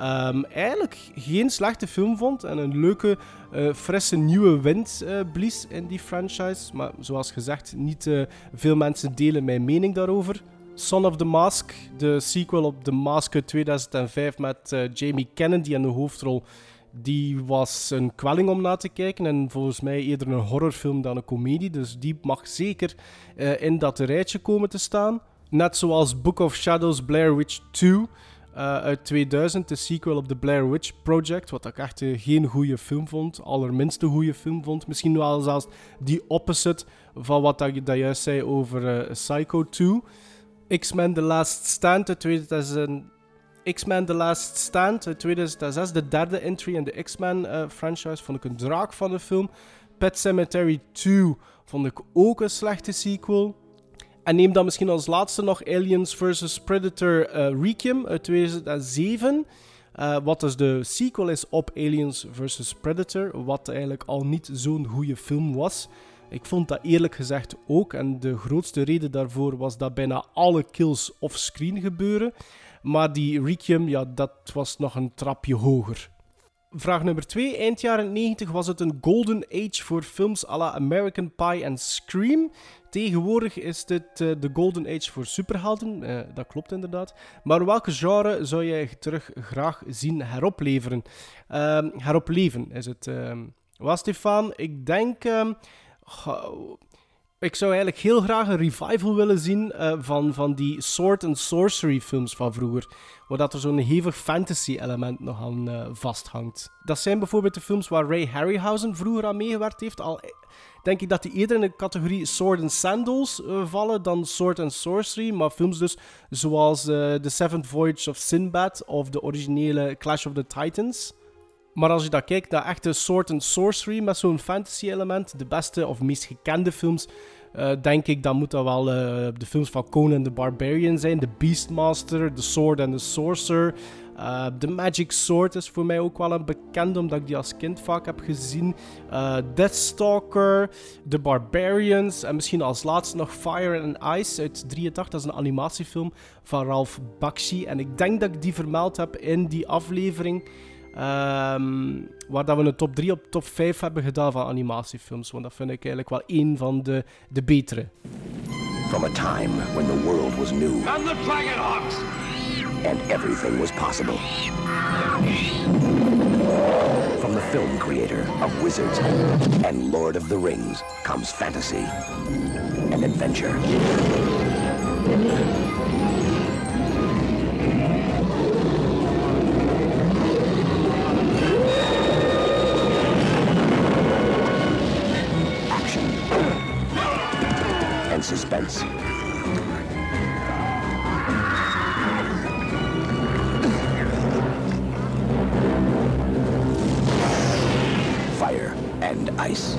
Um, eigenlijk geen slechte film vond en een leuke, uh, frisse nieuwe wind uh, blies in die franchise. Maar zoals gezegd, niet uh, veel mensen delen mijn mening daarover. Son of the Mask, de sequel op The Mask uit 2005 met Jamie Kennedy in de hoofdrol, die was een kwelling om na te kijken en volgens mij eerder een horrorfilm dan een komedie. Dus die mag zeker in dat rijtje komen te staan. Net zoals Book of Shadows Blair Witch 2. Uh, uit 2000, de sequel op The Blair Witch Project. Wat ik echt geen goede film vond. Allerminste goede film vond. Misschien wel zelfs die opposite van wat je dat juist zei over uh, Psycho 2. X-Men The Last Stand uit 2000. X-Men The Last Stand uit 2006, de derde entry in de X-Men franchise, vond ik een draak van de film. Pet Cemetery 2 vond ik ook een slechte sequel. En neem dan misschien als laatste nog Aliens vs. Predator uh, Requiem uit 2007. Uh, wat dus de sequel is op Aliens vs. Predator. Wat eigenlijk al niet zo'n goede film was. Ik vond dat eerlijk gezegd ook. En de grootste reden daarvoor was dat bijna alle kills off-screen gebeuren. Maar die Requiem, ja, dat was nog een trapje hoger. Vraag nummer 2. Eind jaren 90 was het een golden age voor films à la American Pie en Scream. Tegenwoordig is dit uh, de golden age voor superhelden. Uh, dat klopt inderdaad. Maar welke genre zou jij terug graag zien heropleveren? Uh, heropleven is het. Uh, Stefan? Ik denk... Ehm, ik zou eigenlijk heel graag een revival willen zien uh, van, van die sword and sorcery films van vroeger. Waar dat er zo'n hevig fantasy element nog aan uh, vasthangt. Dat zijn bijvoorbeeld de films waar Ray Harryhausen vroeger aan meegewerkt heeft. Al denk ik dat die eerder in de categorie sword and sandals vallen dan sword and sorcery. Maar films dus zoals The Seventh Voyage of Sinbad of de originele Clash of the Titans. Maar als je dat kijkt naar echte sword and sorcery met zo'n fantasy element, de beste of meest gekende films, uh, denk ik, dan moet dat wel uh, de films van Conan the Barbarian zijn. The Beastmaster, The Sword and the Sorcerer. Uh, the Magic Sword is voor mij ook wel een bekende, omdat ik die als kind vaak heb gezien. Deathstalker, The Barbarians en misschien als laatste nog Fire and Ice uit 83. Dat is een animatiefilm van Ralph Bakshi. En ik denk dat ik die vermeld heb in die aflevering. Um, waar dat we een top 3 op top 5 hebben gedaan van animatiefilms. Want dat vind ik eigenlijk wel één van de, de betere. From a time when the world was new. And the Dragon Hawks! And everything was possible. From the film creator of Wizards and Lord of the Rings comes fantasy and adventure. Fire and ice.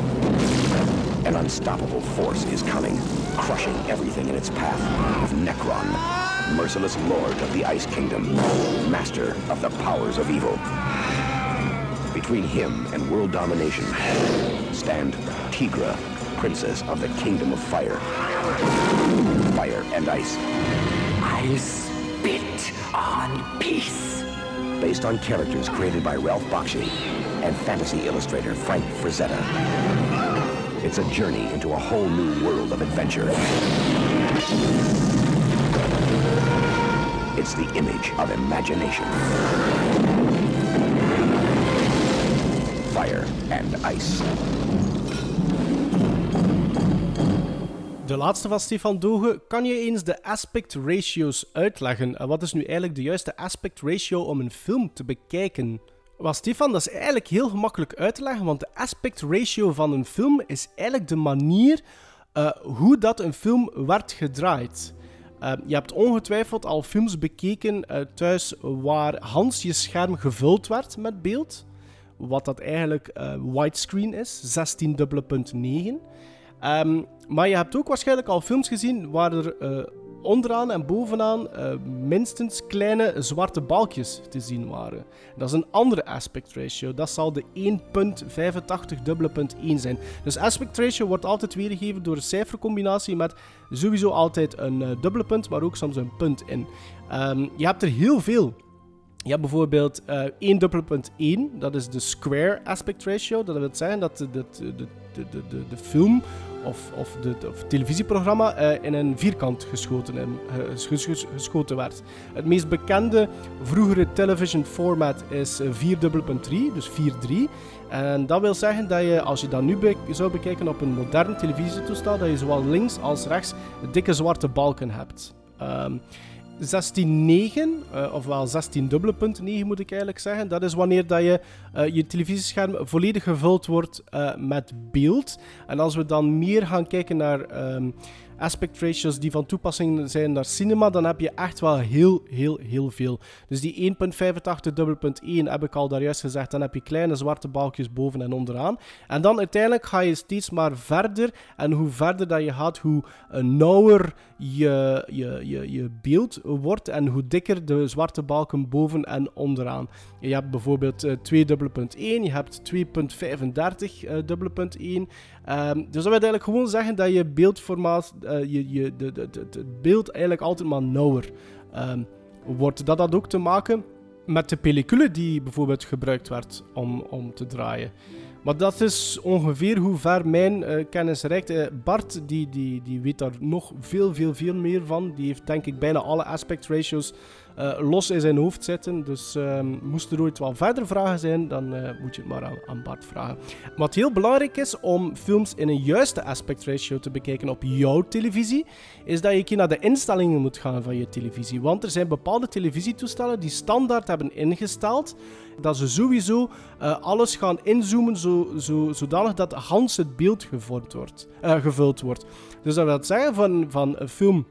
An unstoppable force is coming, crushing everything in its path. Necron, merciless lord of the Ice Kingdom, master of the powers of evil. Between him and world domination stand Tigra, princess of the Kingdom of Fire. Fire and ice. I'll spit on peace. Based on characters created by Ralph Bakshi and fantasy illustrator Frank Frazetta. It's a journey into a whole new world of adventure. It's the image of imagination. Fire and ice. De laatste van Stefan Doge. Kan je eens de aspect ratios uitleggen? En wat is nu eigenlijk de juiste aspect ratio om een film te bekijken? Wel, Stefan, dat is eigenlijk heel gemakkelijk uit te leggen, want de aspect ratio van een film is eigenlijk de manier uh, hoe dat een film werd gedraaid. Uh, je hebt ongetwijfeld al films bekeken uh, thuis waar Hans je scherm gevuld werd met beeld. Wat dat eigenlijk widescreen is, 16.9. Um, maar je hebt ook waarschijnlijk al films gezien waar er uh, onderaan en bovenaan uh, minstens kleine zwarte balkjes te zien waren. Dat is een andere aspect ratio. Dat zal de 1.85 dubbele punt 1 zijn. Dus aspect ratio wordt altijd weergegeven door een cijfercombinatie met sowieso altijd een uh, dubbele punt, maar ook soms een punt in. Um, je hebt er heel veel. Je hebt bijvoorbeeld uh, 1.1, dat is de square aspect ratio. Dat wil zeggen dat de, de, de, de, de film of, of, of televisieprogramma uh, in een vierkant geschoten, uh, geschoten werd. Het meest bekende vroegere television format is 4.3, dus 4.3. En dat wil zeggen dat je, als je dat nu zou bekijken op een modern televisietoestel, dat je zowel links als rechts dikke zwarte balken hebt. Um, 16.9, uh, ofwel 16 dubbele punt 9 moet ik eigenlijk zeggen. Dat is wanneer dat je, uh, je televisiescherm volledig gevuld wordt uh, met beeld. En als we dan meer gaan kijken naar um, aspect ratios die van toepassing zijn naar cinema, dan heb je echt wel heel, heel, heel veel. Dus die 1.85 dubbele punt 1 heb ik al daar juist gezegd. Dan heb je kleine zwarte balkjes boven en onderaan. En dan uiteindelijk ga je steeds maar verder. En hoe verder dat je gaat, hoe nauwer je, je, je, je beeld wordt en hoe dikker de zwarte balken boven en onderaan. Je hebt bijvoorbeeld uh, 2 dubbele punt 1, je hebt 2.35 uh, dubbele punt 1. Um, dus dat wil eigenlijk gewoon zeggen dat je beeldformaat, uh, je, je, de, de, het beeld eigenlijk altijd maar nauwer um, wordt. Dat had ook te maken met de pellicule die bijvoorbeeld gebruikt werd om, om te draaien. Maar dat is ongeveer hoe ver mijn uh, kennis reikt. Uh, Bart die, die, die weet daar nog veel, veel, veel meer van. Die heeft denk ik bijna alle aspect ratios eh, los in zijn hoofd zitten. Dus ehm, moest er ooit wel verder vragen zijn, dan eh, moet je het maar aan, aan Bart vragen. Wat heel belangrijk is om films in een juiste aspect ratio te bekijken op jouw televisie, is dat je een naar de instellingen moet gaan van je televisie. Want er zijn bepaalde televisietoestellen die standaard hebben ingesteld dat ze sowieso uh, alles gaan inzoomen zo, zo, zodanig dat Hans het beeld gevormd wordt, gevuld wordt. Dus dat wil zeggen van, van een film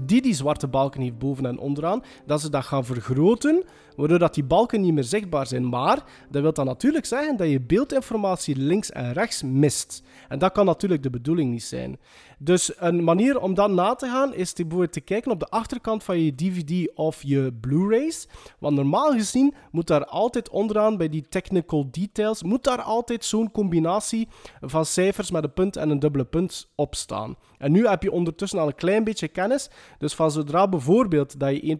die die zwarte balken heeft boven en onderaan, dat ze dat gaan vergroten, waardoor dat die balken niet meer zichtbaar zijn. Maar dat wil dan natuurlijk zeggen dat je beeldinformatie links en rechts mist. En dat kan natuurlijk de bedoeling niet zijn. Dus een manier om dat na te gaan is te, bijvoorbeeld te kijken op de achterkant van je DVD of je Blu-rays. Want normaal gezien moet daar altijd onderaan bij die technical details, moet daar altijd zo'n combinatie van cijfers met een punt en een dubbele punt op staan. En nu heb je ondertussen al een klein beetje kennis. Dus van zodra bijvoorbeeld dat je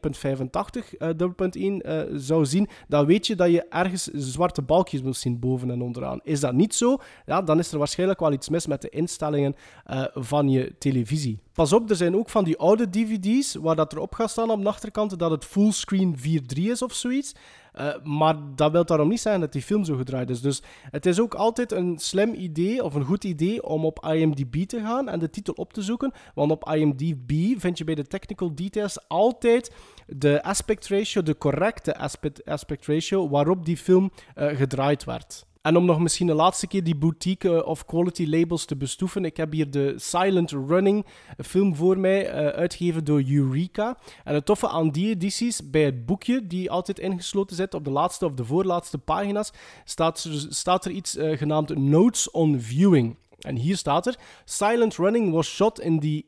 1.85 uh, dubbelpunt 1 uh, zou zien, dan weet je dat je ergens zwarte balkjes moet zien boven en onderaan. Is dat niet zo, ja, dan is er waarschijnlijk wel iets mis met de instellingen uh, van je televisie. Pas op, er zijn ook van die oude DVD's waar dat erop gaat staan op de achterkant dat het fullscreen 4.3 is of zoiets. Uh, maar dat wil daarom niet zeggen dat die film zo gedraaid is. Dus het is ook altijd een slim idee of een goed idee om op IMDb te gaan en de titel op te zoeken. Want op IMDb vind je bij de technical details altijd de aspect ratio, de correcte aspect, aspect ratio waarop die film uh, gedraaid werd. En om nog misschien de laatste keer die boutique of quality labels te bestoeven, ik heb hier de Silent Running film voor mij, uh, uitgegeven door Eureka. En het toffe aan die edities, bij het boekje die altijd ingesloten zit op de laatste of de voorlaatste pagina's, staat, staat er iets genaamd Notes on Viewing. En hier staat er: Silent running was shot in the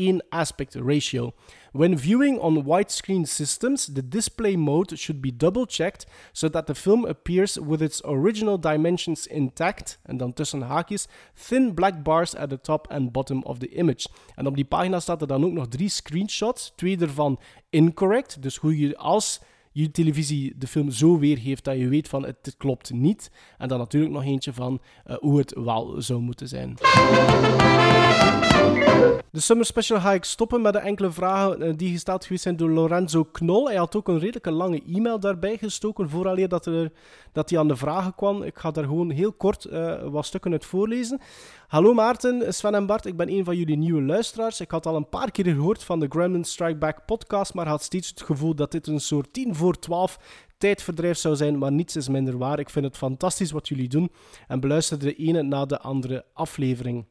1.85.1 aspect ratio. When viewing on widescreen systems, the display mode should be double checked so that the film appears with its original dimensions intact. En dan tussen haakjes, thin black bars at the top and bottom of the image. En op die pagina staat er dan ook nog drie screenshots, twee ervan incorrect. Dus hoe je als je televisie de film zo weergeeft dat je weet van het klopt niet. En dan natuurlijk nog eentje van uh, hoe het wel zou moeten zijn. De Summer Special ga ik stoppen met de enkele vragen uh, die gesteld geweest zijn door Lorenzo Knol. Hij had ook een redelijke lange e-mail daarbij gestoken, vooraleer dat, er, dat hij aan de vragen kwam. Ik ga daar gewoon heel kort uh, wat stukken uit voorlezen. Hallo Maarten, Sven en Bart, ik ben een van jullie nieuwe luisteraars. Ik had al een paar keer gehoord van de Gremlin Strike Back podcast, maar had steeds het gevoel dat dit een soort 10 voor 12 tijdverdrijf zou zijn, maar niets is minder waar. Ik vind het fantastisch wat jullie doen en beluister de ene na de andere aflevering.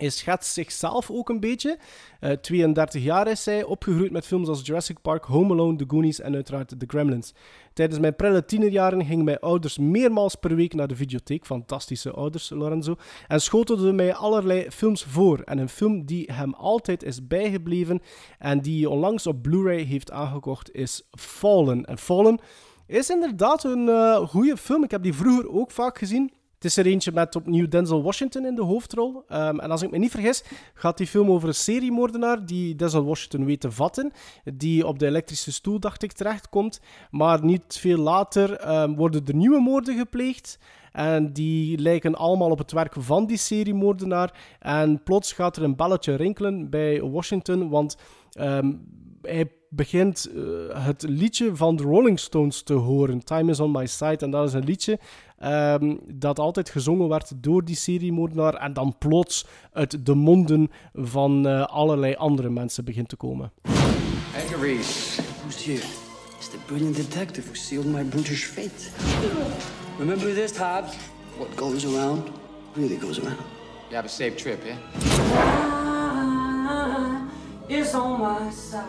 Hij schetst zichzelf ook een beetje. Uh, 32 jaar is hij, opgegroeid met films als Jurassic Park, Home Alone, The Goonies en uiteraard The Gremlins. Tijdens mijn prille tienerjaren gingen mijn ouders meermaals per week naar de videotheek. Fantastische ouders, Lorenzo. En schotelden mij allerlei films voor. En een film die hem altijd is bijgebleven en die onlangs op Blu-ray heeft aangekocht is Fallen. En Fallen is inderdaad een uh, goede film. Ik heb die vroeger ook vaak gezien. Het is er eentje met opnieuw Denzel Washington in de hoofdrol. Um, en als ik me niet vergis, gaat die film over een seriemoordenaar die Denzel Washington weet te vatten. Die op de elektrische stoel, dacht ik, terechtkomt. Maar niet veel later um, worden er nieuwe moorden gepleegd. En die lijken allemaal op het werk van die seriemoordenaar. En plots gaat er een belletje rinkelen bij Washington, want um, hij begint uh, het liedje van de Rolling Stones te horen. Time is on my side. En dat is een liedje um, dat altijd gezongen werd door die seriemoordenaar. En dan plots uit de monden van uh, allerlei andere mensen begint te komen. Edgar Reese. Who's here? It's the brilliant detective who sealed my brutish fate. Remember this, Hobbs? What goes around really goes around. You have a safe trip, yeah? Is on my side.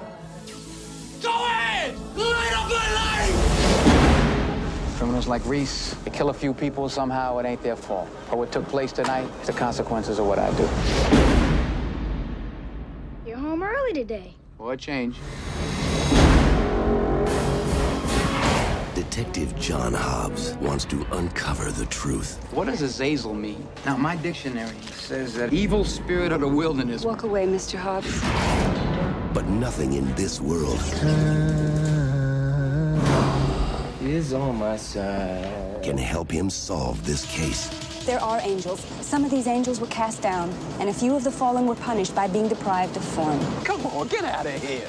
Go ahead! Light up my life! Criminals like Reese, they kill a few people somehow, it ain't their fault. But what took place tonight is the consequences of what I do. You're home early today. Boy, change. Detective John Hobbs wants to uncover the truth. What does Azazel mean? Now, my dictionary says that evil spirit of the wilderness. Walk away, Mr. Hobbs. But nothing in this world is on my side. can help him solve this case. There are angels. Some of these angels were cast down, and a few of the fallen were punished by being deprived of form. Come on, get out of here.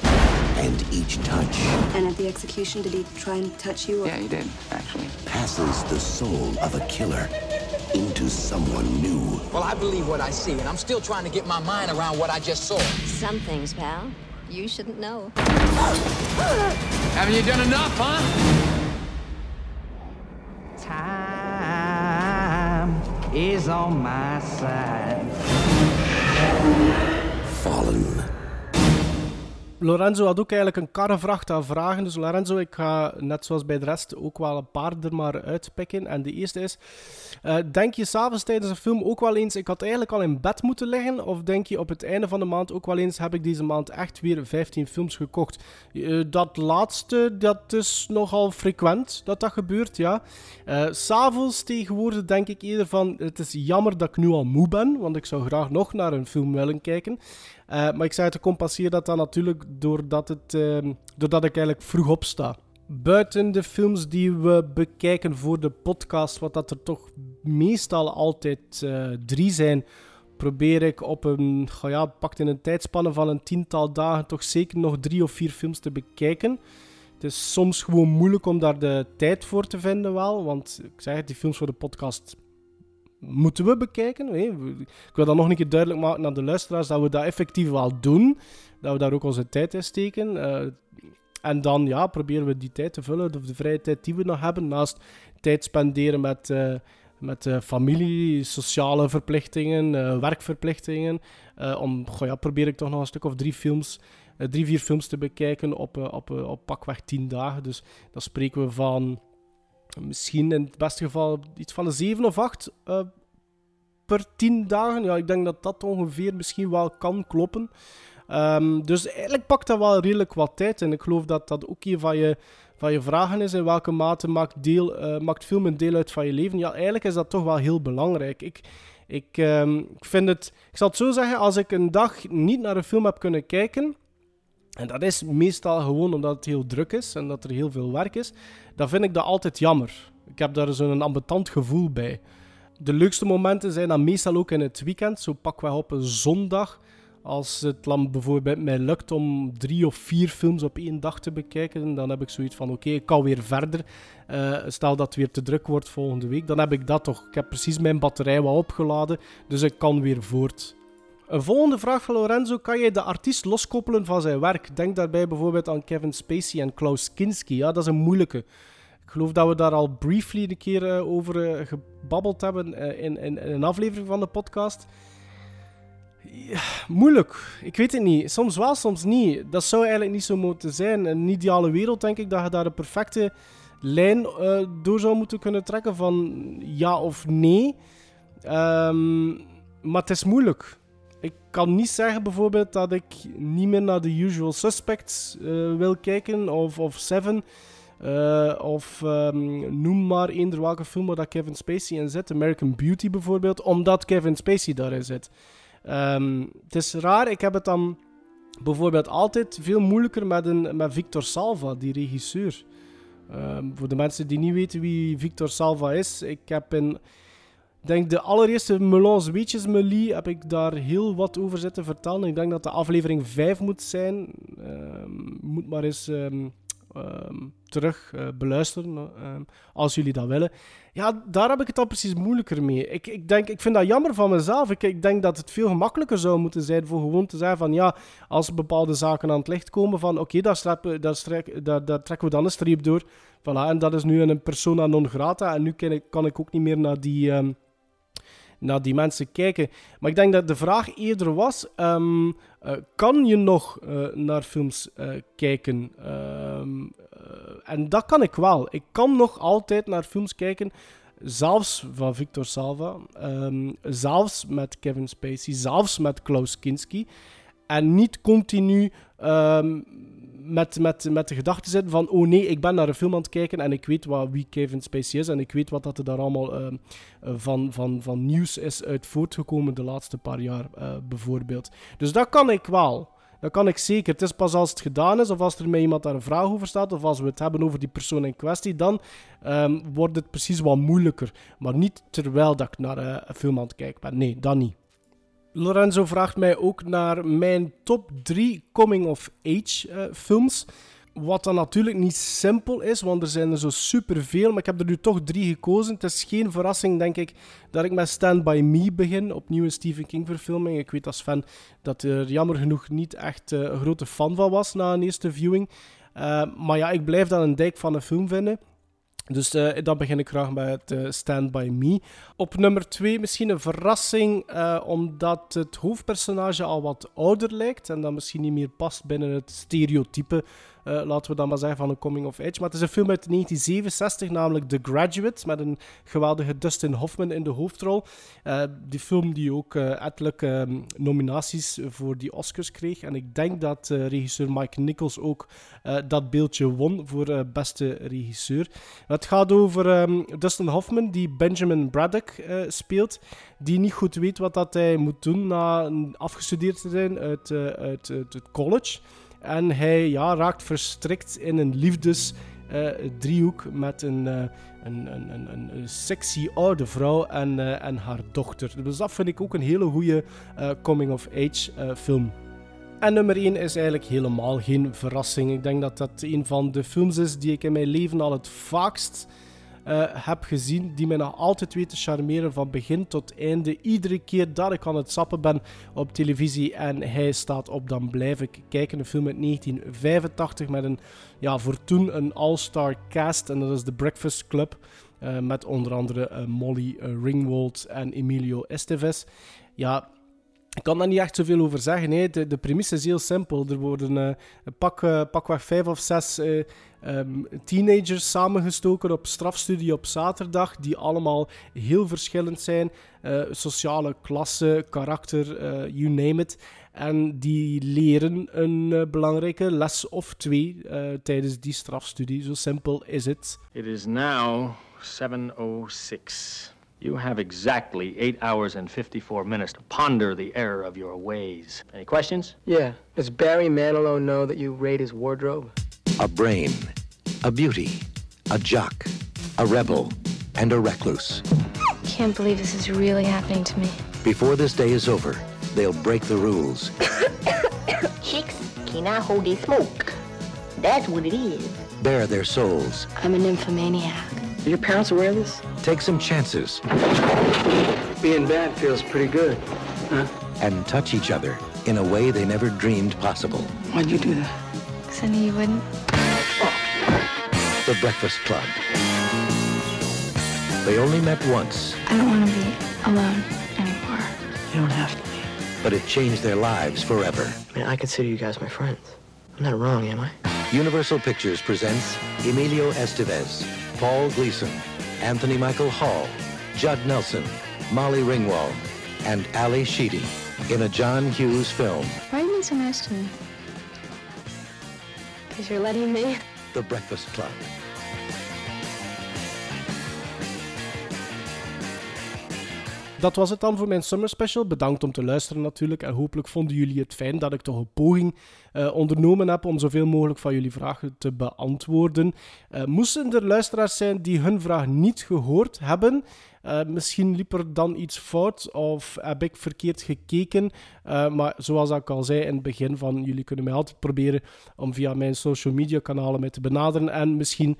And each touch And at the execution, did he try and touch you? Yeah, he did, actually. passes the soul of a killer into someone new. Well, I believe what I see, and I'm still trying to get my mind around what I just saw. Some things, pal, you shouldn't know. Haven't you done enough, huh? Time is on my side. Fallen. Lorenzo had ook eigenlijk een karrevracht aan vragen. Dus Lorenzo, ik ga net zoals bij de rest ook wel een paar er maar uitpikken. En de eerste is: eh, Denk je s'avonds tijdens een film ook wel eens, ik had eigenlijk al in bed moeten liggen? Of denk je op het einde van de maand ook wel eens, heb ik deze maand echt weer 15 films gekocht? Eh, dat laatste, dat is nogal frequent dat dat gebeurt, ja. Eh, s'avonds tegenwoordig denk ik eerder van: het is jammer dat ik nu al moe ben, want ik zou graag nog naar een film willen kijken. Uh, maar ik zei te compenseren dat dan natuurlijk doordat, het, uh, doordat ik eigenlijk vroeg opsta. Buiten de films die we bekijken voor de podcast, wat dat er toch meestal altijd uh, drie zijn, probeer ik op een, ja, pakt in een tijdspanne van een tiental dagen toch zeker nog drie of vier films te bekijken. Het is soms gewoon moeilijk om daar de tijd voor te vinden wel, want ik zeg het, die films voor de podcast moeten we bekijken. Ik wil dat nog een keer duidelijk maken aan de luisteraars dat we dat effectief wel doen. Dat we daar ook onze tijd in steken. Uh, en dan ja, proberen we die tijd te vullen, of de vrije tijd die we nog hebben, naast tijd spenderen met, uh, met uh, familie, sociale verplichtingen, werkverplichtingen. om, goh, ja, probeer ik toch nog een stuk of drie films, drie, vier films te bekijken op, op, op pakweg tien dagen. Dus dan spreken we van misschien in het beste geval iets van een 7 of 8 uh, per 10 dagen. Ja, ik denk dat dat ongeveer misschien wel kan kloppen. Um, dus eigenlijk pakt dat wel redelijk wat tijd. En ik geloof dat dat ook een van je, van je vragen is. In welke mate maakt, deel, uh, maakt film een deel uit van je leven? Ja, eigenlijk is dat toch wel heel belangrijk. Ik, ik, um, ik vind het... Ik zal het zo zeggen, als ik een dag niet naar een film heb kunnen kijken... En dat is meestal gewoon omdat het heel druk is en dat er heel veel werk is. Dan vind ik dat altijd jammer. Ik heb daar zo'n ambetant gevoel bij. De leukste momenten zijn dan meestal ook in het weekend. Zo pakken we op een zondag. Als het dan bijvoorbeeld mij lukt om drie of vier films op één dag te bekijken, dan heb ik zoiets van: oké, ik kan weer verder. Uh, stel dat het weer te druk wordt volgende week, dan heb ik dat toch. Ik heb precies mijn batterij wel opgeladen, dus ik kan weer voort. Een volgende vraag van Lorenzo. Kan jij de artiest loskoppelen van zijn werk? Denk daarbij bijvoorbeeld aan Kevin Spacey en Klaus Kinski. Ja, dat is een moeilijke. Ik geloof dat we daar al briefly een keer uh, over uh, gebabbeld hebben uh, in, in, een aflevering van de podcast. Ja, moeilijk. Ik weet het niet. Soms wel, soms niet. Dat zou eigenlijk niet zo moeten zijn. In een ideale wereld denk ik dat je daar een perfecte lijn door zou moeten kunnen trekken van ja of nee. Um, maar het is moeilijk. Kan niet zeggen bijvoorbeeld dat ik niet meer naar The Usual Suspects uh, wil kijken of, of Seven. Uh, of um, noem maar eender welke film waar Kevin Spacey in zit. American Beauty bijvoorbeeld, omdat Kevin Spacey daarin zit. Um, het is raar, ik heb het dan bijvoorbeeld altijd veel moeilijker met, een, met Victor Salva, die regisseur. Um, voor de mensen die niet weten wie Victor Salva is, ik heb in denk de allereerste Melons Weetjes Melie heb ik daar heel wat over zitten vertellen. Ik denk dat de aflevering 5 moet zijn. Um, moet maar eens um, um, terug uh, beluisteren als jullie dat willen. Ja, daar heb ik het al precies moeilijker mee. Ik, ik, denk, ik vind dat jammer van mezelf. Ik, ik denk dat het veel gemakkelijker zou moeten zijn voor gewoon te zeggen van ja, als bepaalde zaken aan het licht komen van oké, daar, daar, daar, daar trekken we dan een streep door. Voilà, en dat is nu een persona non grata. En nu kan ik, kan ik ook niet meer naar die naar die mensen kijken. Maar ik denk dat de vraag eerder was: um, uh, kan je nog uh, naar films uh, kijken? Um, en dat kan ik wel. Ik kan nog altijd naar films kijken. Zelfs van Victor Salva, um, zelfs met Kevin Spacey, zelfs met Klaus Kinski. En niet continu met, met, met de gedachte zitten van oh nee, ik ben naar een film aan het kijken en ik weet wat, wie Kevin Spacey is en ik weet wat dat er daar allemaal uh, van, van, van nieuws is uit voortgekomen de laatste paar jaar uh, bijvoorbeeld. Dus dat kan ik wel. dat kan ik zeker. Het is pas als het gedaan is, of als er met iemand daar een vraag over staat, of als we het hebben over die persoon in kwestie, dan ehm, wordt het precies wat moeilijker. Maar niet terwijl dat ik naar uh, een film aan het kijken ben. Nee, dat niet. Lorenzo vraagt mij ook naar mijn top 3 coming-of-age uh, films. Wat dan natuurlijk niet simpel is, want er zijn er zo superveel. Maar ik heb er nu toch drie gekozen. Het is geen verrassing, denk ik, dat ik met Stand By Me begin. Opnieuw een Stephen King verfilming. Ik weet als fan dat er jammer genoeg niet echt uh, een grote fan van was na een eerste viewing. Uh, maar ja, ik blijf dat een dijk van een film vinden. Dus uh, dan begin ik graag met uh, Stand By Me. Op nummer 2 misschien een verrassing, uh, omdat het hoofdpersonage al wat ouder lijkt en dat misschien niet meer past binnen het stereotype, laten we dan maar zeggen, van een coming of age. Maar het is een film uit 1967, namelijk The Graduate, met een geweldige Dustin Hoffman in de hoofdrol. die film die ook ettelijke um, nominaties voor die Oscars kreeg. En ik denk dat regisseur Mike Nichols ook dat beeldje won voor beste regisseur. Het gaat over um, Dustin Hoffman, die Benjamin Braddock speelt, die niet goed weet wat dat hij moet doen na afgestudeerd te zijn uit, uit, het college. En hij ja, raakt verstrikt in een liefdesdriehoek uh, met een, een, een, een, een, sexy oude vrouw en, en haar dochter. Dus dat vind ik ook een hele goede coming-of-age film. En nummer 1 is eigenlijk helemaal geen verrassing. Ik denk dat dat een van de films is die ik in mijn leven al het vaakst uh, heb gezien. Die mij nog altijd weet te charmeren van begin tot einde. Iedere keer dat ik aan het sappen ben op televisie en hij staat op, dan blijf ik kijken. Een film uit 1985 met een, ja, voor toen een all-star cast. En dat is The Breakfast Club. Uh, met onder andere uh, Molly Ringwald en Emilio Estevez. Ja, ik kan daar niet echt zoveel over zeggen. De, premisse is heel simpel. Er worden uh, pak, uh, pakweg vijf of zes uh, um, teenagers samengestoken op strafstudie op zaterdag, die allemaal heel verschillend zijn. sociale klasse, karakter, you name it. En die leren een belangrijke les of twee tijdens die strafstudie. Zo simpel is het. It is now 706. You have exactly 8 hours and 54 minutes to ponder the error of your ways. Any questions? Yeah. Does Barry Manilow know that you raid his wardrobe? A brain, a beauty, a jock, a rebel, and a recluse. I can't believe this is really happening to me. Before this day is over, they'll break the rules. Chicks cannot hold their smoke. That's what it is. Bare their souls. I'm a nymphomaniac. Are your parents aware of this? Take some chances. Being bad feels pretty good, huh? And touch each other in a way they never dreamed possible. Why'd you do that? Because I knew you wouldn't. The Breakfast Club. They only met once. I don't want to be alone anymore. You don't have to be. But it changed their lives forever. I mean, I consider you guys my friends. I'm not wrong, am I? Universal Pictures presents Emilio Estevez, Paul Gleason, Anthony Michael Hall, Judd Nelson, Molly Ringwald, and Ali Sheedy in a John Hughes film. Why are you being so nice to me? Because you're letting me. The Breakfast Club. Dat was het dan voor mijn summer special. Bedankt om te luisteren natuurlijk. En hopelijk vonden jullie het fijn dat ik toch een poging uh, ondernomen heb om zoveel mogelijk van jullie vragen te beantwoorden. Uh, moesten er luisteraars zijn die hun vraag niet gehoord hebben, uh, misschien liep er dan iets fout of heb ik verkeerd gekeken. Maar zoals ik al zei in het begin van, jullie kunnen mij altijd proberen om via mijn social media kanalen mij te benaderen. En misschien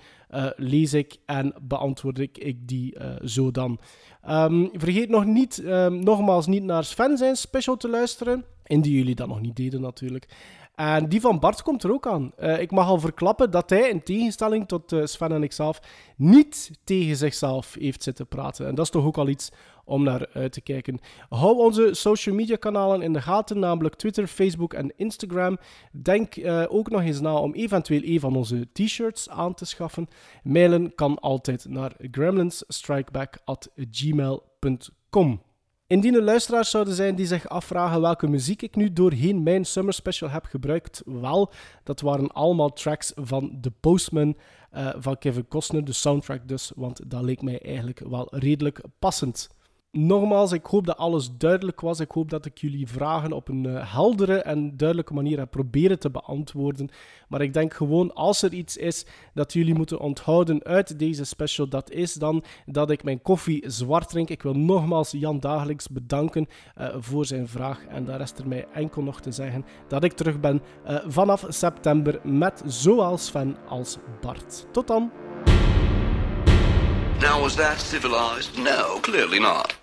lees ik en beantwoord ik, ik die zo dan. Um, vergeet nog niet, um, nogmaals, niet naar Sven zijn special te luisteren. Indien jullie dat nog niet deden natuurlijk. En die van Bart komt er ook aan. Uh, ik mag al verklappen dat hij, in tegenstelling tot uh, Sven en ikzelf, niet tegen zichzelf heeft zitten praten. En dat is toch ook al iets om naar uit te kijken. Hou onze social media kanalen in de gaten, namelijk Twitter, Facebook en Instagram. Denk uh, ook nog eens na om eventueel een van onze t-shirts aan te schaffen. Mailen kan altijd naar gremlinsstrikeback.gmail.com. Indien er luisteraars zouden zijn die zich afvragen welke muziek ik nu doorheen mijn Summer Special heb gebruikt, wel, dat waren allemaal tracks van The Postman uh, van Kevin Costner, de soundtrack dus, want dat leek mij eigenlijk wel redelijk passend. Nogmaals, ik hoop dat alles duidelijk was. Ik hoop dat ik jullie vragen op een uh, heldere en duidelijke manier heb proberen te beantwoorden. Maar ik denk gewoon, als er iets is dat jullie moeten onthouden uit deze special, dat is dan dat ik mijn koffie zwart drink. Ik wil nogmaals Jan Dagelijks bedanken uh, voor zijn vraag. En daar rest er mij enkel nog te zeggen dat ik terug ben uh, vanaf september met zowel Sven als Bart. Tot dan! Now, was that civilized? No, clearly not.